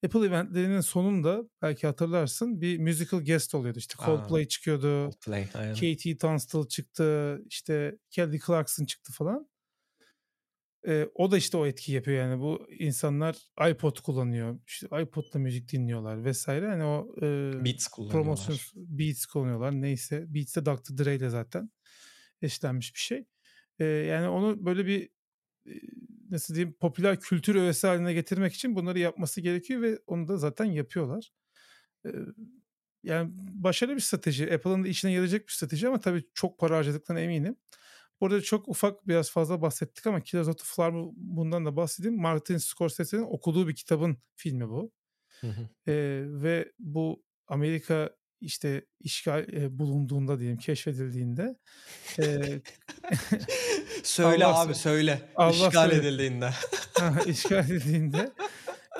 Apple eventlerinin sonunda belki hatırlarsın bir musical guest oluyordu. İşte Coldplay Aa, çıkıyordu. Coldplay, aynen. Katie Tunstall çıktı. İşte Kelly Clarkson çıktı falan. Ee, o da işte o etki yapıyor yani bu insanlar iPod kullanıyor. İşte iPod'la müzik dinliyorlar vesaire. Hani o
e, Beats kullanıyorlar. Promosyon
Beats kullanıyorlar neyse. Beats de Dr. Dre ile zaten eşlenmiş bir şey. Ee, yani onu böyle bir nasıl diyeyim popüler kültür öğesi haline getirmek için bunları yapması gerekiyor ve onu da zaten yapıyorlar. yani başarılı bir strateji. Apple'ın da içine yarayacak bir strateji ama tabii çok para harcadıklarına eminim. Burada çok ufak biraz fazla bahsettik ama Killers of the Flower bundan da bahsedeyim. Martin Scorsese'nin okuduğu bir kitabın filmi bu. Hı hı. Ee, ve bu Amerika işte işgal e, bulunduğunda diyelim keşfedildiğinde e,
söyle Allah abi söyle Allah işgal söyle. edildiğinde
işgal edildiğinde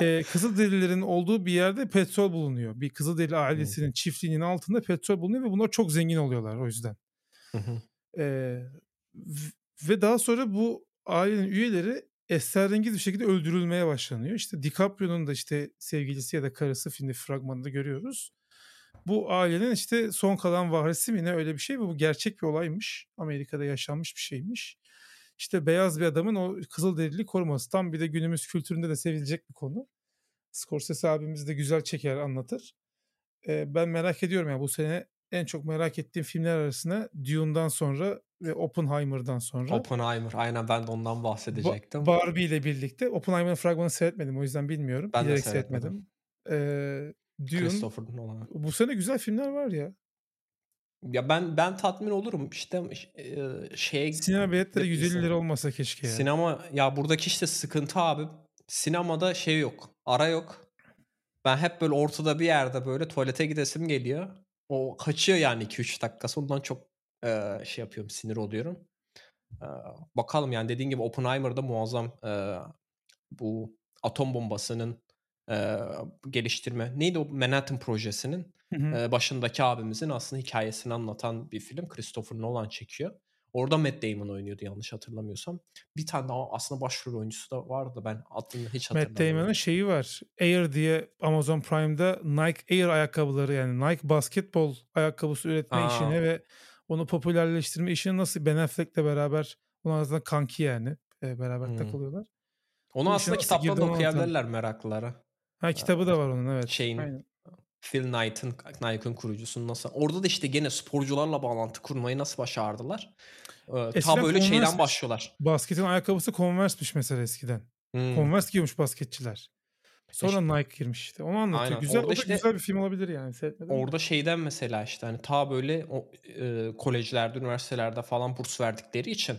e, Kızılderililerin olduğu bir yerde petrol bulunuyor. Bir Kızılderili ailesinin hmm. çiftliğinin altında petrol bulunuyor ve bunlar çok zengin oluyorlar o yüzden. e, ve daha sonra bu ailenin üyeleri esrarengiz bir şekilde öldürülmeye başlanıyor. İşte DiCaprio'nun da işte sevgilisi ya da karısı filmde fragmanında görüyoruz bu ailenin işte son kalan varisi mi ne öyle bir şey mi? Bu gerçek bir olaymış. Amerika'da yaşanmış bir şeymiş. İşte beyaz bir adamın o kızıl derili koruması. Tam bir de günümüz kültüründe de sevilecek bir konu. Scorsese abimiz de güzel çeker anlatır. e, ben merak ediyorum yani bu sene en çok merak ettiğim filmler arasında Dune'dan sonra ve Oppenheimer'dan sonra.
Oppenheimer. Aynen ben de ondan bahsedecektim.
Ba- Barbie ile birlikte. Oppenheimer'ın fragmanı seyretmedim o yüzden bilmiyorum.
Ben de
Bilerek
seyretmedim.
seyretmedim. Ee, Dune.
Christopher Nolan.
Bu sene güzel filmler var ya.
Ya ben ben tatmin olurum işte e, şeye
Sinema biletleri
de-
150 lira olmasa keşke ya.
Sinema ya buradaki işte sıkıntı abi. Sinemada şey yok. Ara yok. Ben hep böyle ortada bir yerde böyle tuvalete gidesim geliyor. O kaçıyor yani 2-3 dakikası. Ondan çok e, şey yapıyorum, sinir oluyorum. E, bakalım yani dediğin gibi Oppenheimer'da muazzam e, bu atom bombasının e, geliştirme. Neydi o Manhattan projesinin
Hı hı.
e, başındaki abimizin aslında hikayesini anlatan bir film. Christopher Nolan çekiyor. Orada Matt Damon oynuyordu yanlış hatırlamıyorsam. Bir tane daha aslında başrol oyuncusu da vardı. Ben adını hiç
Matt
hatırlamıyorum.
Damon'ın şeyi var. Air diye Amazon Prime'da Nike Air ayakkabıları yani Nike basketbol ayakkabısı üretme
Aa.
işine ve onu popülerleştirme işini nasıl Ben Affleck'le beraber onlar aslında kanki yani e, beraber
Hmm.
takılıyorlar.
Onu
Bu
aslında kitaptan okuyabilirler meraklılara.
Ha kitabı da var onun evet.
Şeyin
Aynen.
Phil Knight'ın Nike'ın kurucusunun nasıl orada da işte gene sporcularla bağlantı kurmayı nasıl başardılar? Ee, ta
Eskiden
böyle şeyden
Converse'miş.
başlıyorlar.
Basketin ayakkabısı Converse'miş mesela eskiden.
Hmm.
Converse giyiyormuş basketçiler. Sonra Nike girmiş işte. Onu anlatıyor.
Aynen.
Güzel,
Orada
o da
işte-
güzel bir film olabilir yani. Seyretmedim mi?
Orada şeyden mesela işte hani ta böyle o, e, kolejlerde, üniversitelerde falan burs verdikleri için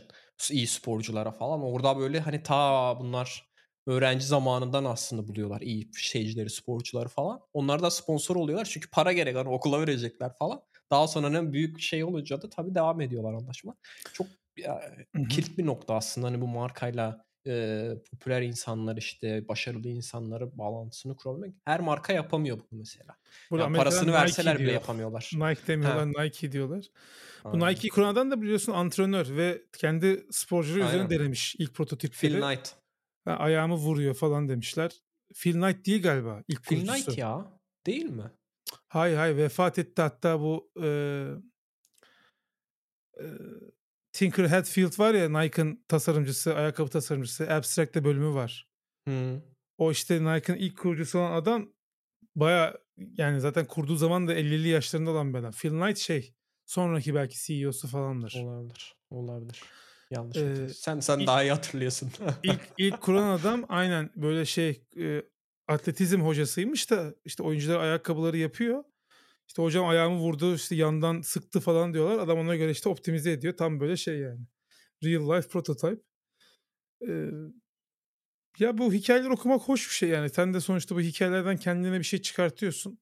iyi sporculara falan orada böyle hani ta bunlar öğrenci zamanından aslında buluyorlar iyi şeycileri, sporcuları falan. Onlar da sponsor oluyorlar çünkü para gerek hani okula verecekler falan. Daha sonra ne büyük şey olunca da tabii devam ediyorlar anlaşma. Çok ya, kilit bir nokta aslında hani bu markayla e, popüler insanlar işte başarılı insanları bağlantısını kurabilmek. Her marka yapamıyor bunu mesela.
Burada
Ya
Amerika'da
parasını
Nike
verseler bile
diyor.
yapamıyorlar.
Nike demiyorlar Nike diyorlar. Bu
Aynen.
Nike'yi kuran adam da biliyorsun antrenör ve kendi sporcuları üzerine
Aynen.
denemiş ilk prototipleri.
Phil Knight.
Ha, ayağımı vuruyor falan demişler. Phil Knight değil galiba ilk
Phil
kurucusu.
Knight ya. Değil mi?
Hayır hayır vefat etti hatta bu e, e, Tinker Hatfield var ya Nike'ın tasarımcısı, ayakkabı tasarımcısı. Abstract'te bölümü var.
Hı.
O işte Nike'ın ilk kurucusu olan adam baya yani zaten kurduğu zaman da 50'li yaşlarında olan bir adam. Phil Knight şey sonraki belki CEO'su falandır.
Olabilir. Olabilir. Yanlış
Ee.
Sen sen
ilk-
daha iyi hatırlıyorsun.
ilk ilk kuran adam aynen böyle şey e, atletizm hocasıymış da işte oyuncular ayakkabıları yapıyor. İşte hocam ayağımı vurdu işte yandan sıktı falan diyorlar. Adam ona göre işte optimize ediyor. Tam böyle şey yani. Real life prototype. Ee, ya bu hikayeler okumak hoş bir şey yani. Sen de sonuçta bu hikayelerden kendine bir şey çıkartıyorsun.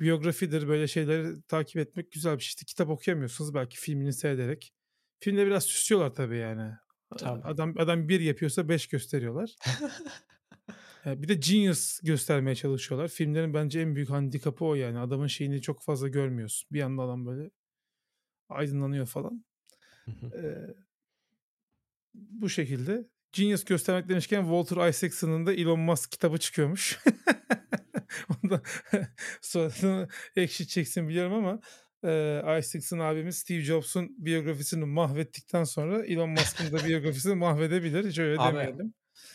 Biyografidir böyle şeyleri takip etmek güzel bir şey. İşte kitap okuyamıyorsunuz belki filmini seyrederek. Filmde biraz süslüyorlar tabii yani.
Tabii.
Adam adam bir yapıyorsa beş gösteriyorlar. Bir de genius göstermeye çalışıyorlar. Filmlerin bence en büyük handikapı o yani. Adamın şeyini çok fazla görmüyorsun. Bir anda adam böyle aydınlanıyor falan. Ee, bu şekilde. Genius göstermek demişken Walter Isaacson'ın da Elon Musk kitabı çıkıyormuş. Ondan sonrasını ekşi çeksin biliyorum ama e, Isaacson abimiz Steve Jobs'un biyografisini mahvettikten sonra Elon Musk'ın da biyografisini mahvedebilir. Hiç öyle
Abi,
demeyelim.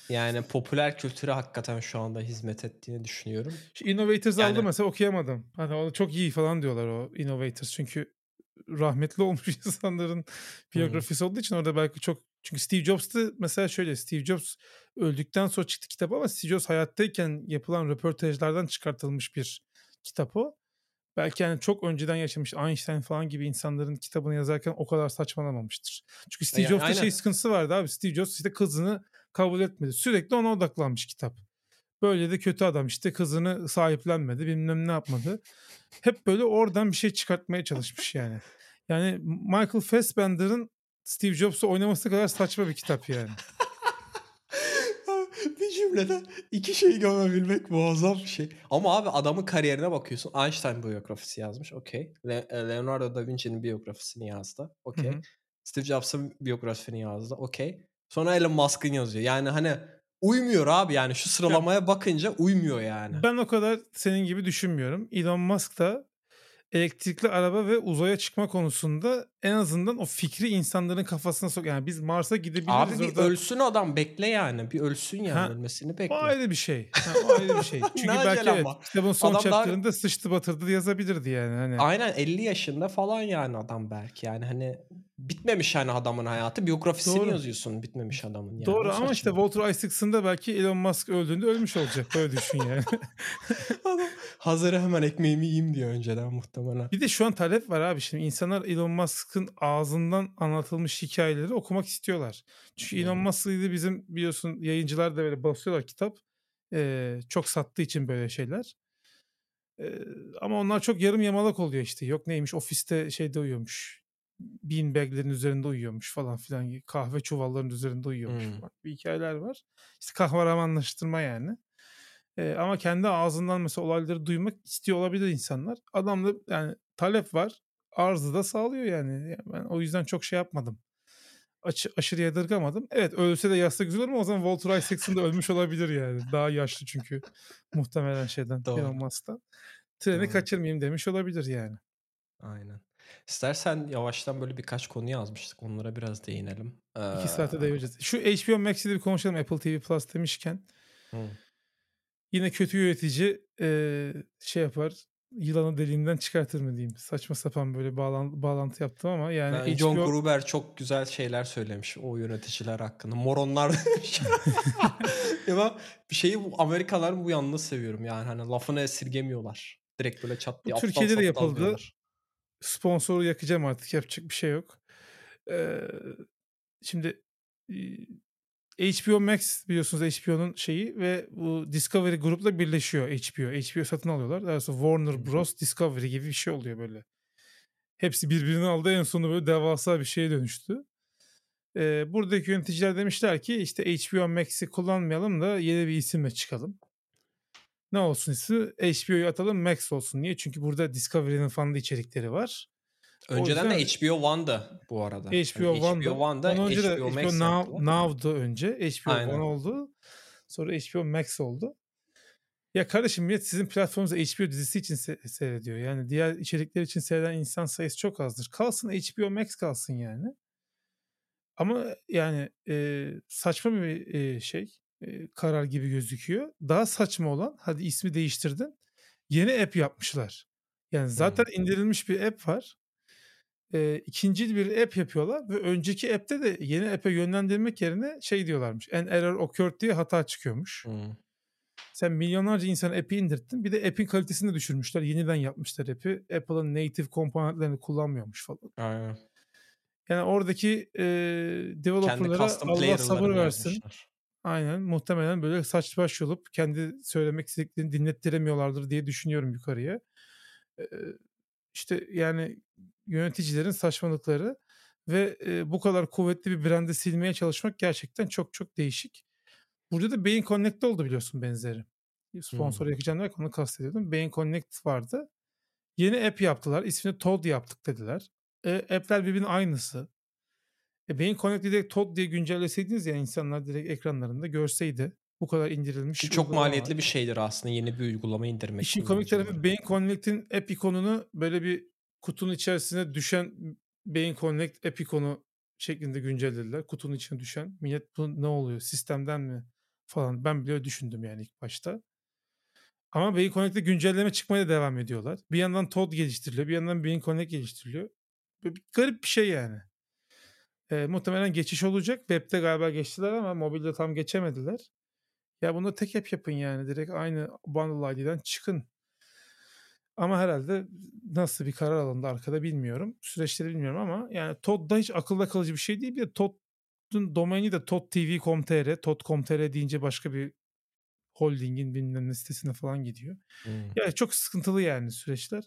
Yani popüler kültüre hakikaten şu anda hizmet ettiğini düşünüyorum.
Şu Innovators
Yani-
aldı mesela okuyamadım. Hani o çok iyi falan diyorlar o Innovators. Çünkü rahmetli olmuş insanların biyografisi olduğu için orada belki çok çünkü Steve Jobs'ta mesela şöyle Steve Jobs öldükten sonra çıktı kitap ama Steve Jobs hayattayken yapılan röportajlardan çıkartılmış bir kitap o. Belki yani çok önceden yaşamış Einstein falan gibi insanların kitabını yazarken o kadar saçmalamamıştır. Çünkü Steve
Ya,
Jobs'ta şey sıkıntısı vardı abi. Steve Jobs işte kızını kabul etmedi. Sürekli ona odaklanmış kitap. Böyle de kötü adam işte kızını sahiplenmedi bilmem ne yapmadı. Hep böyle oradan bir şey çıkartmaya çalışmış yani. Yani Michael Fassbender'ın Steve Jobs'u oynaması kadar saçma bir kitap yani.
bir cümlede iki şeyi gömebilmek muazzam bir şey. Ama abi adamın kariyerine bakıyorsun. Einstein biyografisi yazmış. Okey. Le- e, Leonardo da Vinci'nin biyografisini yazdı. Okey. Steve Jobs'ın biyografisini yazdı. Okey. Sonra Elon Musk'ın yazıyor. Yani hani uymuyor abi yani şu sıralamaya bakınca uymuyor yani.
Ben o kadar senin gibi düşünmüyorum. Elon Musk da elektrikli araba ve uzaya çıkma konusunda en azından o fikri insanların kafasına sok. Yani biz Mars'a gidebiliriz.
Abi bir
orada...
ölsün adam bekle yani. Bir ölsün yani
Ha,
ölmesini
O
bekle.
ayrı bir şey. Ha, o ayrı bir şey. Çünkü belki evet, kitabın son
Adam daha-
sıçtı batırdı yazabilirdi yani. Hani.
Aynen 50 yaşında falan yani adam belki. Yani hani bitmemiş yani adamın hayatı. Biyografisini
Doğru.
yazıyorsun bitmemiş adamın. Yani.
Doğru ama işte. Walter Isaacson da belki Elon Musk öldüğünde ölmüş olacak. Böyle düşün yani.
Adam hazırı hemen ekmeğimi yiyeyim diyor önceden muhtemelen.
bir de şu an talep var abi. Şimdi insanlar Elon Musk'ın ağzından anlatılmış hikayeleri okumak istiyorlar. Çünkü Elon
Hmm.
Musk'ı bizim biliyorsun yayıncılar da böyle basıyorlar kitap. Ee, çok sattığı için böyle şeyler. Ee, ama onlar çok yarım yamalak oluyor işte. Yok neymiş ofiste şeyde uyuyormuş. Beanbag'lerin üzerinde uyuyormuş falan filan. Kahve çuvallarının üzerinde uyuyormuş.
Hmm.
Bak, bir hikayeler var. İşte kahramanlaştırma yani. Ee, ama kendi ağzından mesela olayları duymak istiyor olabilir insanlar. Adamda yani talep var. Arzı da sağlıyor yani. Yani Ben o yüzden çok şey yapmadım. Aç, aşırı yadırgamadım. Evet ölse de yastık güzel ama o zaman Walter Isaacson da ölmüş olabilir yani. Daha yaşlı çünkü muhtemelen şeyden
Doğru.
Elon Musk'tan. Treni
Doğru.
kaçırmayayım demiş olabilir yani.
Aynen. İstersen yavaştan böyle birkaç konu yazmıştık. Onlara biraz değinelim.
İki saate
Ee,
devireceğiz. Şu HBO Max'i de bir konuşalım Apple TV Plus demişken.
hı.
Yine kötü yönetici eee, şey yapar. Yılanı deliğinden çıkartır mı diyeyim. Saçma sapan böyle bağlan- bağlantı yaptım ama yani
Ben John
HBO
Gruber çok güzel şeyler söylemiş o yöneticiler hakkında. Moronlar ben bir şeyi bu Amerikalıların bu yanını seviyorum yani hani lafını esirgemiyorlar. Direkt böyle çat diye
Türkiye'de de yapıldı. Sponsoru yakacağım artık yapacak bir şey yok. Eee, şimdi HBO Max biliyorsunuz HBO'nun şeyi ve bu Discovery grupla birleşiyor HBO. HBO satın alıyorlar. Daha sonra Warner Bros. Discovery gibi bir şey oluyor böyle. Hepsi birbirini aldı en sonu böyle devasa bir şeye dönüştü. Eee, buradaki yöneticiler demişler ki işte HBO Max'i kullanmayalım da yeni bir isimle çıkalım. Ne olsun ismi? HBO'yu atalım Max olsun. Niye? Çünkü burada Discovery'nin falan da içerikleri var.
Önceden de
yüzden-
HBO One'da bu arada.
HBO
Hani
One'da.
HBO One'da
Ondan önce de
HBO
HBO Now. Now'da önce HBO
Aynen.
One oldu. Sonra HBO Max oldu. Ya kardeşim millet sizin platformunuzda HBO dizisi için se- seyrediyor. Yani diğer içerikler için seyreden insan sayısı çok azdır. Kalsın HBO Max kalsın yani. Ama yani e, saçma bir e, şey e, karar gibi gözüküyor. Daha saçma olan hadi ismi değiştirdin. Yeni app yapmışlar. Yani zaten indirilmiş bir app var. E, ikinci bir app yapıyorlar ve önceki app'te de yeni app'e yönlendirmek yerine şey diyorlarmış. An error occurred diye hata çıkıyormuş.
Hı.
Sen milyonlarca insan app'i indirttin. Bir de app'in kalitesini düşürmüşler. Yeniden yapmışlar app'i. Apple'ın native komponentlerini kullanmıyormuş falan.
Aynen.
Yani oradaki e, developerlara Allah sabır versin.
yazmışlar.
Aynen muhtemelen böyle saç baş yolup kendi söylemek istediklerini dinlettiremiyorlardır diye düşünüyorum yukarıya. Ee, işte yani yöneticilerin saçmalıkları ve e, bu kadar kuvvetli bir brandi silmeye çalışmak gerçekten çok çok değişik. Burada da Beyin Connect oldu biliyorsun benzeri. Sponsor
Hmm.
yakacağım derken onu kastediyordum. Beyin Connect vardı. Yeni app yaptılar. İsmini Todd yaptık dediler. E, app'ler birbirinin aynısı. E, Beyin Connect'i direkt Todd diye güncelleseydiniz ya insanlar direkt ekranlarında görseydi. Bu kadar indirilmiş.
Ki çok maliyetli
var.
bir şeydir aslında yeni bir uygulama indirmek.
İşin komik tarafı Beyin Connect'in app ikonunu böyle bir kutunun içerisine düşen Beyin Connect app ikonu şeklinde güncellediler. Kutunun içine düşen. Millet bu ne oluyor? Sistemden mi? Falan. Ben bile düşündüm yani ilk başta. Ama Beyin Connect'te güncelleme çıkmaya devam ediyorlar. Bir yandan Todd geliştiriliyor. Bir yandan Beyin Connect geliştiriliyor. Bir garip bir şey yani. E, muhtemelen geçiş olacak. Web'de galiba geçtiler ama mobilde tam geçemediler. Ya bunu tek app yapın yani. Direkt aynı Bundle ID'den çıkın. Ama herhalde nasıl bir karar alındı arkada bilmiyorum. Süreçleri bilmiyorum ama yani Todd'da hiç akılda kalıcı bir şey değil. Bir de Todd'un domaini de toddtv.com.tr. Todd.com.tr deyince başka bir holdingin bilmem ne sitesine falan gidiyor.
Hmm.
Yani çok sıkıntılı yani süreçler.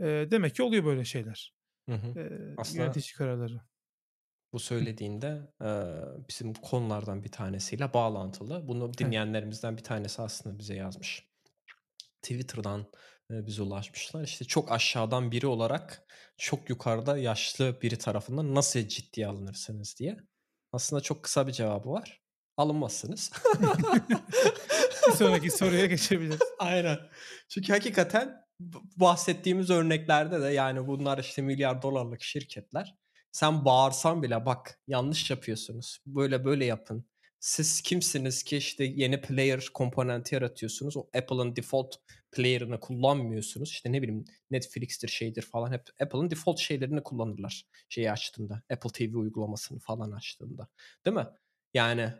Ee, demek ki oluyor böyle şeyler.
Hı hı.
Ee,
Aslında-
yönetici kararları.
Bu söylediğinde e, bizim konulardan bir tanesiyle bağlantılı. Bunu dinleyenlerimizden bir tanesi aslında bize yazmış. Twitter'dan e, bize ulaşmışlar. İşte çok aşağıdan biri olarak çok yukarıda yaşlı biri tarafından nasıl ciddiye alınırsınız diye. Aslında çok kısa bir cevabı var. Alınmazsınız.
Bir sonraki soruya geçebiliriz.
Aynen. Çünkü hakikaten bahsettiğimiz örneklerde de yani bunlar işte milyar dolarlık şirketler. Sen bağırsan bile bak yanlış yapıyorsunuz. Böyle böyle yapın. Siz kimsiniz ki işte yeni player komponenti yaratıyorsunuz. O Apple'ın default player'ını kullanmıyorsunuz. İşte ne bileyim Netflix'tir şeydir falan hep Apple'ın default şeylerini kullanırlar. Şeyi açtığında Apple TV uygulamasını falan açtığında. Değil mi? Yani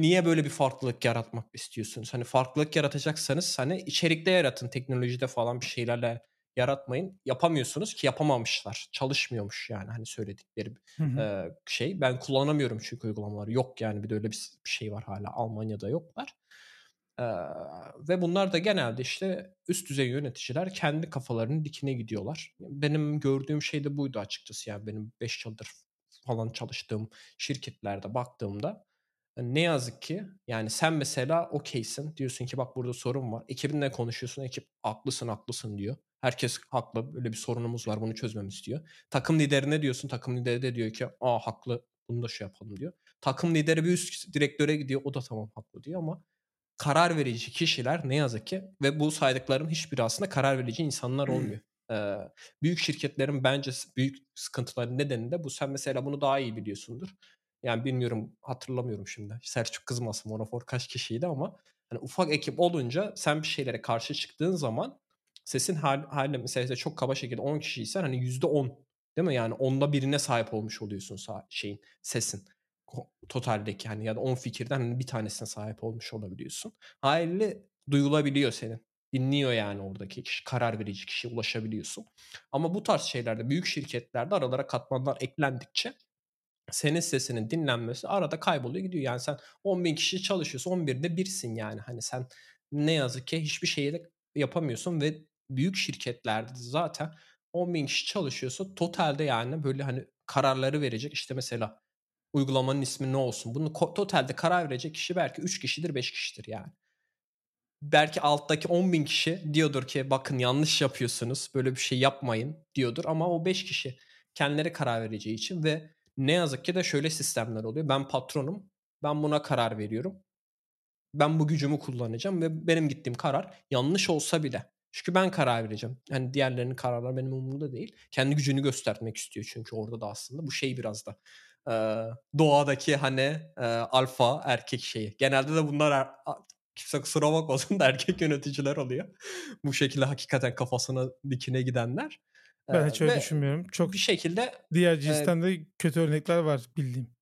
niye böyle bir farklılık yaratmak istiyorsunuz? Hani farklılık yaratacaksanız hani içerikte yaratın, teknolojide falan bir şeylerle yaratmayın. Yapamıyorsunuz ki yapamamışlar. Çalışmıyormuş yani hani söyledikleri hı hı. E, şey. Ben kullanamıyorum çünkü uygulamaları. Yok yani bir de öyle bir şey var hala. Almanya'da yoklar. Ee, ve bunlar da genelde işte üst düzey yöneticiler kendi kafalarının dikine gidiyorlar. Benim gördüğüm şey de buydu açıkçası yani benim 5 yıldır falan çalıştığım şirketlerde baktığımda ne yazık ki yani sen mesela okeysin diyorsun ki bak burada sorun var. Ekibinle konuşuyorsun ekip haklısın haklısın diyor. Herkes haklı böyle bir sorunumuz var bunu çözmemiz istiyor. Takım liderine diyorsun takım lideri de diyor ki aa haklı bunu da şey yapalım diyor. Takım lideri bir üst direktöre gidiyor o da tamam haklı diyor ama karar verici kişiler ne yazık ki ve bu saydıkların hiçbiri aslında karar verici insanlar olmuyor. Ee, büyük şirketlerin bence büyük sıkıntıları nedeni de bu. Sen mesela bunu daha iyi biliyorsundur. Yani bilmiyorum hatırlamıyorum şimdi. Selçuk kızmasın Monofor kaç kişiydi ama hani ufak ekip olunca sen bir şeylere karşı çıktığın zaman sesin hal, haline mesela çok kaba şekilde 10 kişiysen hani %10 değil mi? Yani onda birine sahip olmuş oluyorsun şeyin sesin totaldeki hani ya da 10 fikirden hani bir tanesine sahip olmuş olabiliyorsun. Haliyle duyulabiliyor senin. Dinliyor yani oradaki kişi, karar verici kişi ulaşabiliyorsun. Ama bu tarz şeylerde büyük şirketlerde aralara katmanlar eklendikçe senin sesinin dinlenmesi arada kayboluyor gidiyor. Yani sen 10 bin kişi çalışıyorsun 11'de birsin yani. Hani sen ne yazık ki hiçbir şeyi de yapamıyorsun ve büyük şirketlerde zaten 10 bin kişi çalışıyorsa totalde yani böyle hani kararları verecek işte mesela uygulamanın ismi ne olsun bunu totalde karar verecek kişi belki 3 kişidir 5 kişidir yani. Belki alttaki 10 bin kişi diyordur ki bakın yanlış yapıyorsunuz böyle bir şey yapmayın diyordur ama o 5 kişi kendileri karar vereceği için ve ne yazık ki de şöyle sistemler oluyor. Ben patronum. Ben buna karar veriyorum. Ben bu gücümü kullanacağım ve benim gittiğim karar yanlış olsa bile. Çünkü ben karar vereceğim. Yani diğerlerinin kararları benim umurumda değil. Kendi gücünü göstermek istiyor çünkü orada da aslında. Bu şey biraz da e, doğadaki hani e, alfa erkek şeyi. Genelde de bunlar er, kimse kusura bakmasın da erkek yöneticiler oluyor. bu şekilde hakikaten kafasına dikine gidenler.
Ben hiç öyle düşünmüyorum. Çok
bir şekilde
diğer cinsten de kötü örnekler var bildiğim.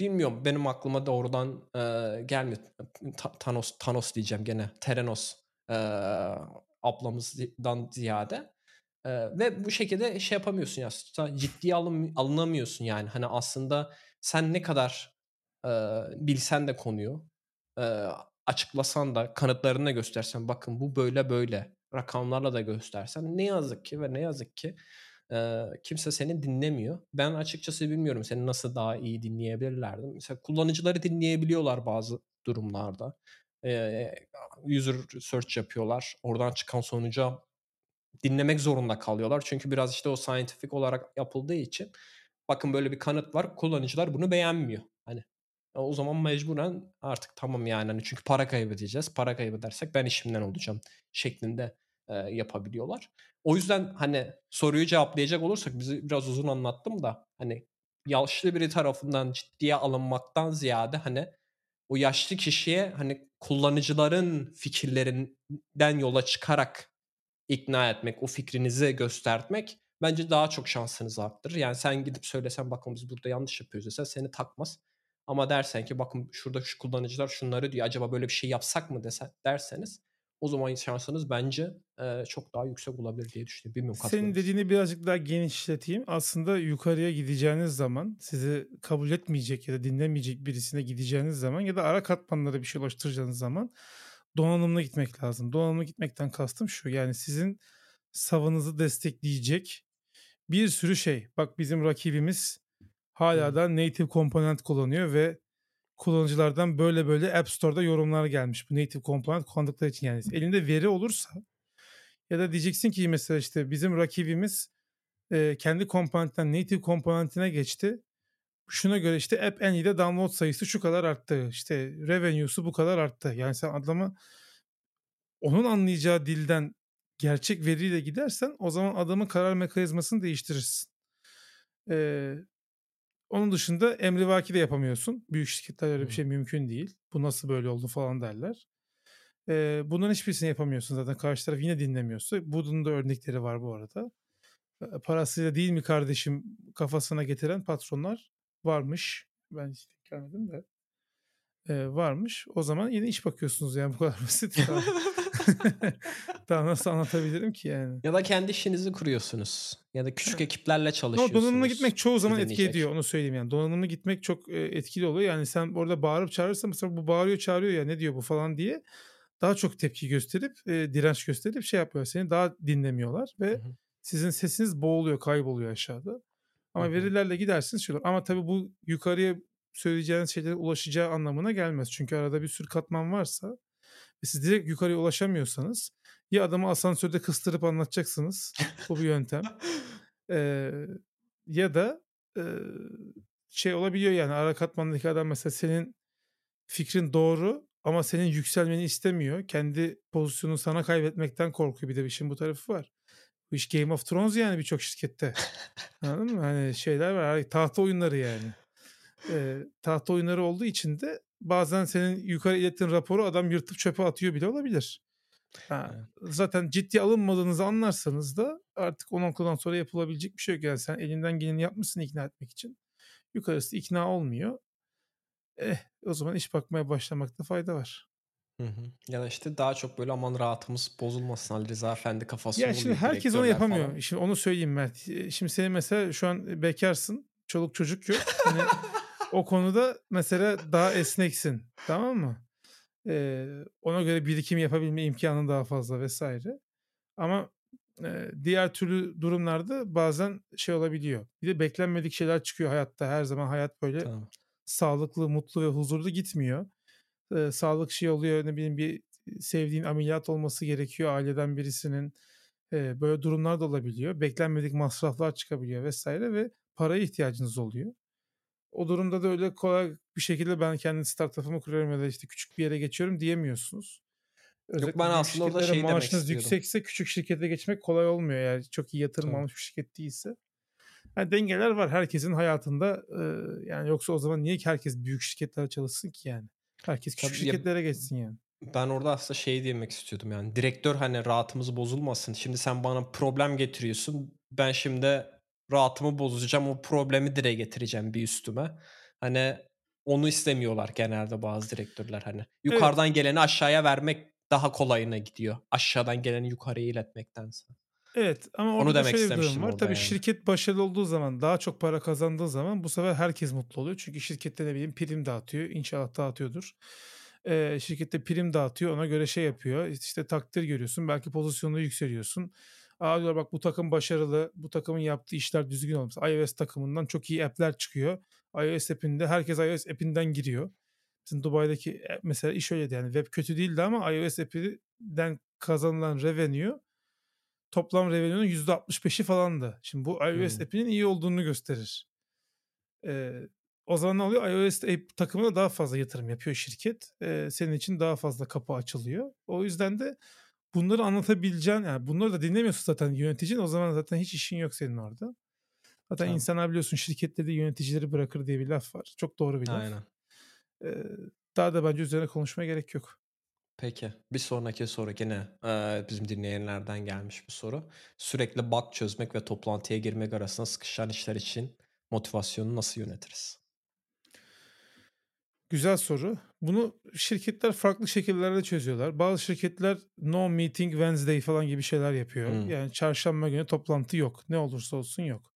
Bilmiyorum benim aklıma doğrudan e, gelmiyor. Ta- Thanos Thanos diyeceğim gene. Terenos e, ablamızdan ziyade. E, ve bu şekilde şey yapamıyorsun ya. Ciddiye alın, alınamıyorsun yani. Hani aslında sen ne kadar e, bilsen de konuyu e, açıklasan da kanıtlarını da göstersen bakın bu böyle böyle rakamlarla da göstersen ne yazık ki ve ne yazık ki e, kimse seni dinlemiyor. Ben açıkçası bilmiyorum seni nasıl daha iyi dinleyebilirlerdi. Mesela kullanıcıları dinleyebiliyorlar bazı durumlarda. E, user search yapıyorlar. Oradan çıkan sonuca dinlemek zorunda kalıyorlar. Çünkü biraz işte o scientific olarak yapıldığı için bakın böyle bir kanıt var. Kullanıcılar bunu beğenmiyor. Hani o zaman mecburen artık tamam yani hani çünkü para kaybedeceğiz. Para kaybedersek ben işimden olacağım şeklinde e, yapabiliyorlar. O yüzden hani soruyu cevaplayacak olursak bizi biraz uzun anlattım da hani yaşlı biri tarafından ciddiye alınmaktan ziyade hani o yaşlı kişiye hani kullanıcıların fikirlerinden yola çıkarak ikna etmek, o fikrinizi göstermek bence daha çok şansınızı arttırır. Yani sen gidip söylesen bakın biz burada yanlış yapıyoruz desen seni takmaz. Ama dersen ki bakın şurada şu kullanıcılar şunları diyor acaba böyle bir şey yapsak mı desen, derseniz o zaman şansınız bence e, çok daha yüksek olabilir diye düşünüyorum. Bilmiyorum
Senin dediğini birazcık daha genişleteyim. Aslında yukarıya gideceğiniz zaman sizi kabul etmeyecek ya da dinlemeyecek birisine gideceğiniz zaman ya da ara katmanlara bir şey ulaştıracağınız zaman donanımlı gitmek lazım. Donanımlı gitmekten kastım şu yani sizin savınızı destekleyecek bir sürü şey. Bak bizim rakibimiz hala da native komponent kullanıyor ve kullanıcılardan böyle böyle App Store'da yorumlar gelmiş. Bu native component kullandıkları için yani. Elinde veri olursa ya da diyeceksin ki mesela işte bizim rakibimiz e, kendi komponentten native komponentine geçti. Şuna göre işte App Annie'de download sayısı şu kadar arttı. İşte revenue'su bu kadar arttı. Yani sen adamı onun anlayacağı dilden gerçek veriyle gidersen o zaman adamın karar mekanizmasını değiştirirsin. Ee, onun dışında emrivaki de yapamıyorsun. Büyük şirketler öyle bir şey mümkün değil. Bu nasıl böyle oldu falan derler. Ee, bunların hiçbirisini yapamıyorsun zaten. Karşı taraf yine dinlemiyorsa. Bunun da örnekleri var bu arada. Parasıyla değil mi kardeşim kafasına getiren patronlar varmış. Ben hiç denk gelmedim de. Ee, varmış. O zaman yine iş bakıyorsunuz yani bu kadar basit. Daha, nasıl anlatabilirim ki yani.
Ya da kendi işinizi kuruyorsunuz. Ya da küçük ekiplerle çalışıyorsunuz.
donanımlı gitmek çoğu zaman etki
dinleyecek.
ediyor onu söyleyeyim yani. Donanımlı gitmek çok e, etkili oluyor. Yani sen orada bağırıp çağırırsan mesela bu bağırıyor çağırıyor ya ne diyor bu falan diye daha çok tepki gösterip e, direnç gösterip şey yapıyor. Seni daha dinlemiyorlar ve
Hı hı.
sizin sesiniz boğuluyor, kayboluyor aşağıda. Ama
Hı hı.
verilerle gidersiniz şöyle. Ama tabii bu yukarıya söyleyeceğiniz şeylere ulaşacağı anlamına gelmez. Çünkü arada bir sürü katman varsa ve siz direkt yukarıya ulaşamıyorsanız ya adamı asansörde kıstırıp anlatacaksınız. Bu bir yöntem. Ee, ya da e, şey olabiliyor yani ara katmandaki adam mesela senin fikrin doğru ama senin yükselmeni istemiyor. Kendi pozisyonunu sana kaybetmekten korkuyor. Bir de işin bu tarafı var. Bu iş Game of Thrones yani birçok şirkette. Anladın mı? Hani şeyler var. Tahta oyunları yani. Ee, tahta oyunları olduğu için de bazen senin yukarı ilettiğin raporu adam yırtıp çöpe atıyor bile olabilir. Ha,
Evet.
Zaten ciddi alınmadığınızı anlarsanız da artık o noktadan sonra yapılabilecek bir şey yok. Yani sen elinden geleni yapmışsın ikna etmek için. Yukarısı ikna olmuyor. Eh o zaman iş bakmaya başlamakta fayda var.
Hı hı. Ya da işte daha çok böyle aman rahatımız bozulmasın Ali Rıza Efendi kafası
Ya şimdi herkes onu yapamıyor.
falan.
Şimdi onu söyleyeyim Mert. Şimdi senin mesela şu an bekarsın. Çoluk çocuk yok. Hani o konuda mesela daha esneksin. Tamam mı? Ee, ona göre birikim yapabilme imkanın daha fazla vesaire. Ama e, diğer türlü durumlarda bazen şey olabiliyor. Bir de beklenmedik şeyler çıkıyor hayatta. Her zaman hayat böyle
Tamam.
sağlıklı, mutlu ve huzurlu gitmiyor. Ee, sağlık şey oluyor ne bileyim bir sevdiğin ameliyat olması gerekiyor aileden birisinin. Ee, böyle durumlar da olabiliyor. Beklenmedik masraflar çıkabiliyor vesaire ve paraya ihtiyacınız oluyor. O durumda da öyle kolay bir şekilde ben kendi startup'ımı kuruyorum ya da işte küçük bir yere geçiyorum diyemiyorsunuz. Özellikle
ben
büyük
aslında orada şey demek
maaşınız
istiyordum.
yüksekse küçük şirkete geçmek kolay olmuyor. Yani çok iyi yatırım almış bir şirket değilse. Yani dengeler var herkesin hayatında. e, yani yoksa o zaman niye ki herkes büyük şirketlere çalışsın ki yani? Herkes küçük
Tabii ya-
şirketlere geçsin yani.
Ben orada aslında şey demek istiyordum yani direktör hani rahatımız bozulmasın. Şimdi sen bana problem getiriyorsun. Ben şimdi rahatımı bozacağım. O problemi dile getireceğim bir üstüme. Hani onu istemiyorlar genelde bazı direktörler hani. Yukarıdan geleni aşağıya vermek daha kolayına gidiyor. Aşağıdan geleni yukarıya iletmektense.
Evet ama
Onu
orada da
demek
şöyle bir durum var. Tabii
yani.
şirket başarılı olduğu zaman daha çok para kazandığı zaman bu sefer herkes mutlu oluyor. Çünkü şirkette ne bileyim prim dağıtıyor. İnşallah dağıtıyordur. Ee, şirkette prim dağıtıyor. Ona göre şey yapıyor. İşte takdir görüyorsun. Belki pozisyonda yükseliyorsun. Aa diyor bak bu takım başarılı. Bu takımın yaptığı işler düzgün olmuş. iOS takımından çok iyi app'ler çıkıyor. iOS app'inde herkes iOS app'inden giriyor. Bizim Dubai'deki app mesela iş öyleydi yani web kötü değildi ama iOS app'inden kazanılan revenue toplam revenue'nun %65'i falandı. Şimdi bu iOS
Hmm.
app'inin iyi olduğunu gösterir. Ee, o zaman ne oluyor? iOS app takımına daha fazla yatırım yapıyor şirket. Ee, senin için daha fazla kapı açılıyor. O yüzden de bunları anlatabileceğin, yani bunları da dinlemiyorsun zaten yöneticin. O zaman zaten hiç işin yok senin orada. Zaten
Tamam.
insanlar biliyorsun şirketleri yöneticileri bırakır diye bir laf var. Çok doğru bir laf.
Aynen.
Ee, daha da bence üzerine konuşmaya gerek yok.
Peki. Bir sonraki soru gene eee, bizim dinleyenlerden gelmiş bir soru. Sürekli bug çözmek ve toplantıya girmek arasında sıkışan işler için motivasyonu nasıl yönetiriz?
Güzel soru. Bunu şirketler farklı şekillerde çözüyorlar. Bazı şirketler no meeting Wednesday falan gibi şeyler yapıyor.
Hmm.
Yani çarşamba günü toplantı yok. Ne olursa olsun yok.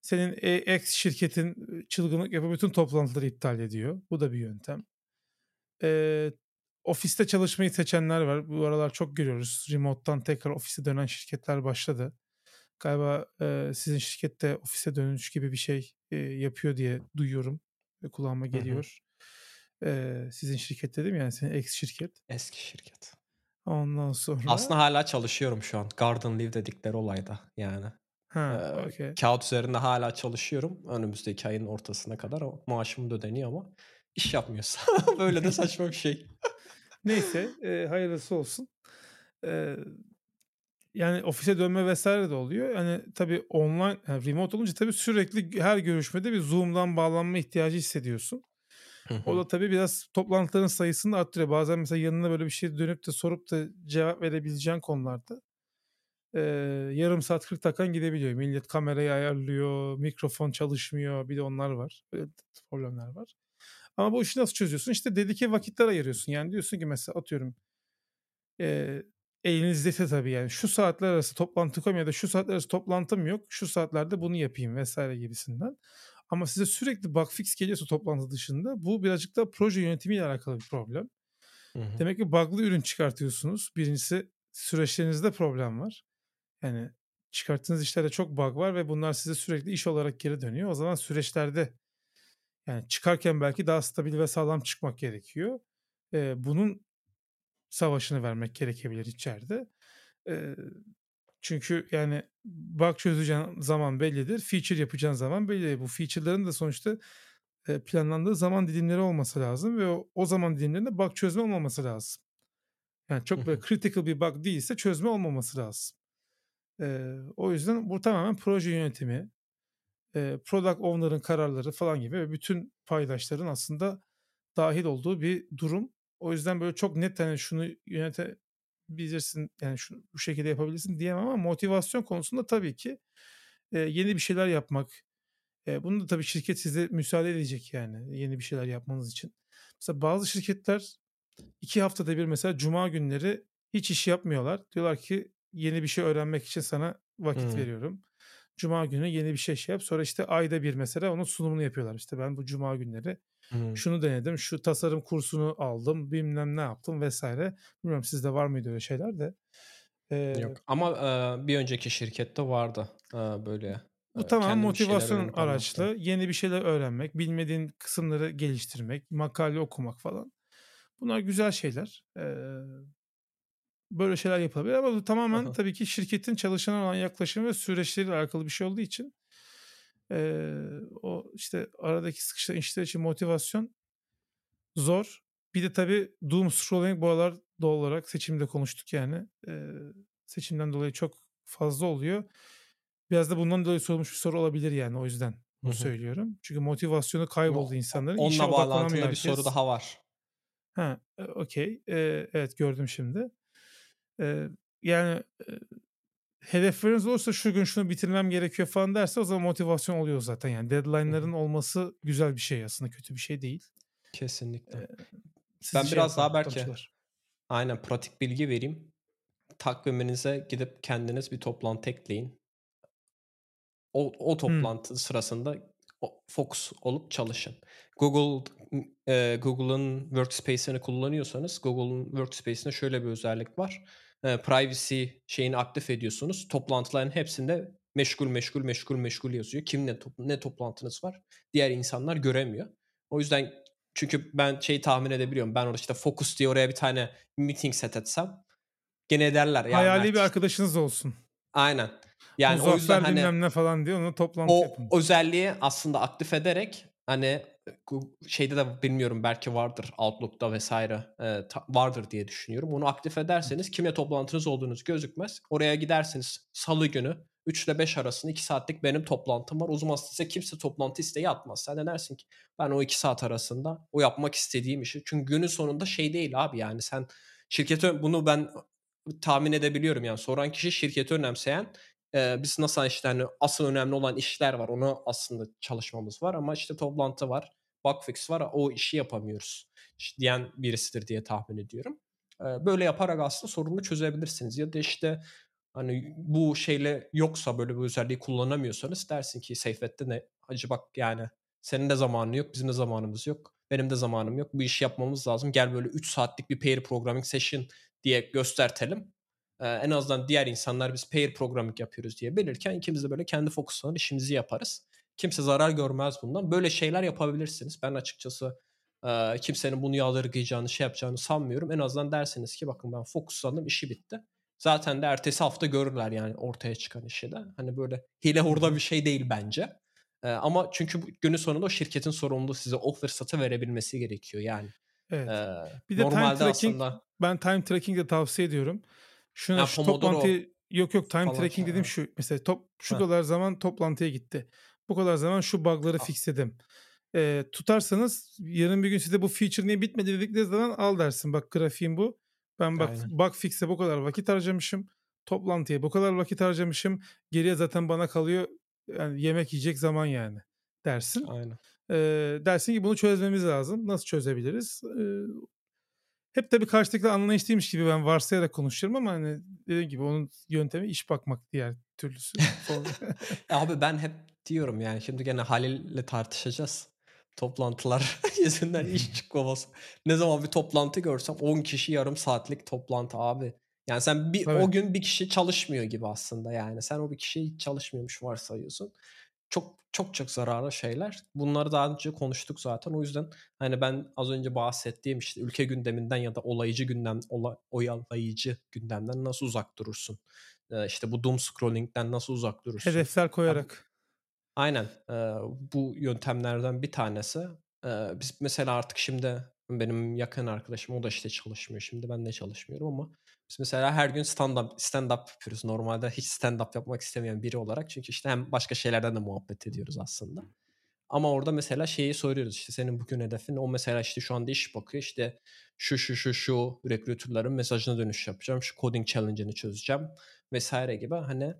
Senin e- X şirketin e, çılgınlık yapıp bütün toplantıları iptal ediyor. Bu da bir yöntem. Ee, ofiste çalışmayı seçenler var. Bu aralar çok görüyoruz. Remote'dan tekrar ofise dönen şirketler başladı. Galiba e, sizin şirkette ofise dönüş gibi bir şey e, yapıyor diye duyuyorum ve kulağıma
hı.
geliyor. E, sizin şirket dedim yani senin ex şirket.
Eski şirket.
Ondan sonra
Aslında hala çalışıyorum şu an. Garden Leave dedikleri olayda yani.
ha,
Eee,
okey.
kağıt üzerinde hala çalışıyorum. Önümüzdeki ayın ortasına kadar maaşım da ödeniyor ama iş yapmıyorsa böyle de saçma bir şey.
Neyse e, hayırlısı olsun. E, Yani ofise dönme vesaire de oluyor. Hani tabii online, yani remote olunca tabii sürekli her görüşmede bir Zoom'dan bağlanma ihtiyacı hissediyorsun. O da tabii biraz toplantıların sayısını arttırıyor. Bazen mesela yanına böyle bir şey dönüp de sorup da cevap verebileceğin konularda eee, yarım saat 40 dakikan gidebiliyor. Millet kamerayı ayarlıyor, mikrofon çalışmıyor. Bir de onlar var. Böyle problemler var. Ama bu işi nasıl çözüyorsun? İşte dedike vakitler ayırıyorsun. Yani diyorsun ki mesela atıyorum eee elinizdeyse tabii yani şu saatler arası toplantı koyayım ya da şu saatler arası toplantım yok. Şu saatlerde bunu yapayım vesaire gibisinden. Ama size sürekli bug fix geliyorsa toplantı dışında bu birazcık da proje yönetimiyle alakalı bir problem.
Hı hı.
Demek ki bug'lı ürün çıkartıyorsunuz. Birincisi süreçlerinizde problem var. Yani çıkarttığınız işlerde çok bug var ve bunlar size sürekli iş olarak geri dönüyor. O zaman süreçlerde yani çıkarken belki daha stabil ve sağlam çıkmak gerekiyor. Eee, bunun savaşını vermek gerekebilir içeride. Eee, çünkü yani bug çözeceğin zaman bellidir. Feature yapacağın zaman bellidir. Bu feature'ların da sonuçta eee, planlandığı zaman dilimleri olması lazım ve o, o zaman dilimlerinde bug çözme olmaması lazım. Yani çok böyle critical bir bug değilse çözme olmaması lazım. Eee, o yüzden bu tamamen proje yönetimi, eee, product owner'ın kararları falan gibi ve bütün paydaşların aslında dahil olduğu bir durum. O yüzden böyle çok net hani şunu yönetebilirsin yani şunu bu şekilde yapabilirsin diyemem ama motivasyon konusunda tabii ki eee, yeni bir şeyler yapmak. Eee, bunu da tabii şirket size müsaade edecek yani yeni bir şeyler yapmanız için. Mesela bazı şirketler iki haftada bir mesela cuma günleri hiç iş yapmıyorlar. Diyorlar ki yeni bir şey öğrenmek için sana vakit
Hı.
veriyorum. Cuma günü yeni bir şey şey yap. Sonra işte ayda bir mesela onun sunumunu yapıyorlar. İşte ben bu cuma günleri Şunu denedim, şu tasarım kursunu aldım, bilmem ne yaptım vesaire. Bilmiyorum sizde var mıydı öyle şeyler de. Eee,
Yok ama eee, bir önceki şirkette vardı eee, böyle
bu
şeyler
motivasyon araçlı. Yeni bir şeyler öğrenmek, bilmediğin kısımları geliştirmek, makale okumak falan. Bunlar güzel şeyler. Eee, böyle şeyler yapılabilir ama bu tamamen
Aha.
tabii ki şirketin çalışana olan yaklaşımı ve süreçleriyle alakalı bir şey olduğu için eee, o işte aradaki sıkışan işler için motivasyon zor. Bir de tabii doom scrolling bu aralar doğal olarak seçimde konuştuk yani. Eee, seçimden dolayı çok fazla oluyor. Biraz da bundan dolayı sorulmuş bir soru olabilir yani o yüzden bunu söylüyorum. Çünkü motivasyonu kayboldu insanların.
Onunla bağlantılı bir soru
herkes.
daha var.
Ha, e, okey. Eee, evet gördüm şimdi. Eee, yani e, hedefleriniz olursa şu gün şunu bitirmem gerekiyor falan derse o zaman motivasyon oluyor zaten. Yani deadline'ların olması güzel bir şey aslında kötü bir şey değil.
Kesinlikle.
Sizi
Ben
şey
biraz daha belki aynen pratik bilgi vereyim. Takviminize gidip kendiniz bir toplantı ekleyin. O, o
Hmm.
toplantı sırasında o- focus olup çalışın. Google e, Google'ın Workspace'ini kullanıyorsanız Google'ın Workspace'inde şöyle bir özellik var. E, privacy şeyini aktif ediyorsunuz. Toplantıların hepsinde meşgul meşgul meşgul meşgul yazıyor. Kim ne, top- ne toplantınız var? Diğer insanlar göremiyor. O yüzden çünkü ben şeyi tahmin edebiliyorum. Ben orada işte focus diye oraya bir tane meeting set etsem gene derler ya
Hayali bir
Mert.
arkadaşınız olsun.
Aynen. Yani o yüzden hani
ne falan diye onu toplantı
o
yapın.
özelliği aslında aktif ederek hani şeyde de bilmiyorum belki vardır Outlook'ta vesaire e, vardır diye düşünüyorum. Onu aktif ederseniz kimle toplantınız olduğunuz gözükmez. Oraya gidersiniz salı günü 3 ile 5 arasında 2 saatlik benim toplantım var. O zaman size kimse toplantı isteği atmaz. Sen de dersin ki ben o 2 saat arasında o yapmak istediğim işi. Çünkü günün sonunda şey değil abi yani sen şirkete bunu ben tahmin edebiliyorum yani soran kişi şirketi önemseyen ee, biz nasıl işte hani asıl önemli olan işler var. Onu aslında çalışmamız var ama işte toplantı var, bug fix var. O işi yapamıyoruz diyen birisidir diye tahmin ediyorum. Böyle yaparak aslında sorunu çözebilirsiniz. Ya da işte hani bu şeyle yoksa böyle bir özelliği kullanamıyorsanız dersin ki Seyfet'te ne? Acı bak yani senin de zamanın yok, bizim de zamanımız yok. Benim de zamanım yok. Bu işi yapmamız lazım. Gel böyle 3 saatlik bir pair programming session diye göstertelim. Ee, en azından diğer insanlar biz pair programming yapıyoruz diye belirken ikimiz de böyle kendi fokuslanır işimizi yaparız. Kimse zarar görmez bundan. Böyle şeyler yapabilirsiniz. Ben açıkçası e, kimsenin bunu yadırgayacağını şey yapacağını sanmıyorum. En azından dersiniz ki bakın ben fokuslandım işi bitti. Zaten de ertesi hafta görürler yani ortaya çıkan işi de. Hani böyle hile hurda bir şey değil bence. Ee, ama çünkü günün sonunda o şirketin sorumluluğu size o fırsatı verebilmesi gerekiyor yani.
Evet.
Ee,
Bir de time
normalde
tracking
aslında
ben time tracking de tavsiye ediyorum. Şuna
Ya
şu toplantıyı Yok yok time
Falan
tracking
şey,
dediğim
ha.
şu. Mesela top, şu
Heh.
kadar zaman toplantıya gitti. Bu kadar zaman şu bug'ları fixledim. Ee, tutarsanız yarın bir gün size bu feature niye bitmedi dedikleri zaman al dersin. Bak grafiğim bu. Ben bak
Aynen.
bug fix'e bu kadar vakit harcamışım. Toplantıya bu kadar vakit harcamışım. Geriye zaten bana kalıyor yani yemek yiyecek zaman yani dersin.
Aynen.
Ee, dersin ki bunu çözmemiz lazım. Nasıl çözebiliriz? Ee, hep tabii karşıdakiler anlayışlıymış gibi ben varsayarak konuşuyorum ama hani dediğim gibi onun yöntemi iş bakmak diğer türlüsü.
Abi ben hep diyorum yani şimdi gene Halil'le tartışacağız. Toplantılar yüzünden iş çıkmaması. Ne zaman bir toplantı görsem 10 kişi yarım saatlik toplantı abi. Yani sen bir
Tabii.
o gün bir kişi çalışmıyor gibi aslında yani. Sen o bir kişi hiç çalışmıyormuş varsayıyorsun. Çok çok çok zararlı şeyler. Bunları daha önce konuştuk zaten. O yüzden hani ben az önce bahsettiğim işte ülke gündeminden ya da olayıcı gündem, ola, oyalayıcı gündemden nasıl uzak durursun? İşte bu doom scrolling'den nasıl uzak durursun?
Hedefler koyarak.
Aynen. Ee, bu yöntemlerden bir tanesi. Ee, biz mesela artık şimdi benim yakın arkadaşım o da işte çalışmıyor şimdi ben de çalışmıyorum ama biz mesela her gün stand up, stand up yapıyoruz. Normalde hiç stand up yapmak istemeyen biri olarak çünkü işte hem başka şeylerden de muhabbet ediyoruz aslında. Ama orada mesela şeyi soruyoruz işte senin bugün hedefin o mesela işte şu anda iş bakıyor işte şu şu şu şu rekruterların mesajına dönüş yapacağım şu coding challenge'ını çözeceğim vesaire gibi hani e,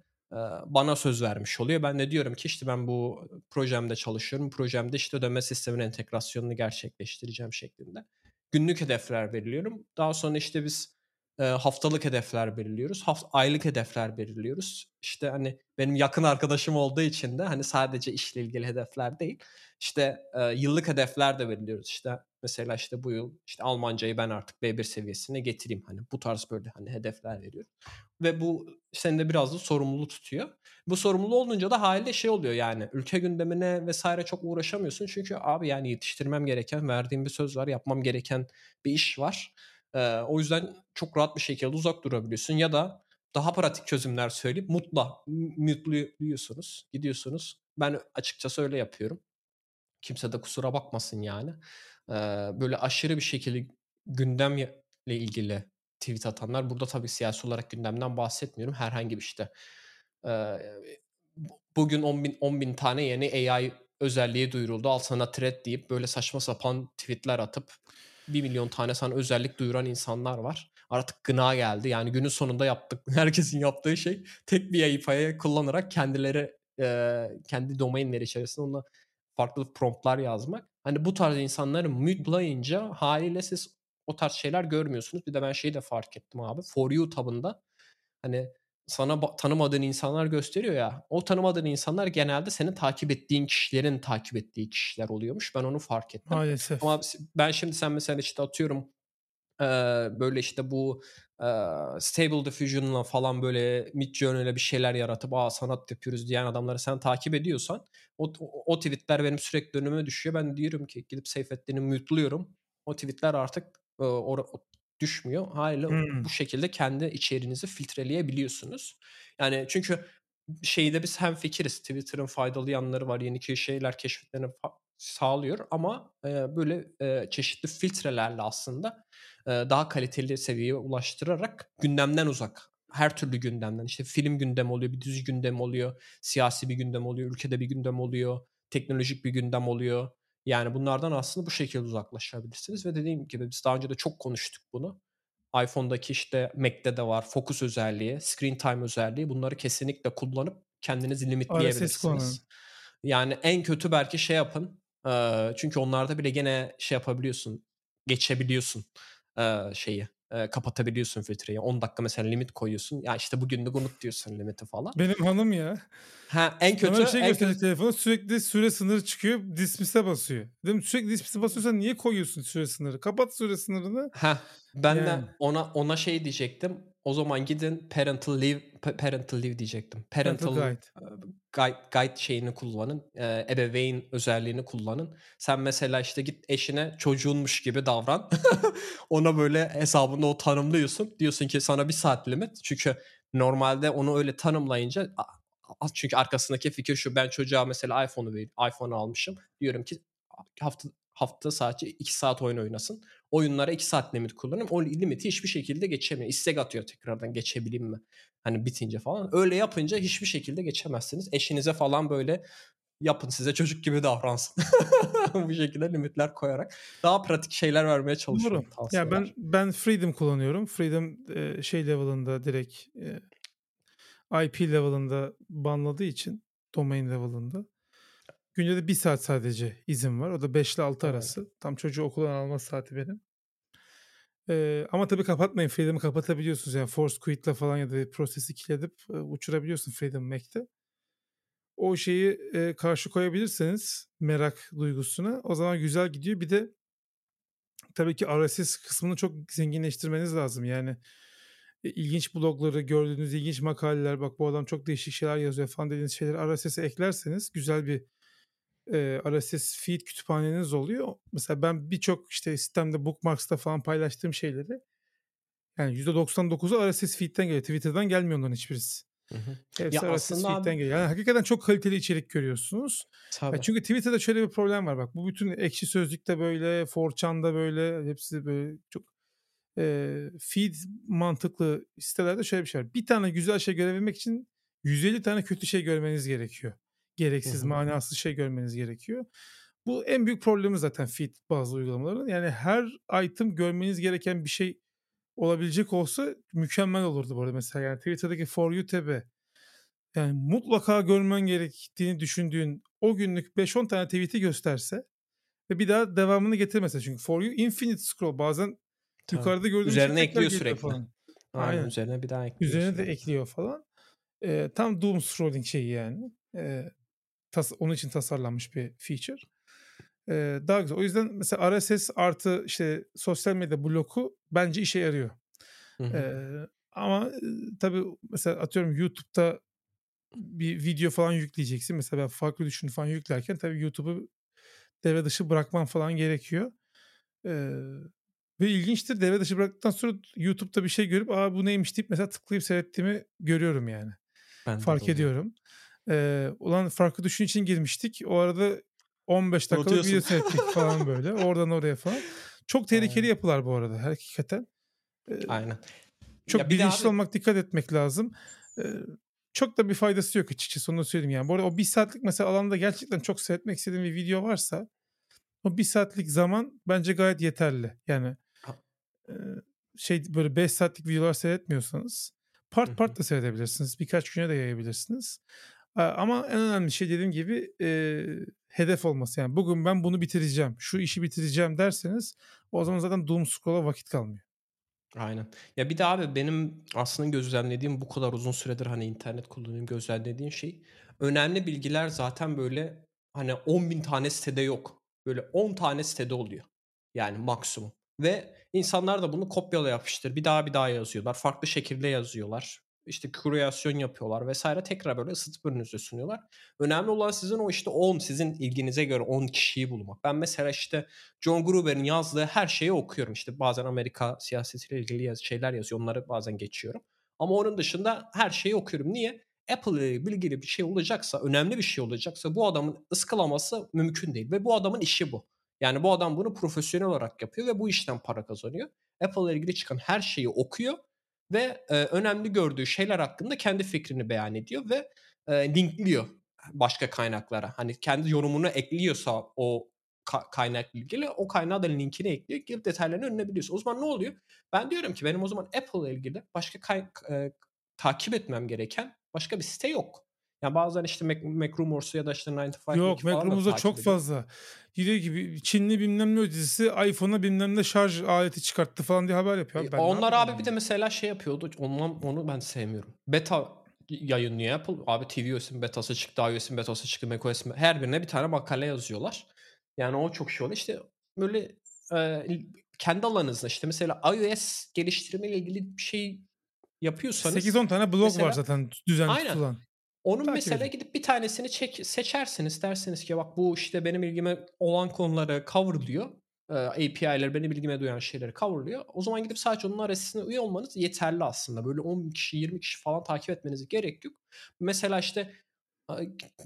bana söz vermiş oluyor. Ben de diyorum ki işte ben bu projemde çalışıyorum. Projemde işte ödeme sisteminin entegrasyonunu gerçekleştireceğim şeklinde. Günlük hedefler belirliyorum. Daha sonra işte biz haftalık hedefler belirliyoruz. Haft aylık hedefler belirliyoruz. İşte hani benim yakın arkadaşım olduğu için de hani sadece işle ilgili hedefler değil. İşte yıllık hedefler de belirliyoruz. İşte mesela işte bu yıl işte Almancayı ben artık B1 seviyesine getireyim. Hani bu tarz böyle hani hedefler veriyorum. Ve bu seni de biraz da sorumluluğu tutuyor. Bu sorumluluğu olunca da haliyle şey oluyor yani ülke gündemine vesaire çok uğraşamıyorsun. Çünkü abi yani yetiştirmem gereken, verdiğim bir söz var, yapmam gereken bir iş var. Ee, o yüzden çok rahat bir şekilde uzak durabiliyorsun ya da daha pratik çözümler söyleyip mutla, mutluyorsunuz, gidiyorsunuz. Ben açıkçası öyle yapıyorum. Kimse de kusura bakmasın yani. Böyle aşırı bir şekilde gündemle ilgili tweet atanlar. Burada tabii siyasi olarak gündemden bahsetmiyorum. Herhangi bir işte. Bugün 10 bin, 10 bin tane yeni AI özelliği duyuruldu. Al sana thread deyip böyle saçma sapan tweetler atıp 1 milyon tane sana özellik duyuran insanlar var. Artık gına geldi. Yani günün sonunda yaptık. Herkesin yaptığı şey tek bir API'yi kullanarak kendileri kendi domainleri içerisinde onunla farklı promptlar yazmak. Hani bu tarz insanları mute'layınca haliyle siz o tarz şeyler görmüyorsunuz. Bir de ben şeyi de fark ettim abi. For You tabında hani sana tanımadığın insanlar gösteriyor ya. O tanımadığın insanlar genelde senin takip ettiğin kişilerin takip ettiği kişiler oluyormuş. Ben onu fark ettim.
Maalesef.
Ama ben şimdi sen mesela işte atıyorum böyle işte bu Stable Diffusion'la falan böyle Midjourney'le bir şeyler yaratıp aa sanat yapıyoruz diyen adamları sen takip ediyorsan o, o, tweetler benim sürekli önüme düşüyor. Ben diyorum ki gidip Seyfettin'i mute'luyorum. O tweetler artık e, or, düşmüyor. Haliyle hmm. bu şekilde kendi içeriğinizi filtreleyebiliyorsunuz. Yani çünkü şeyde biz hem fikiriz. Twitter'ın faydalı yanları var. Yeni şeyler keşfetlerini sağlıyor ama e, böyle e, çeşitli filtrelerle aslında daha kaliteli seviyeye ulaştırarak gündemden uzak. Her türlü gündemden işte film gündem oluyor, bir dizi gündem oluyor, siyasi bir gündem oluyor, ülkede bir gündem oluyor, teknolojik bir gündem oluyor. Yani bunlardan aslında bu şekilde uzaklaşabilirsiniz ve dediğim gibi biz daha önce de çok konuştuk bunu. iPhone'daki işte Mac'te de var focus özelliği, screen time özelliği bunları kesinlikle kullanıp kendinizi limitleyebilirsiniz. Yani en kötü belki şey yapın. çünkü onlarda bile gene şey yapabiliyorsun. Geçebiliyorsun şeyi. kapatabiliyorsun filtreyi. 10 dakika mesela limit koyuyorsun. Ya işte bugünlük unut diyorsun limiti falan.
Benim hanım ya.
Ha en kötü.
Bana bir şey
en
gösteriyor
kötü...
telefonu sürekli süre sınırı çıkıyor. Dismiss'e basıyor. Dedim sürekli dismiss'e basıyorsan niye koyuyorsun süre sınırı? Kapat süre sınırını.
Ha ben
Yani.
de ona ona şey diyecektim. O zaman gidin parental leave pa- parental leave diyecektim. Parental,
Parental guide.
e, guide. guide şeyini kullanın. E, ebeveyn özelliğini kullanın. Sen mesela işte git eşine çocuğunmuş gibi davran. Ona böyle hesabında o tanımlıyorsun. Diyorsun ki sana bir saat limit. Çünkü normalde onu öyle tanımlayınca çünkü arkasındaki fikir şu ben çocuğa mesela iPhone'u iPhone almışım. Diyorum ki hafta hafta sadece 2 saat oyun oynasın. Oyunlara 2 saat limit kullanıyorum. O limiti hiçbir şekilde geçemiyor. İstek atıyor tekrardan geçebileyim mi? Hani bitince falan. Öyle yapınca hiçbir şekilde geçemezsiniz. Eşinize falan böyle yapın size çocuk gibi davransın. Bu şekilde limitler koyarak daha pratik şeyler vermeye çalışıyorum.
Ya ben ben Freedom kullanıyorum. Freedom e, şey level'ında direkt e, IP level'ında banladığı için domain level'ında günde de bir saat sadece izin var. O da 5 ile 6 evet. arası. Tam çocuğu okuldan alma saati benim. Ee, ama tabii kapatmayın. Freedom'ı kapatabiliyorsunuz. Yani force quit'le falan ya da prosesi killedip e, uçurabiliyorsun Freedom Mac'te o şeyi e, karşı koyabilirseniz merak duygusuna o zaman güzel gidiyor. Bir de tabii ki RSS kısmını çok zenginleştirmeniz lazım. Yani e, ilginç blogları, gördüğünüz ilginç makaleler, bak bu adam çok değişik şeyler yazıyor falan dediğiniz şeyleri RSS'e eklerseniz güzel bir e, RSS feed kütüphaneniz oluyor. Mesela ben birçok işte sistemde bookmarks'ta falan paylaştığım şeyleri yani %99'u RSS feed'den geliyor. Twitter'dan gelmiyor onların hiçbirisi. Hı hı. Hepsi ya aslında abi... geliyor. Yani hakikaten çok kaliteli içerik görüyorsunuz. Tabii. Ya çünkü Twitter'da şöyle bir problem var bak. Bu bütün ekşi sözlükte böyle, 4chan'da böyle hepsi böyle çok e, feed mantıklı sitelerde şöyle bir şey var. Bir tane güzel şey görebilmek için 150 tane kötü şey görmeniz gerekiyor. Gereksiz, manasız şey görmeniz gerekiyor. Bu en büyük problemi zaten feed bazı uygulamaların. Yani her item görmeniz gereken bir şey olabilecek olsa mükemmel olurdu bu arada mesela. Yani Twitter'daki For You tab'i yani mutlaka görmen gerektiğini düşündüğün o günlük 5-10 tane tweet'i gösterse ve bir daha devamını getirmese. Çünkü For You infinite scroll bazen Tabii. yukarıda gördüğün
Üzerine ekliyor sürekli. Falan. Aynen. Aynen. Üzerine bir daha ekliyor.
Üzerine sürekli. de ekliyor falan. Ee, tam doom scrolling şeyi yani. Ee, tas onun için tasarlanmış bir feature. Ee, daha güzel. O yüzden mesela RSS artı işte sosyal medya bloku bence işe yarıyor. Hı hı. Ee, ama tabii mesela atıyorum YouTube'da bir video falan yükleyeceksin. Mesela ben farklı düşün falan yüklerken tabii YouTube'u devre dışı bırakman falan gerekiyor. Ee, ve ilginçtir devre dışı bıraktıktan sonra YouTube'da bir şey görüp aa bu neymiş deyip mesela tıklayıp seyrettiğimi görüyorum yani. Ben Fark ediyorum. Ee, ulan farklı düşün için girmiştik. O arada 15 dakikalık video seyrettik falan böyle. Oradan oraya falan. Çok tehlikeli Aynen. yapılar bu arada hakikaten.
Ee, Aynen.
Çok ya bilinçli abi... olmak, dikkat etmek lazım. Ee, çok da bir faydası yok açıkçası onu söyleyeyim yani. Bu arada o bir saatlik mesela alanda gerçekten çok seyretmek istediğim bir video varsa o bir saatlik zaman bence gayet yeterli. Yani e, şey böyle 5 saatlik videolar seyretmiyorsanız part part da seyredebilirsiniz. Birkaç güne de yayabilirsiniz. Ama en önemli şey dediğim gibi e, hedef olması. Yani bugün ben bunu bitireceğim, şu işi bitireceğim derseniz o zaman zaten doom scroll'a vakit kalmıyor.
Aynen. Ya bir de abi benim aslında gözlemlediğim bu kadar uzun süredir hani internet kullanıyorum gözlemlediğim şey önemli bilgiler zaten böyle hani 10 bin tane sitede yok. Böyle 10 tane sitede oluyor. Yani maksimum. Ve insanlar da bunu kopyala yapıştır. Bir daha bir daha yazıyorlar. Farklı şekilde yazıyorlar işte küreasyon yapıyorlar vesaire tekrar böyle ısıtıp önünüze sunuyorlar. Önemli olan sizin o işte 10 sizin ilginize göre 10 kişiyi bulmak. Ben mesela işte John Gruber'in yazdığı her şeyi okuyorum. İşte bazen Amerika siyasetiyle ilgili yaz şeyler yazıyor. Onları bazen geçiyorum. Ama onun dışında her şeyi okuyorum. Niye? Apple ile ilgili bir şey olacaksa, önemli bir şey olacaksa bu adamın ıskalaması mümkün değil. Ve bu adamın işi bu. Yani bu adam bunu profesyonel olarak yapıyor ve bu işten para kazanıyor. Apple ile ilgili çıkan her şeyi okuyor ve e, önemli gördüğü şeyler hakkında kendi fikrini beyan ediyor ve e, linkliyor başka kaynaklara. Hani kendi yorumunu ekliyorsa o ka- kaynakla ilgili o kaynağı da linkini ekliyor. Girip detaylarını öğrenebiliyorsun. O zaman ne oluyor? Ben diyorum ki benim o zaman Apple ile ilgili başka kay- e, takip etmem gereken başka bir site yok. Yani bazen işte Mac, Macrumors'u ya da işte 95
Yok Macrumor'da çok ediyor. fazla. Diyor gibi Çinli bilmem ne ödesi iPhone'a bilmem ne şarj aleti çıkarttı falan diye haber yapıyor.
Ben Onlar abi bir de mesela şey yapıyordu. Ondan, onu ben sevmiyorum. Beta yayınlıyor Apple. Abi tvOS'un betası çıktı, iOS'un betası çıktı, macOS'un her birine bir tane makale yazıyorlar. Yani o çok şey oluyor. İşte böyle e, kendi alanınızda işte mesela iOS geliştirme ile ilgili bir şey yapıyorsanız
8-10 tane blog mesela, var zaten düzenli aynen. tutulan.
Onun Takip mesela edin. gidip bir tanesini çek, seçersiniz dersiniz ki bak bu işte benim ilgime olan konuları coverlıyor. Ee, API'ler benim ilgime duyan şeyleri coverlıyor. O zaman gidip sadece onun arasına üye olmanız yeterli aslında. Böyle 10 kişi 20 kişi falan takip etmenize gerek yok. Mesela işte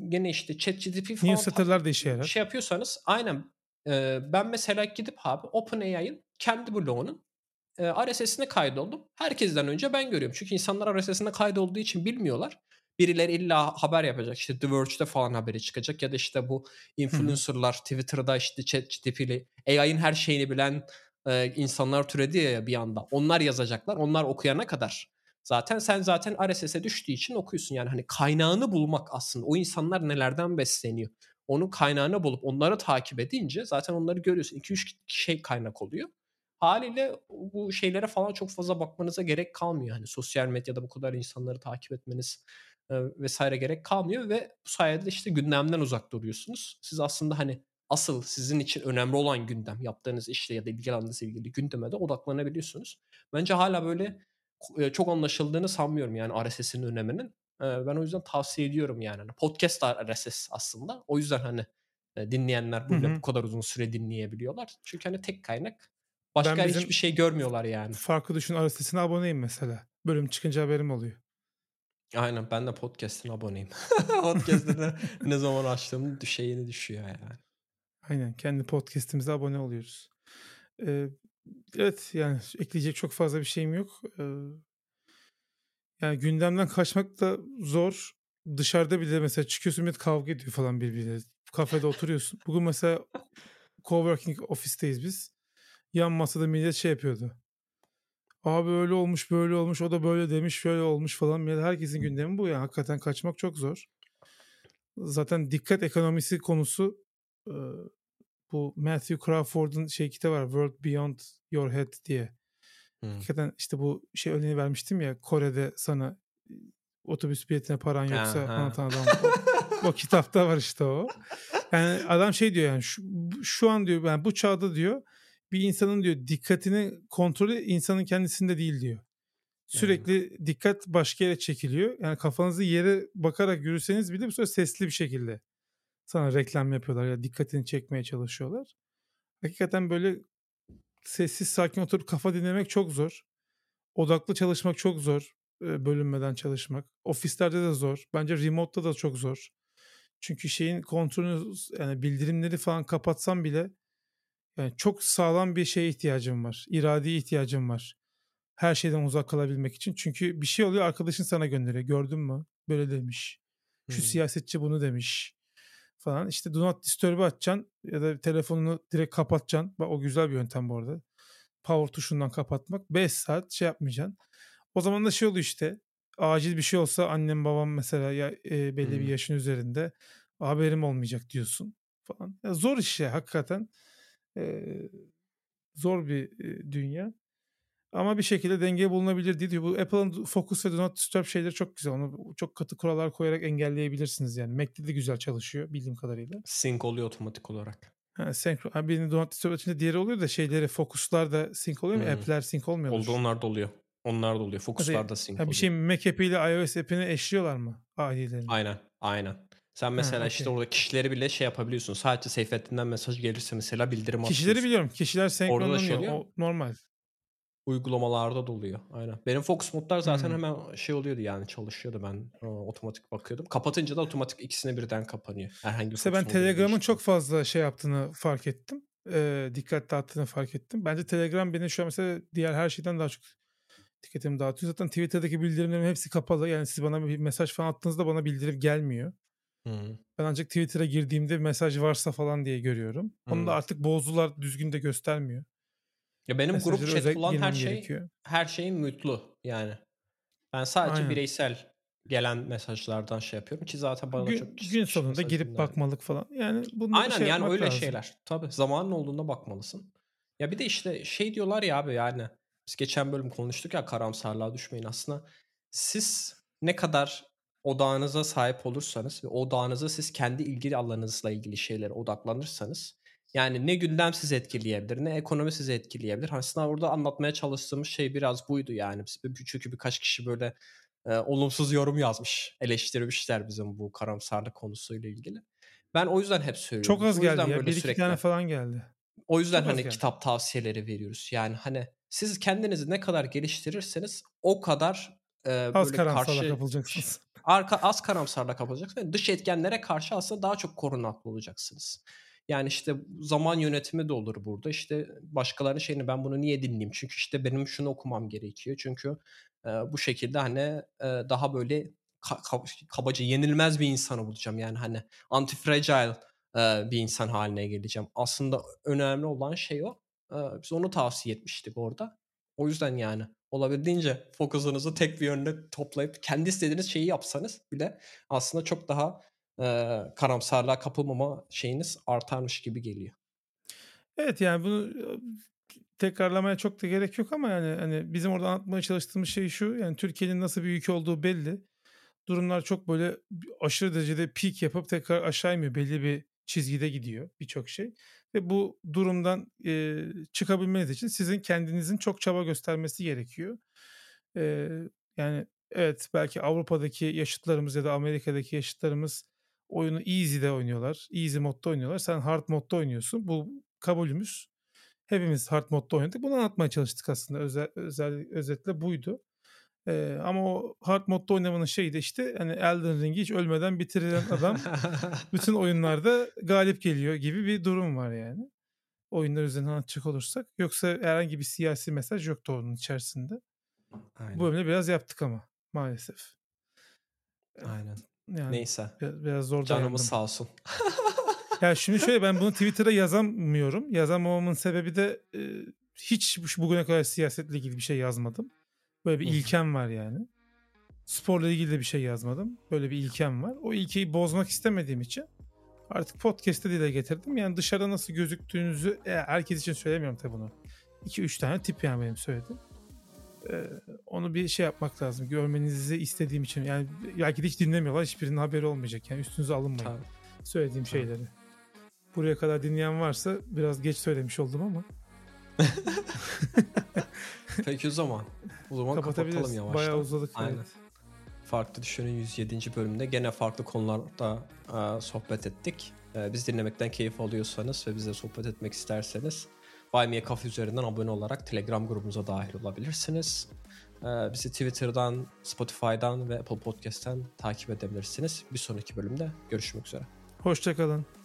gene işte ChatGPT falan
Newsletter'lar da işe yarar.
Şey yapıyorsanız aynen ben mesela gidip abi OpenAI'ın kendi bloğunun, eee, RSS'ine kaydoldum. Herkesten önce ben görüyorum. Çünkü insanlar RSS'ine kaydolduğu için bilmiyorlar. Birileri illa haber yapacak. İşte The Verge'de falan haberi çıkacak ya da işte bu influencer'lar Twitter'da işte ChatGPT'li AI'ın her şeyini bilen, eee, insanlar türedi ya bir anda. Onlar yazacaklar. Onlar okuyana kadar zaten sen zaten RSS'e düştüğü için okuyorsun. Yani hani kaynağını bulmak aslında. O insanlar nelerden besleniyor? Onun kaynağını bulup onları takip edince zaten onları görüyorsun. 2-3 şey kaynak oluyor. Haliyle bu şeylere falan çok fazla bakmanıza gerek kalmıyor. Hani sosyal medyada bu kadar insanları takip etmeniz, vs. gerek kalmıyor ve bu sayede işte gündemden uzak duruyorsunuz. Siz aslında hani asıl sizin için önemli olan gündem, yaptığınız işle ya da ilgi alanınızla ilgili gündeme de odaklanabiliyorsunuz. Bence hâlâ böyle çok anlaşıldığını sanmıyorum yani RSS'in öneminin. Ben o yüzden tavsiye ediyorum yani. Hani podcast RSS aslında. O yüzden hani, dinleyenler böyle bu kadar uzun süre dinleyebiliyorlar. Çünkü hani tek kaynak. Başka hiçbir şey görmüyorlar yani.
Farklı Düşün RSS'ine aboneyim mesela. Bölüm çıkınca haberim oluyor.
Aynen ben de podcast'ine aboneyim. Podcast'ı da ne zaman açtığımın dü şeyini düşüyor yani.
Aynen. Kendi podcast'imize abone oluyoruz. Eee, evet, yani ekleyecek çok fazla bir şeyim yok. Eee yani gündemden kaçmak da zor. Dışarıda bile mesela çıkıyorsun millet kavga ediyor falan birbiriyle. Kafede oturuyorsun. Bugün mesela coworking office'teyiz biz. Yan masada millet şey yapıyordu. Abi öyle olmuş, böyle olmuş, o da böyle demiş, şöyle olmuş falan. Millet herkesin gündemi bu ya. Hakikaten kaçmak çok zor. Zaten dikkat ekonomisi konusu bu Matthew Crawford'un şey kitabı var. World Beyond Your Head diye.
Hıı.
Hakikaten işte bu şey örneğini vermiştim ya Kore'de sana otobüs biletine paran yoksa anlatan adam. O, o kitapta var işte o. Yani adam şey diyor yani şu, şu an diyor yani bu çağda diyor bir insanın diyor dikkatini kontrolü insanın kendisinde değil diyor. Sürekli dikkat başka yere çekiliyor. Yani kafanızı yere bakarak yürüseniz bile bu sefer sesli bir şekilde sana reklam yapıyorlar ya dikkatini çekmeye çalışıyorlar. Hakikaten böyle sessiz sakin oturup kafa dinlemek çok zor. Odaklı çalışmak çok zor. e, Bölünmeden çalışmak. Ofislerde de zor. Bence remote'da da çok zor. Çünkü şeyin kontrolünü yani bildirimleri falan kapatsam bile yani çok sağlam bir şeye ihtiyacım var. İradeye ihtiyacım var. Her şeyden uzak kalabilmek için. Çünkü bir şey oluyor arkadaşın sana gönderiyor. Gördün mü? Böyle demiş. Şu
Hıı.
siyasetçi bunu demiş falan. İşte do not disturb'ı açacaksın ya da telefonunu direkt kapatacaksın. Bak o güzel bir yöntem bu arada. Power tuşundan kapatmak. 5 saat şey yapmayacaksın. O zaman da şey oluyor işte. Acil bir şey olsa annem babam mesela ya e, belli bir
Hıı.
yaşın üzerinde haberim olmayacak diyorsun falan. Ya zor iş ya hakikaten. Ee, zor bir e, dünya. Ama bir şekilde denge bulunabilir diye diyor. Bu Apple'ın Focus ve Do Not Disturb şeyleri çok güzel. Onu çok katı kurallar koyarak engelleyebilirsiniz yani. Mac'te de güzel çalışıyor bildiğim kadarıyla.
Sync oluyor otomatik olarak.
Ha, senkron. Ha, birini Do Not Disturb açınca diğeri oluyor da şeyleri Focus'lar da sync oluyor mu?
Hıı.
App'ler sync olmuyordur.
Oldu onlar da oluyor. Onlar da oluyor. Focus'lar da sync
ha, bir
oluyor.
şey Mac app'iyle iOS app'ini eşliyorlar mı? ID'lerini.
Aynen, aynen. Sen
Ha,
mesela işte orada kişileri bile şey yapabiliyorsun. Sadece Seyfettin'den mesaj gelirse mesela bildirim
Kişileri
atıyorsun.
biliyorum. Kişiler
şey
senkronlanıyor.
oluyor.
O normal.
Uygulamalarda da oluyor. Aynen. Benim Focus modlar zaten
Hmm.
hemen şey oluyordu yani çalışıyordu ben e, otomatik bakıyordum. Kapatınca da otomatik ikisine birden kapanıyor. Herhangi bir
Mesela ben Telegram'ın çok fazla şey yaptığını fark ettim. Ee, dikkat dağıttığını fark ettim. Bence Telegram beni şu an mesela diğer her şeyden daha çok dikkatimi dağıtıyor. Zaten Twitter'daki bildirimlerim hepsi kapalı. Yani siz bana bir mesaj falan attığınızda bana bildirim gelmiyor.
Hı.
Ben ancak Twitter'a girdiğimde mesaj varsa falan diye görüyorum. Onu da artık bozdular. Düzgün de göstermiyor.
Ya benim grup
Mesajları
chat
özel
olan her şey
gerekiyor.
her şeyin mutlu yani. Ben sadece
Aynen.
bireysel gelen mesajlardan şey yapıyorum ki zaten bana
Gün,
çok
gün sonunda
mesaj
girip bakmalık falan. Yani bunları
Aynen
şey
yani öyle
lazım.
şeyler. Tabii zamanın olduğunda bakmalısın. Ya bir de işte şey diyorlar ya abi yani biz geçen bölüm konuştuk ya karamsarlığa düşmeyin aslında. Siz ne kadar odağınıza sahip olursanız ve odağınıza siz kendi ilgili alanınızla ilgili şeylere odaklanırsanız yani ne gündem sizi etkileyebilir ne ekonomi sizi etkileyebilir. Aslında orada anlatmaya çalıştığımız şey biraz buydu yani. Çünkü birkaç kişi böyle e, olumsuz yorum yazmış, eleştirmişler bizim bu karamsarlık konusuyla ilgili. Ben o yüzden hep söylüyorum.
Çok az
o
geldi ya.
böyle
Bir iki
sürekli
tane falan geldi.
o yüzden
Çok
hani
geldi.
kitap tavsiyeleri veriyoruz. Yani hani siz kendinizi ne kadar geliştirirseniz o kadar e,
Az
böyle karşı
kapılacaksınız.
Arka az karamsarlığa kapılacaksınız. ve Dış etkenlere karşı aslında daha çok korunaklı olacaksınız. Yani işte zaman yönetimi de olur burada. İşte başkalarının şeyini ben bunu niye dinleyeyim? Çünkü işte benim şunu okumam gerekiyor. Çünkü e, bu şekilde hani e, daha böyle ka- kabaca yenilmez bir insanı bulacağım. Yani hani anti-fragile e, bir insan haline geleceğim. Aslında önemli olan şey o. E, biz onu tavsiye etmiştik orada. O yüzden yani olabildiğince fokusunuzu tek bir yönde toplayıp kendi istediğiniz şeyi yapsanız bile aslında çok daha e, karamsarlığa kapılmama şeyiniz artarmış gibi geliyor.
Evet yani bunu tekrarlamaya çok da gerek yok ama yani hani bizim orada anlatmaya çalıştığımız şey şu yani Türkiye'nin nasıl bir ülke olduğu belli. Durumlar çok böyle aşırı derecede peak yapıp tekrar aşağı iniyor. Belli bir çizgide gidiyor birçok şey. Ve bu durumdan e, çıkabilmeniz için sizin kendinizin çok çaba göstermesi gerekiyor. E, yani evet belki Avrupa'daki yaşıtlarımız ya da Amerika'daki yaşıtlarımız oyunu easy'de oynuyorlar. Easy modda oynuyorlar. Sen hard modda oynuyorsun. Bu kabulümüz. Hepimiz hard modda oynadık. Bunu anlatmaya çalıştık aslında. Özel, özel özetle buydu. Ee, ama o hard modda oynamanın şeyi de işte hani Elden Ring'i hiç ölmeden bitiren adam bütün oyunlarda galip geliyor gibi bir durum var yani. Oyunlar üzerinden anlatacak olursak. Yoksa herhangi bir siyasi mesaj yoktu onun içerisinde. Aynen. Bu bölümde biraz yaptık ama maalesef.
Aynen. Yani Neyse.
Biraz, biraz zor
Canımız sağ olsun.
ya şimdi şöyle ben bunu Twitter'a yazamıyorum. Yazamamamın sebebi de e, hiç bugüne kadar siyasetle ilgili bir şey yazmadım. Böyle bir ilkem var yani. Sporla ilgili de bir şey yazmadım. Böyle bir ilkem var. O ilkeyi bozmak istemediğim için artık podcast'te dile getirdim. Yani dışarıda nasıl gözüktüğünüzü e, herkes için söylemiyorum tabii bunu. 2-3 tane tip yani benim söylediğim. Ee, onu bir şey yapmak lazım. Görmenizi istediğim için. Yani belki de hiç dinlemiyorlar. Hiçbirinin haberi olmayacak. Yani üstünüze alınmayın. Tabii. Söylediğim Tabii. şeyleri. Buraya kadar dinleyen varsa biraz geç söylemiş oldum ama.
Peki o zaman. O zaman kapatalım yavaştan.
Bayağı uzadık.
Aynen. Evet. Farklı Düşünün 107. bölümünde gene farklı konularda e, sohbet ettik. E, biz dinlemekten keyif alıyorsanız ve bizle sohbet etmek isterseniz Buy Me Coffee üzerinden abone olarak Telegram grubumuza dahil olabilirsiniz. E, bizi Twitter'dan, Spotify'dan ve Apple Podcast'ten takip edebilirsiniz. Bir sonraki bölümde görüşmek üzere.
Hoşçakalın.